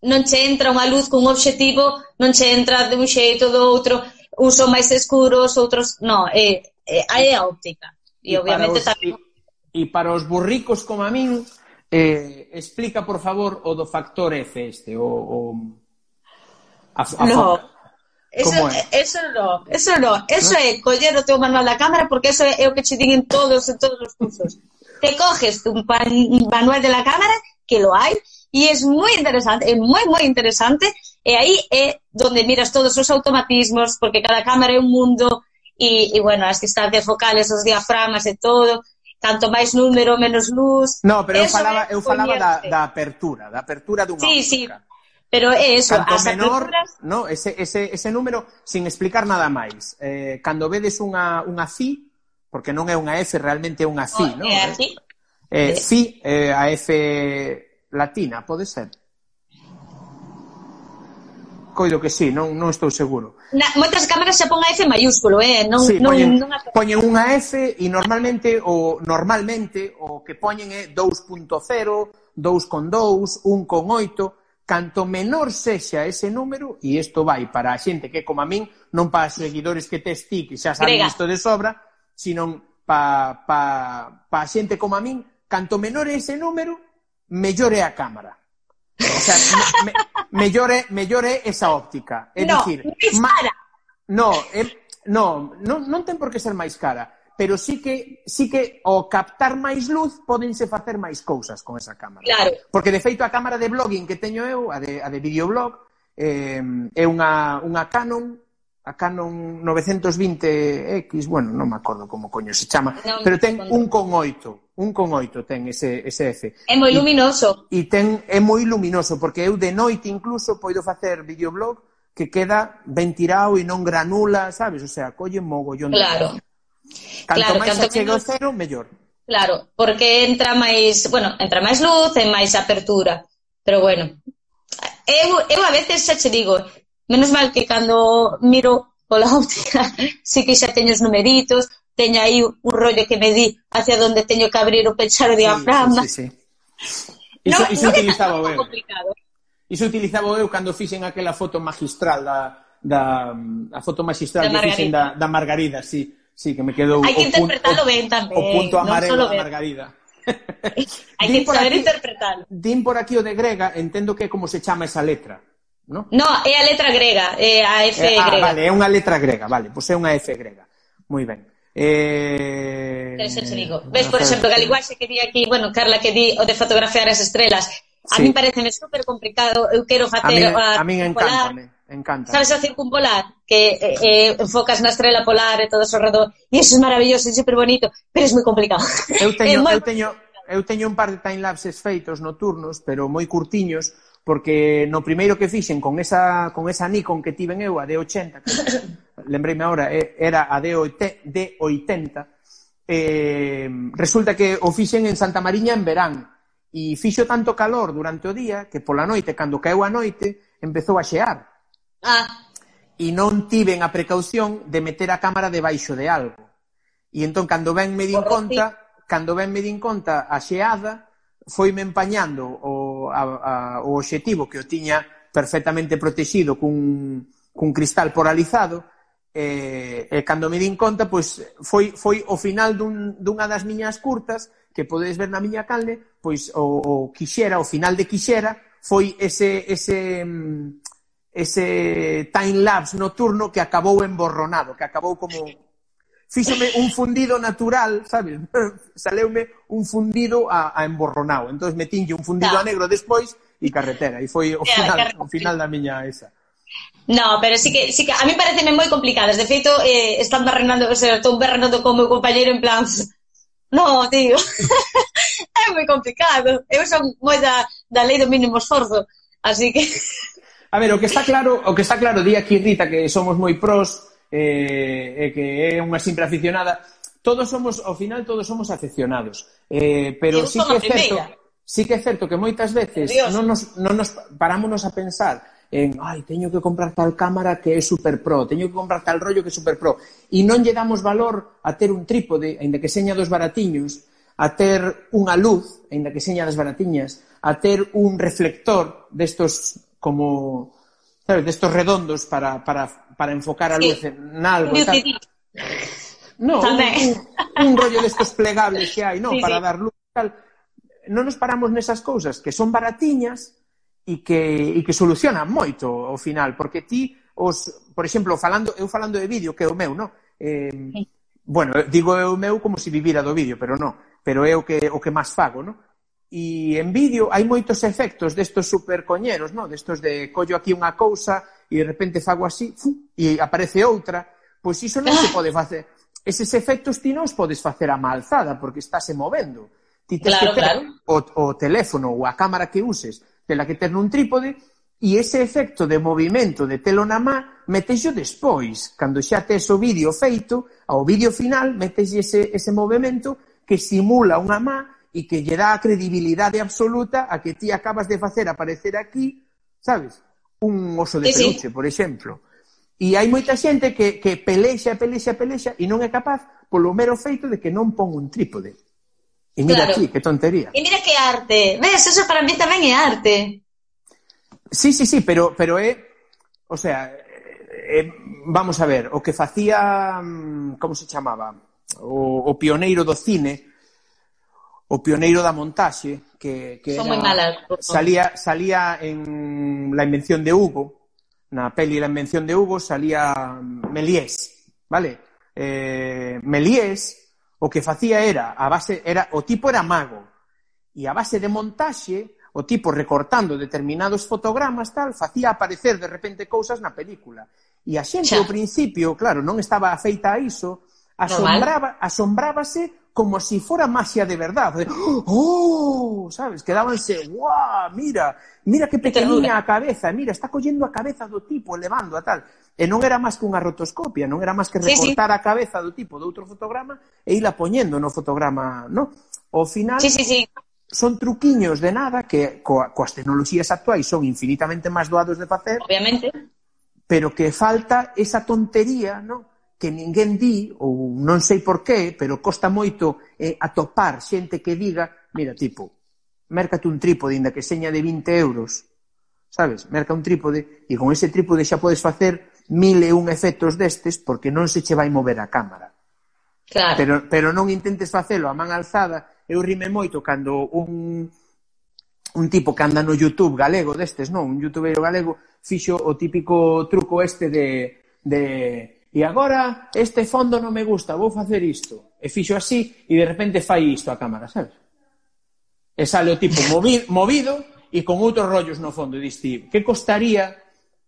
non che entra unha luz cun obxectivo, non che entra de un xeito do outro, uns son máis escuros, outros... Non, é, é, é a óptica. E, e obviamente os, tamén... E, e para os burricos como a min, eh, explica, por favor, o do factor F este, o... o a, a no. Factor. Eso, é? eso no, eso no, eso é coller o teu manual da cámara porque eso é o que che din en todos, en todos os cursos. Te coges un, pan, un manual de la cámara, que lo hai, e es moi interesante, é moi, moi interesante, e aí é donde miras todos os automatismos, porque cada cámara é un mundo, e, e bueno, as distancias focales, os diaframas e todo, tanto máis número, menos luz... No, pero eu falaba, eu falaba da, da apertura, da apertura dunha sí, óptica. Sí, pero é eso, Canto as menor, aperturas... No, ese, ese, ese número, sin explicar nada máis, eh, cando vedes unha, unha FI, porque non é unha F, realmente é unha FI, oh, no? É a FI? Eh, FI, eh, a F latina, pode ser? Coido que sí, non, non estou seguro. Na, moitas cámaras xa pon a F maiúsculo, eh? Non, sí, non, poñen, non a... poñen unha F e normalmente o, normalmente o que poñen é 2.0, 2.2, 1.8, 1 con 8, canto menor sexa ese número, e isto vai para a xente que como a min, non para os seguidores que tes ti, que xa saben Grega. isto de sobra, sino para pa, pa a xente como a min, canto menor é ese número, mellore a cámara. O sea, me, mellore, mellore esa óptica. É no, dicir, máis cara. No, eh, no, non, non ten por que ser máis cara, pero sí que sí que ao captar máis luz podense facer máis cousas con esa cámara. Claro. Porque de feito a cámara de blogging que teño eu, a de a de videoblog, eh, é unha unha Canon a Canon 920X, bueno, non me acordo como coño se chama, no, pero ten un con Un con oito ten ese, ese F. É moi luminoso. E, ten, é moi luminoso, porque eu de noite incluso poido facer videoblog que queda ben tirado e non granula, sabes? O sea, colle mogollón claro. Canto claro, máis canto chega menos... cero, mellor. Claro, porque entra máis, bueno, entra máis luz e máis apertura. Pero bueno, eu, eu a veces xa che digo, menos mal que cando miro pola óptica, sí que xa teño os numeritos, teño aí un rollo que me di hacia onde teño que abrir o pechar o diafragma. Sí, sí, sí. Iso, no, iso no utilizaba eu. Iso utilizaba eu cando fixen aquela foto magistral da, da a foto magistral da que fixen da, da Margarida, sí, sí, que me quedou Hai que interpretalo ben tamén. O punto amarelo no da Margarida. Hai que saber interpretalo. Din por aquí o de grega, entendo que é como se chama esa letra. No? no, é a letra grega, é a F eh, grega. ah, grega. Vale, é unha letra grega, vale, pois é unha F grega. Moi ben. Eh... Pero xa te digo. Ves, por exemplo, que a linguaxe que di aquí, bueno, Carla, que di o de fotografiar as estrelas, a sí. min pareceme super complicado, eu quero facer a, a, a min encántame, encanta. Sabes a circumpolar que eh, eh, enfocas na estrela polar e todo ao redor, e iso é es maravilloso, é super bonito, pero é moi complicado. Eu teño, moi... eu teño, eu teño un par de time lapses feitos nocturnos, pero moi curtiños, porque no primeiro que fixen con esa, con esa Nikon que tiven eu, a D80, que, lembreime agora, era a D80, D80 eh, resulta que o fixen en Santa Mariña en verán, e fixo tanto calor durante o día que pola noite, cando caeu a noite, empezou a xear. Ah. E non tiven a precaución de meter a cámara debaixo de algo. E entón, cando ben me din Por conta, cando ben me din conta a xeada, foime empañando o a, a, o obxectivo que o tiña perfectamente protegido cun, cun cristal poralizado e, e cando me din conta pois foi, foi o final dun, dunha das miñas curtas que podedes ver na miña canle pois o, o quixera, o final de quixera foi ese, ese, ese time lapse nocturno que acabou emborronado, que acabou como fíxome un fundido natural, sabes? Saleume un fundido a, a emborronao. Entón, metinlle un fundido no. a negro despois e carretera. E foi o final, o final da miña esa. No, pero sí que, sí que a mí pareceme moi complicadas. De feito, eh, están barrenando, o sea, estou barrenando con meu compañero en plan... No, tío, é moi complicado. Eu son moi da, da lei do mínimo esforzo. Así que... A ver, o que está claro, o que está claro, di aquí Rita, que somos moi pros, eh, e que é unha simple aficionada, todos somos, ao final, todos somos afeccionados. Eh, pero sí que, é certo, sí que é certo que moitas veces Dios. non nos, non nos parámonos a pensar en, ai, teño que comprar tal cámara que é super pro, teño que comprar tal rollo que é super pro, e non lle damos valor a ter un trípode, aínda que seña dos baratiños, a ter unha luz, aínda que seña das baratiñas, a ter un reflector destos como sabes, destos redondos para, para, para enfocar a luz sí. en algo. Tal. No, un, un, un rollo destos plegables que hai, no, sí, para sí. dar luz tal. Non nos paramos nesas cousas que son baratiñas e que, e que solucionan moito ao final, porque ti os, por exemplo, falando, eu falando de vídeo, que é o meu, no? Eh, sí. bueno, digo eu meu como se vivira do vídeo, pero non, pero é o que, o que máis fago, no? E en vídeo hai moitos efectos destos supercoñeros, non? Destos de collo aquí unha cousa e de repente fago así, fu, e aparece outra. Pois iso non se ah. pode facer. Eses efectos ti non os podes facer a má alzada porque estáse movendo. Ti tens claro, que ter claro. o, o teléfono ou a cámara que uses, tela que ter nun trípode e ese efecto de movimento de telo na má metexo despois, cando xa tes o vídeo feito, ao vídeo final metes ese, ese movimento que simula unha má e que lle dá a credibilidade absoluta a que ti acabas de facer aparecer aquí, sabes, un oso de sí, peluche, sí. por exemplo. E hai moita xente que, que pelexa, pelexa, pelexa e non é capaz polo mero feito de que non pon un trípode. E mira claro. aquí, que tontería. E mira que arte. Ves, eso para mí tamén é arte. Sí, sí, sí, pero, pero é... O sea, é, vamos a ver, o que facía... Mm, como se chamaba? O, o pioneiro do cine, o pioneiro da montaxe que, que Son era, malas. salía, salía en La invención de Hugo na peli La invención de Hugo salía Méliès, vale? Eh, Méliès o que facía era a base era o tipo era mago e a base de montaxe o tipo recortando determinados fotogramas tal facía aparecer de repente cousas na película e a xente Xa. ao principio claro non estaba feita a iso asombraba, asombrábase como si fuera magia de verdad. ¡Oh! ¿Sabes? Quedábanse, ¡guau! Mira, mira que pequeniña a cabeza, mira, está collendo a cabeza do tipo, elevando a tal. Eh, e non era máis que unha rotoscopia, non era máis que recortar sí, sí. a cabeza do tipo de outro fotograma e ila poñendo no fotograma, no? O final... Sí, sí, sí. Son truquiños de nada que coa, coas tecnoloxías actuais son infinitamente máis doados de facer. Obviamente. Pero que falta esa tontería, ¿no? que ninguén di, ou non sei por qué, pero costa moito eh, atopar xente que diga, mira, tipo, mércate un trípode, inda que seña de 20 euros, sabes? Merca un trípode, e con ese trípode xa podes facer mil e un efectos destes, porque non se che vai mover a cámara. Claro. Pero, pero non intentes facelo a man alzada. Eu rime moito cando un, un tipo que anda no YouTube galego destes, non? Un youtubeiro galego fixo o típico truco este de, de e agora este fondo non me gusta, vou facer isto. E fixo así e de repente fai isto a cámara, sabes? E sale o tipo movido, movido e con outros rollos no fondo. E diste, que costaría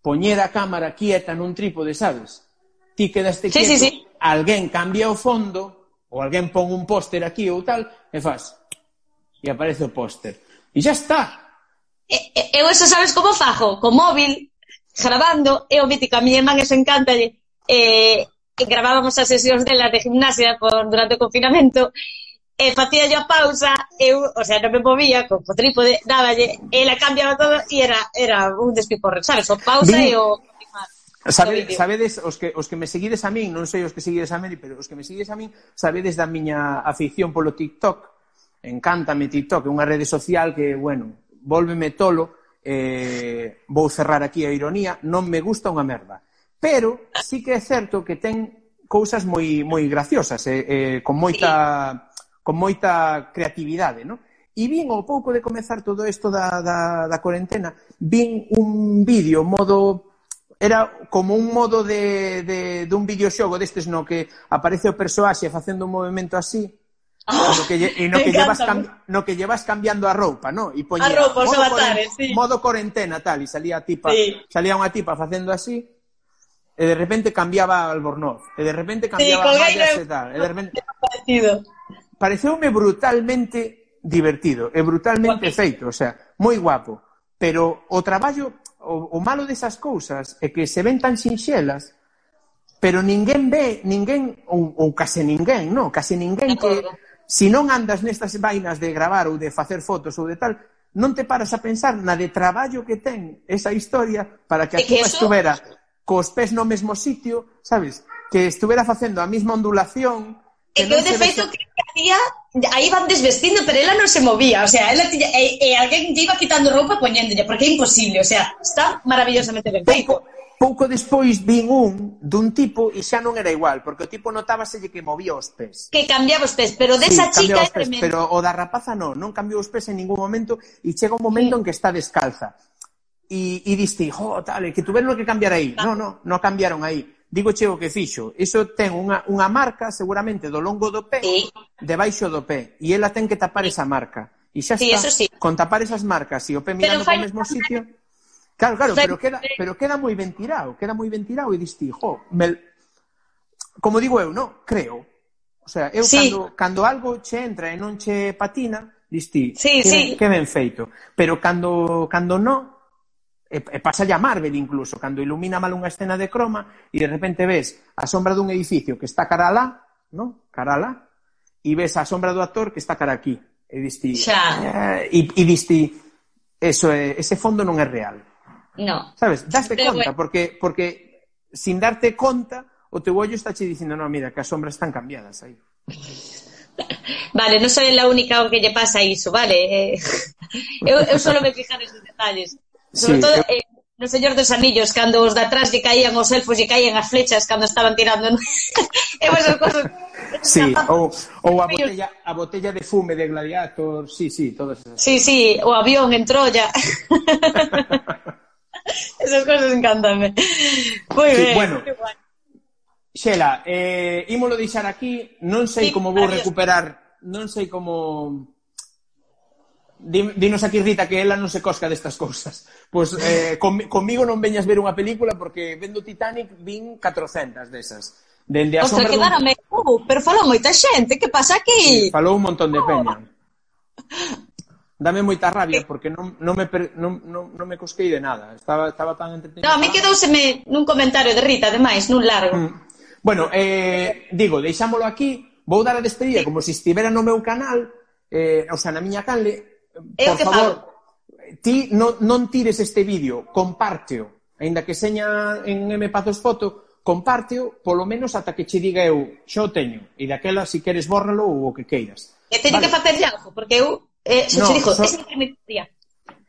poñer a cámara quieta nun trípode, sabes? Ti quedaste quieto, sí, sí, sí. alguén cambia o fondo ou alguén pon un póster aquí ou tal e faz. E aparece o póster. E já está. E Eu eso sabes como fajo? Co móvil, grabando, e o mítico, a miña irmán eso encanta, lle, eh, gravábamos as sesións delas de gimnasia por, durante o confinamento, e facía yo a pausa, eu, o sea, non me movía, con o trípode, dáballe, ela cambiaba todo e era, era un despiporre, sabes, o pausa e o... Sabe, sabedes, os que, os que me seguides a min, non sei os que seguides a Meli, pero os que me seguides a min, sabedes da miña afición polo TikTok. Encántame TikTok, é unha rede social que, bueno, volveme tolo, eh, vou cerrar aquí a ironía, non me gusta unha merda pero sí que é certo que ten cousas moi moi graciosas, eh, eh, con moita sí. con moita creatividade, non? E vin ao pouco de comezar todo isto da, da, da cuarentena, vin un vídeo modo era como un modo de, de, de un videoxogo destes no que aparece o persoaxe facendo un movimento así, Oh, no que, e no que, llevas cam, no que llevas cambiando a roupa, no? E poñía, a roupa, modo, avatares, sí. modo cuarentena, tal, e salía a tipa, sí. salía unha tipa facendo así, e de repente cambiaba Albornoz, e de repente cambiaba sí, Mayas e tal, e de repente... Parecido. Pareceume brutalmente divertido e brutalmente guapo. feito, o sea, moi guapo, pero o traballo, o, o malo desas cousas é que se ven tan sinxelas, pero ninguén ve, ninguén, ou, ou case ninguén, non, case ninguén que, si non andas nestas vainas de gravar ou de facer fotos ou de tal, non te paras a pensar na de traballo que ten esa historia para que a túa estuvera cos pés no mesmo sitio, sabes? Que estuvera facendo a mesma ondulación... E que eu, de feito, vese... que hacía... Aí van desvestindo, pero ela non se movía. O sea, ela tiña... E, e alguén iba quitando roupa e poñéndolle, porque é imposible. O sea, está maravillosamente ben feito. Pouco, pouco despois vin un dun tipo e xa non era igual, porque o tipo notábaselle que movía os pés. Que cambiaba os pés, pero desa sí, chica é tremendo. Pero o da rapaza non, non cambiou os pés en ningún momento e chega un momento sí. en que está descalza e, e diste, jo, tal, que tuveron que cambiar aí. Non, non, non cambiaron aí. Digo che o que fixo. Iso ten unha, unha marca seguramente do longo do pé, sí. debaixo do pé, e ela ten que tapar sí. esa marca. E xa sí, está, sí. con tapar esas marcas e o pé mirando para o mesmo sitio... Claro, claro, pero queda, pero queda moi ben tirado, queda moi ben tirado e diste, jo, me... como digo eu, no, creo. O sea, eu sí. cando, cando algo che entra e non che patina, diste, sí, que, sí. que ben feito. Pero cando, cando non, e, e pasa a Marvel incluso, cando ilumina mal unha escena de croma e de repente ves a sombra dun edificio que está cara alá, ¿no? cara alá, e ves a sombra do actor que está cara aquí. E diste... Xa. Eh, e, e diste... Eso é, ese fondo non é real. No. Sabes? Daste Pero conta, bueno. porque, porque sin darte conta, o teu ollo está che dicindo, no, mira, que as sombras están cambiadas aí. Vale, non soy la única ao que lle pasa iso, vale? Eh, eu, eu solo me fijar esos detalles. Sobre sí, todo eh, no Señor dos Anillos, cando os de atrás lle caían os elfos, lle caían as flechas cando estaban tirando. e esas cosas. Sí, ou, ou a, botella, a botella de fume de Gladiator, sí, sí, todas esas. Sí, sí, o avión en Troya. esas cosas encantanme. Moi sí, ben, bueno. Xela, eh, ímolo deixar aquí, non sei sí, como vou adiós. recuperar, non sei como dinos aquí Rita que ela non se cosca destas cousas. Pois eh, con, comigo non veñas ver unha película porque vendo Titanic vin 400 desas. Dende a Ostra, sombra Dun... Uh, pero falou moita xente, que pasa aquí? Sí, falou un montón de peña. Dame moita rabia porque non, non, me, non, non, non me cosquei de nada. Estaba, estaba tan entretenido. No, a mí quedouseme nun comentario de Rita, ademais, nun largo. Mm. Bueno, eh, digo, deixámolo aquí. Vou dar a despedida sí. como se si estivera no meu canal, eh, o sea, na miña canle, É por que favor, falo. ti non, non tires este vídeo, compárteo, aínda que seña en M Pazos Foto, compárteo polo menos ata que che diga eu, xa o teño, e daquela si queres bórralo ou o que queiras. E teño vale. que facer algo, porque eu, eh, se no, te dixo, so... ese é o primeiro día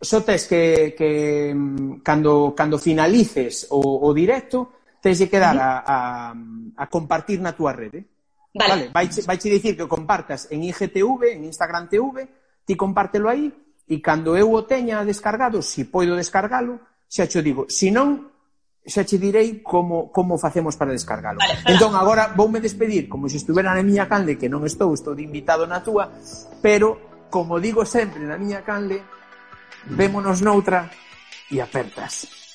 só so tes que, que mm, cando, cando finalices o, o directo, tes de quedar a, a, a compartir na túa rede. Vale. vale vai, vai dicir que compartas en IGTV, en Instagram TV, ti compártelo aí e cando eu o teña descargado, se si poido descargalo, xa che digo, se non, xa che direi como, como facemos para descargalo. Vale, entón, agora voume despedir, como se estuvera na miña canle, que non estou, estou de invitado na túa, pero, como digo sempre na miña canle, vémonos noutra e apertas.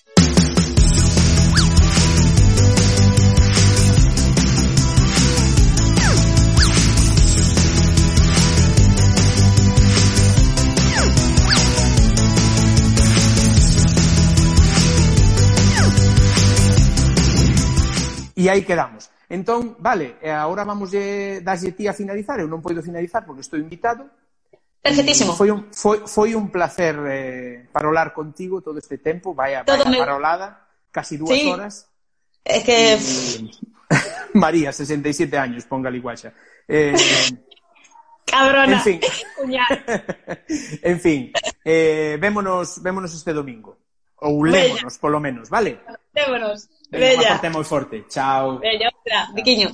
E aí quedamos. Entón, vale, agora vamos de, darlle ti a finalizar. Eu non podo finalizar porque estou invitado. Perfectísimo. Foi un, foi, foi un placer eh, parolar contigo todo este tempo. Vaya, todo vaya me... parolada, casi dúas sí. horas. É que... Y... María, 67 años, ponga liguaxa. Eh, Cabrona. En fin. en fin, eh, vémonos, vémonos este domingo. Ou lémonos, polo menos, vale? Vémonos. Venga, Bella. Una parte muy fuerte. Chao. Bella, otra. Biquiño.